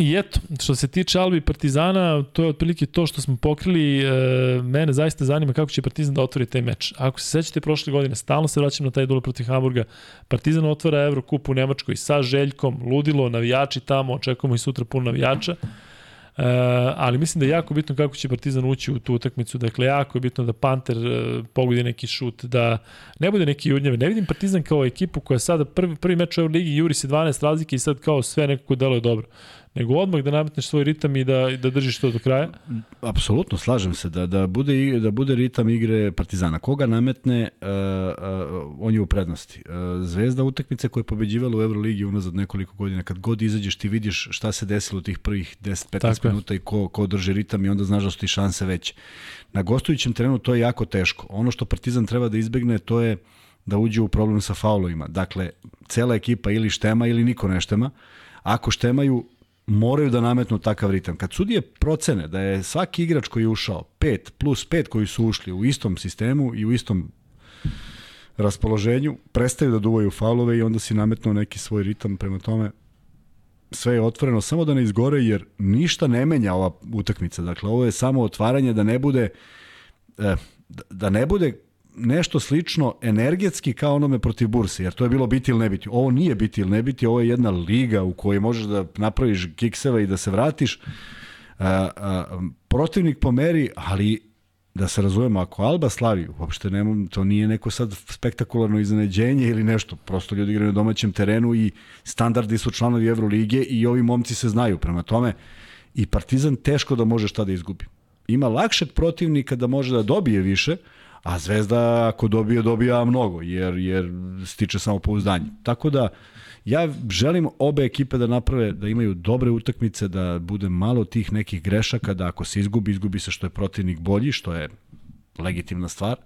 Speaker 1: I eto, što se tiče Albi i Partizana, to je otprilike to što smo pokrili. E, mene zaista zanima kako će Partizan da otvori taj meč. Ako se sećate prošle godine, stalno se vraćam na taj duel protiv Hamburga. Partizan otvara Evrokup u Nemačkoj sa Željkom, ludilo, navijači tamo, očekujemo i sutra puno navijača. E, ali mislim da je jako bitno kako će Partizan ući u tu utakmicu. Dakle, jako je bitno da Panter e, pogodi neki šut, da ne bude neki jurnjave. Ne vidim Partizan kao ekipu koja sada prvi, prvi meč u Euroligi juri se 12 razlike i sad kao sve nekako deluje dobro. Nego odmah da nametneš svoj ritam i da, da držiš to do kraja.
Speaker 2: Apsolutno, slažem se da da bude da bude ritam igre Partizana. Koga nametne, uh, uh, on je u prednosti. Uh, Zvezda utakmice koja je pobeđivala u Euroligi unazad nekoliko godina, kad god izađeš ti vidiš šta se desilo u tih prvih 10-15
Speaker 1: Tako je.
Speaker 2: minuta i ko, ko drži ritam i onda znaš da su ti šanse veće. Na gostujućem terenu to je jako teško. Ono što Partizan treba da izbegne to je da uđe u problem sa faulovima. Dakle, cela ekipa ili štema ili niko ne štema. Ako štemaju, moraju da nametnu takav ritam. Kad sudije procene da je svaki igrač koji je ušao, 5 plus 5 koji su ušli u istom sistemu i u istom raspoloženju, prestaju da duvaju faulove i onda si nametnuo neki svoj ritam prema tome sve je otvoreno, samo da ne izgore jer ništa ne menja ova utakmica. Dakle, ovo je samo otvaranje da ne bude e, da- da ne bude nešto slično energetski kao onome protiv Burse, jer to je bilo biti ili ne biti. Ovo nije biti ili ne biti, ovo je jedna liga u kojoj možeš da napraviš kikseva i da se vratiš. A, a, protivnik pomeri, ali da se razumemo, ako Alba slavi, uopšte nema, to nije neko sad spektakularno iznenađenje ili nešto, prosto ljudi igraju na domaćem terenu i standardi su članovi Evrolige i ovi momci se znaju prema tome i Partizan teško da može šta da izgubi. Ima lakšeg protivnika da može da dobije više, a Zvezda ako dobije, dobija mnogo, jer, jer stiče samo pouzdanje. Tako da, ja želim obe ekipe da naprave, da imaju dobre utakmice, da bude malo tih nekih grešaka, da ako se izgubi, izgubi se što je protivnik bolji, što je legitimna stvar,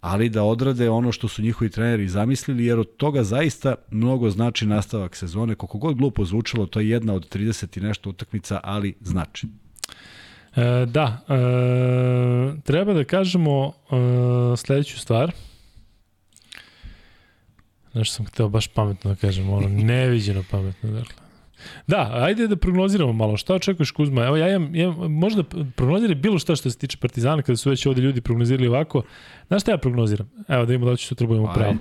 Speaker 2: ali da odrade ono što su njihovi treneri zamislili, jer od toga zaista mnogo znači nastavak sezone. Koliko god glupo zvučalo, to je jedna od 30 i nešto utakmica, ali znači.
Speaker 1: E, da, e, treba da kažemo e, sledeću stvar. Nešto sam hteo baš pametno da kažem, ono, neviđeno pametno, dakle. Da, ajde da prognoziramo malo. Šta očekuješ Kuzma? Evo ja imam, imam možda prognoziraj bilo šta što se tiče Partizana kada su već ovde ljudi prognozirali ovako. Znaš šta ja prognoziram? Evo da imamo da će sutra budemo pravo.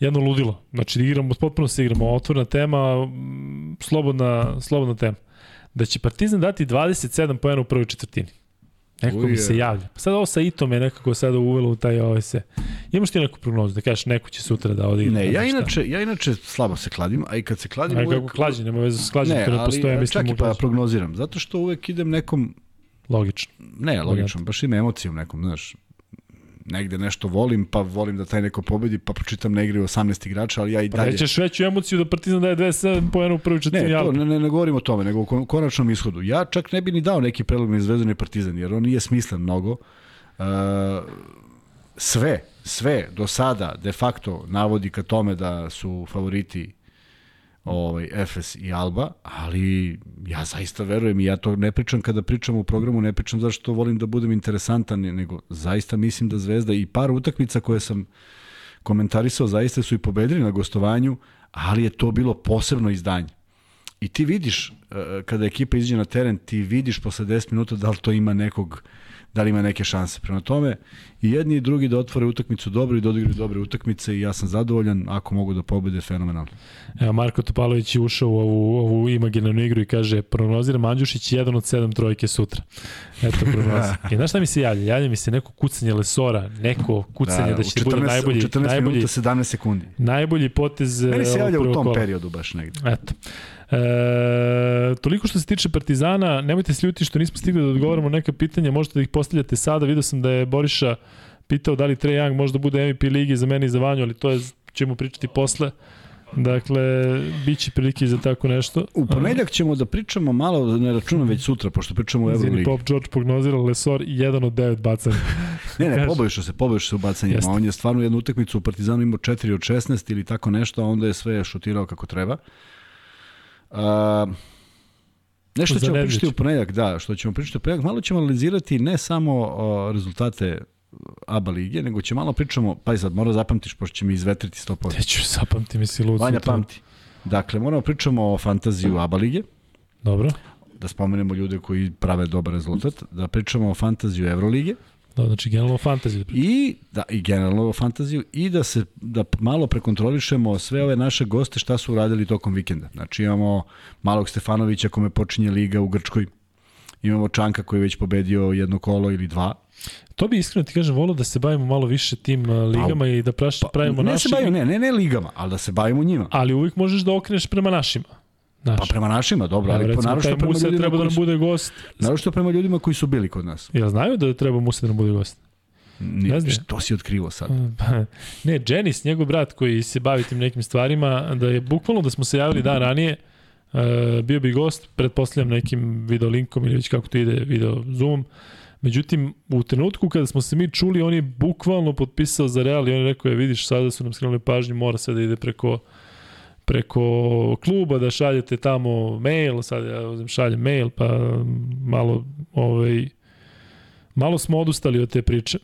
Speaker 1: Jedno ludilo. Znači da igramo, potpuno se igramo. Otvorna tema, slobodna, slobodna tema. Da će Partizan dati 27 pojena u prvoj četvrtini. Neko Uje. mi se javlja. Sad ovo sa Itom je nekako sada uvelo u taj ovaj se. Imaš ti neku prognozu da kažeš neko će sutra da odigra?
Speaker 2: Ne, ja inače, ja inače slabo se kladim, a i kad se kladim...
Speaker 1: A kako klađe, nema veze s klađenjem, kada postoje, mislim...
Speaker 2: Ne, čak i pa prognoziram, zato što uvek idem nekom...
Speaker 1: Logično.
Speaker 2: Ne, logično, baš ima emocije u nekom, znaš negde nešto volim, pa volim da taj neko pobedi, pa pročitam na igri 18 igrača, ali ja i pa dalje...
Speaker 1: Pa nećeš veću emociju da Partizan daje 27 po u prvoj četvrtini.
Speaker 2: Ne, to, ne, ne, ne govorim o tome, nego o konačnom ishodu. Ja čak ne bi ni dao neki predlog na Zvezdani Partizan, jer on nije smislen mnogo. Uh, sve, sve do sada de facto navodi ka tome da su favoriti ovaj, Efes i Alba, ali ja zaista verujem i ja to ne pričam kada pričam u programu, ne pričam zašto volim da budem interesantan, nego zaista mislim da Zvezda i par utakmica koje sam komentarisao zaista su i pobedili na gostovanju, ali je to bilo posebno izdanje. I ti vidiš, e, kada ekipa izađe na teren, ti vidiš posle 10 minuta da li to ima nekog da li ima neke šanse. Prema tome, i jedni i drugi da otvore utakmicu dobro i da odigraju dobre utakmice i ja sam zadovoljan, ako mogu da pobede, fenomenalno.
Speaker 1: Evo, Marko Topalović je ušao u ovu, ovu imaginarnu igru i kaže, prognoziram Andjušić jedan od sedam trojke sutra. Eto, prognozi. I znaš šta mi se javlja? Javlja mi se neko kucanje Lesora, neko kucanje da, da će 14, bude najbolji. U
Speaker 2: 14
Speaker 1: najbolji,
Speaker 2: minuta 17 sekundi.
Speaker 1: Najbolji potez
Speaker 2: Meni se javlja u tom kola. periodu baš negde.
Speaker 1: Eto. E, toliko što se tiče Partizana, nemojte se ljuti što nismo stigli da odgovorimo neka pitanja, možete da ih postavljate sada. Vidio sam da je Boriša pitao da li Trae Young možda bude MVP ligi za mene i za Vanju, ali to je, ćemo pričati posle. Dakle, bit će prilike za tako nešto.
Speaker 2: U ponedljak ćemo da pričamo malo, ne računam već sutra, pošto pričamo u Euroligi. Zini
Speaker 1: Pop George prognozirao Lesor jedan od devet bacanja.
Speaker 2: ne, ne, pobojišao se, pobojišao se u bacanjima. Jeste. On je stvarno jednu utakmicu u Partizanu imao 4 od 16 ili tako nešto, a onda je sve šutirao kako treba. Uh, nešto ćemo pričati u ponedljak, da, što ćemo pričati u ponedljak, malo ćemo analizirati ne samo uh, rezultate ABA lige, nego će malo pričamo, pa i sad mora zapamtiš, pošto će mi izvetriti 100%.
Speaker 1: Te ću zapamti, misli lud.
Speaker 2: Vanja pamti. Dakle, moramo pričamo o fantaziju ABA lige.
Speaker 1: Dobro.
Speaker 2: Da spomenemo ljude koji prave dobar rezultat. Da pričamo o fantaziju Evrolige.
Speaker 1: Da, znači generalno fantaziju.
Speaker 2: Da I, da, i generalno fantaziju i da se da malo prekontrolišemo sve ove naše goste šta su uradili tokom vikenda. Znači imamo Malog Stefanovića kome počinje liga u Grčkoj. Imamo Čanka koji je već pobedio jedno kolo ili dva.
Speaker 1: To bi iskreno ti kažem volio da se bavimo malo više tim uh, ligama pa, i da praš, pa, pravimo
Speaker 2: ne
Speaker 1: našim.
Speaker 2: Se bavimo, ne, ne, ne ligama, ali da se bavimo njima.
Speaker 1: Ali uvijek možeš da okreneš prema našima.
Speaker 2: Naš. Pa prema našima, dobro, ali po naravno prema
Speaker 1: ljudima treba da nam bude gost.
Speaker 2: Naravno što prema ljudima koji su bili kod nas.
Speaker 1: Ja znaju da treba Musa da nam bude gost?
Speaker 2: Ne, ne to si otkrivo sad.
Speaker 1: Pa, ne, Jenis, njegov brat koji se bavi tim nekim stvarima, da je bukvalno da smo se javili dan ranije, uh, bio bi gost, pretpostavljam nekim video linkom ili već kako to ide, video zoomom. Međutim, u trenutku kada smo se mi čuli, on je bukvalno potpisao za Real i on je rekao, je vidiš, sada su nam skrenuli pažnju, mora sve da ide preko preko kluba da šaljete tamo mail, sad ja uzem šaljem mail, pa malo ovaj malo smo odustali od te priče.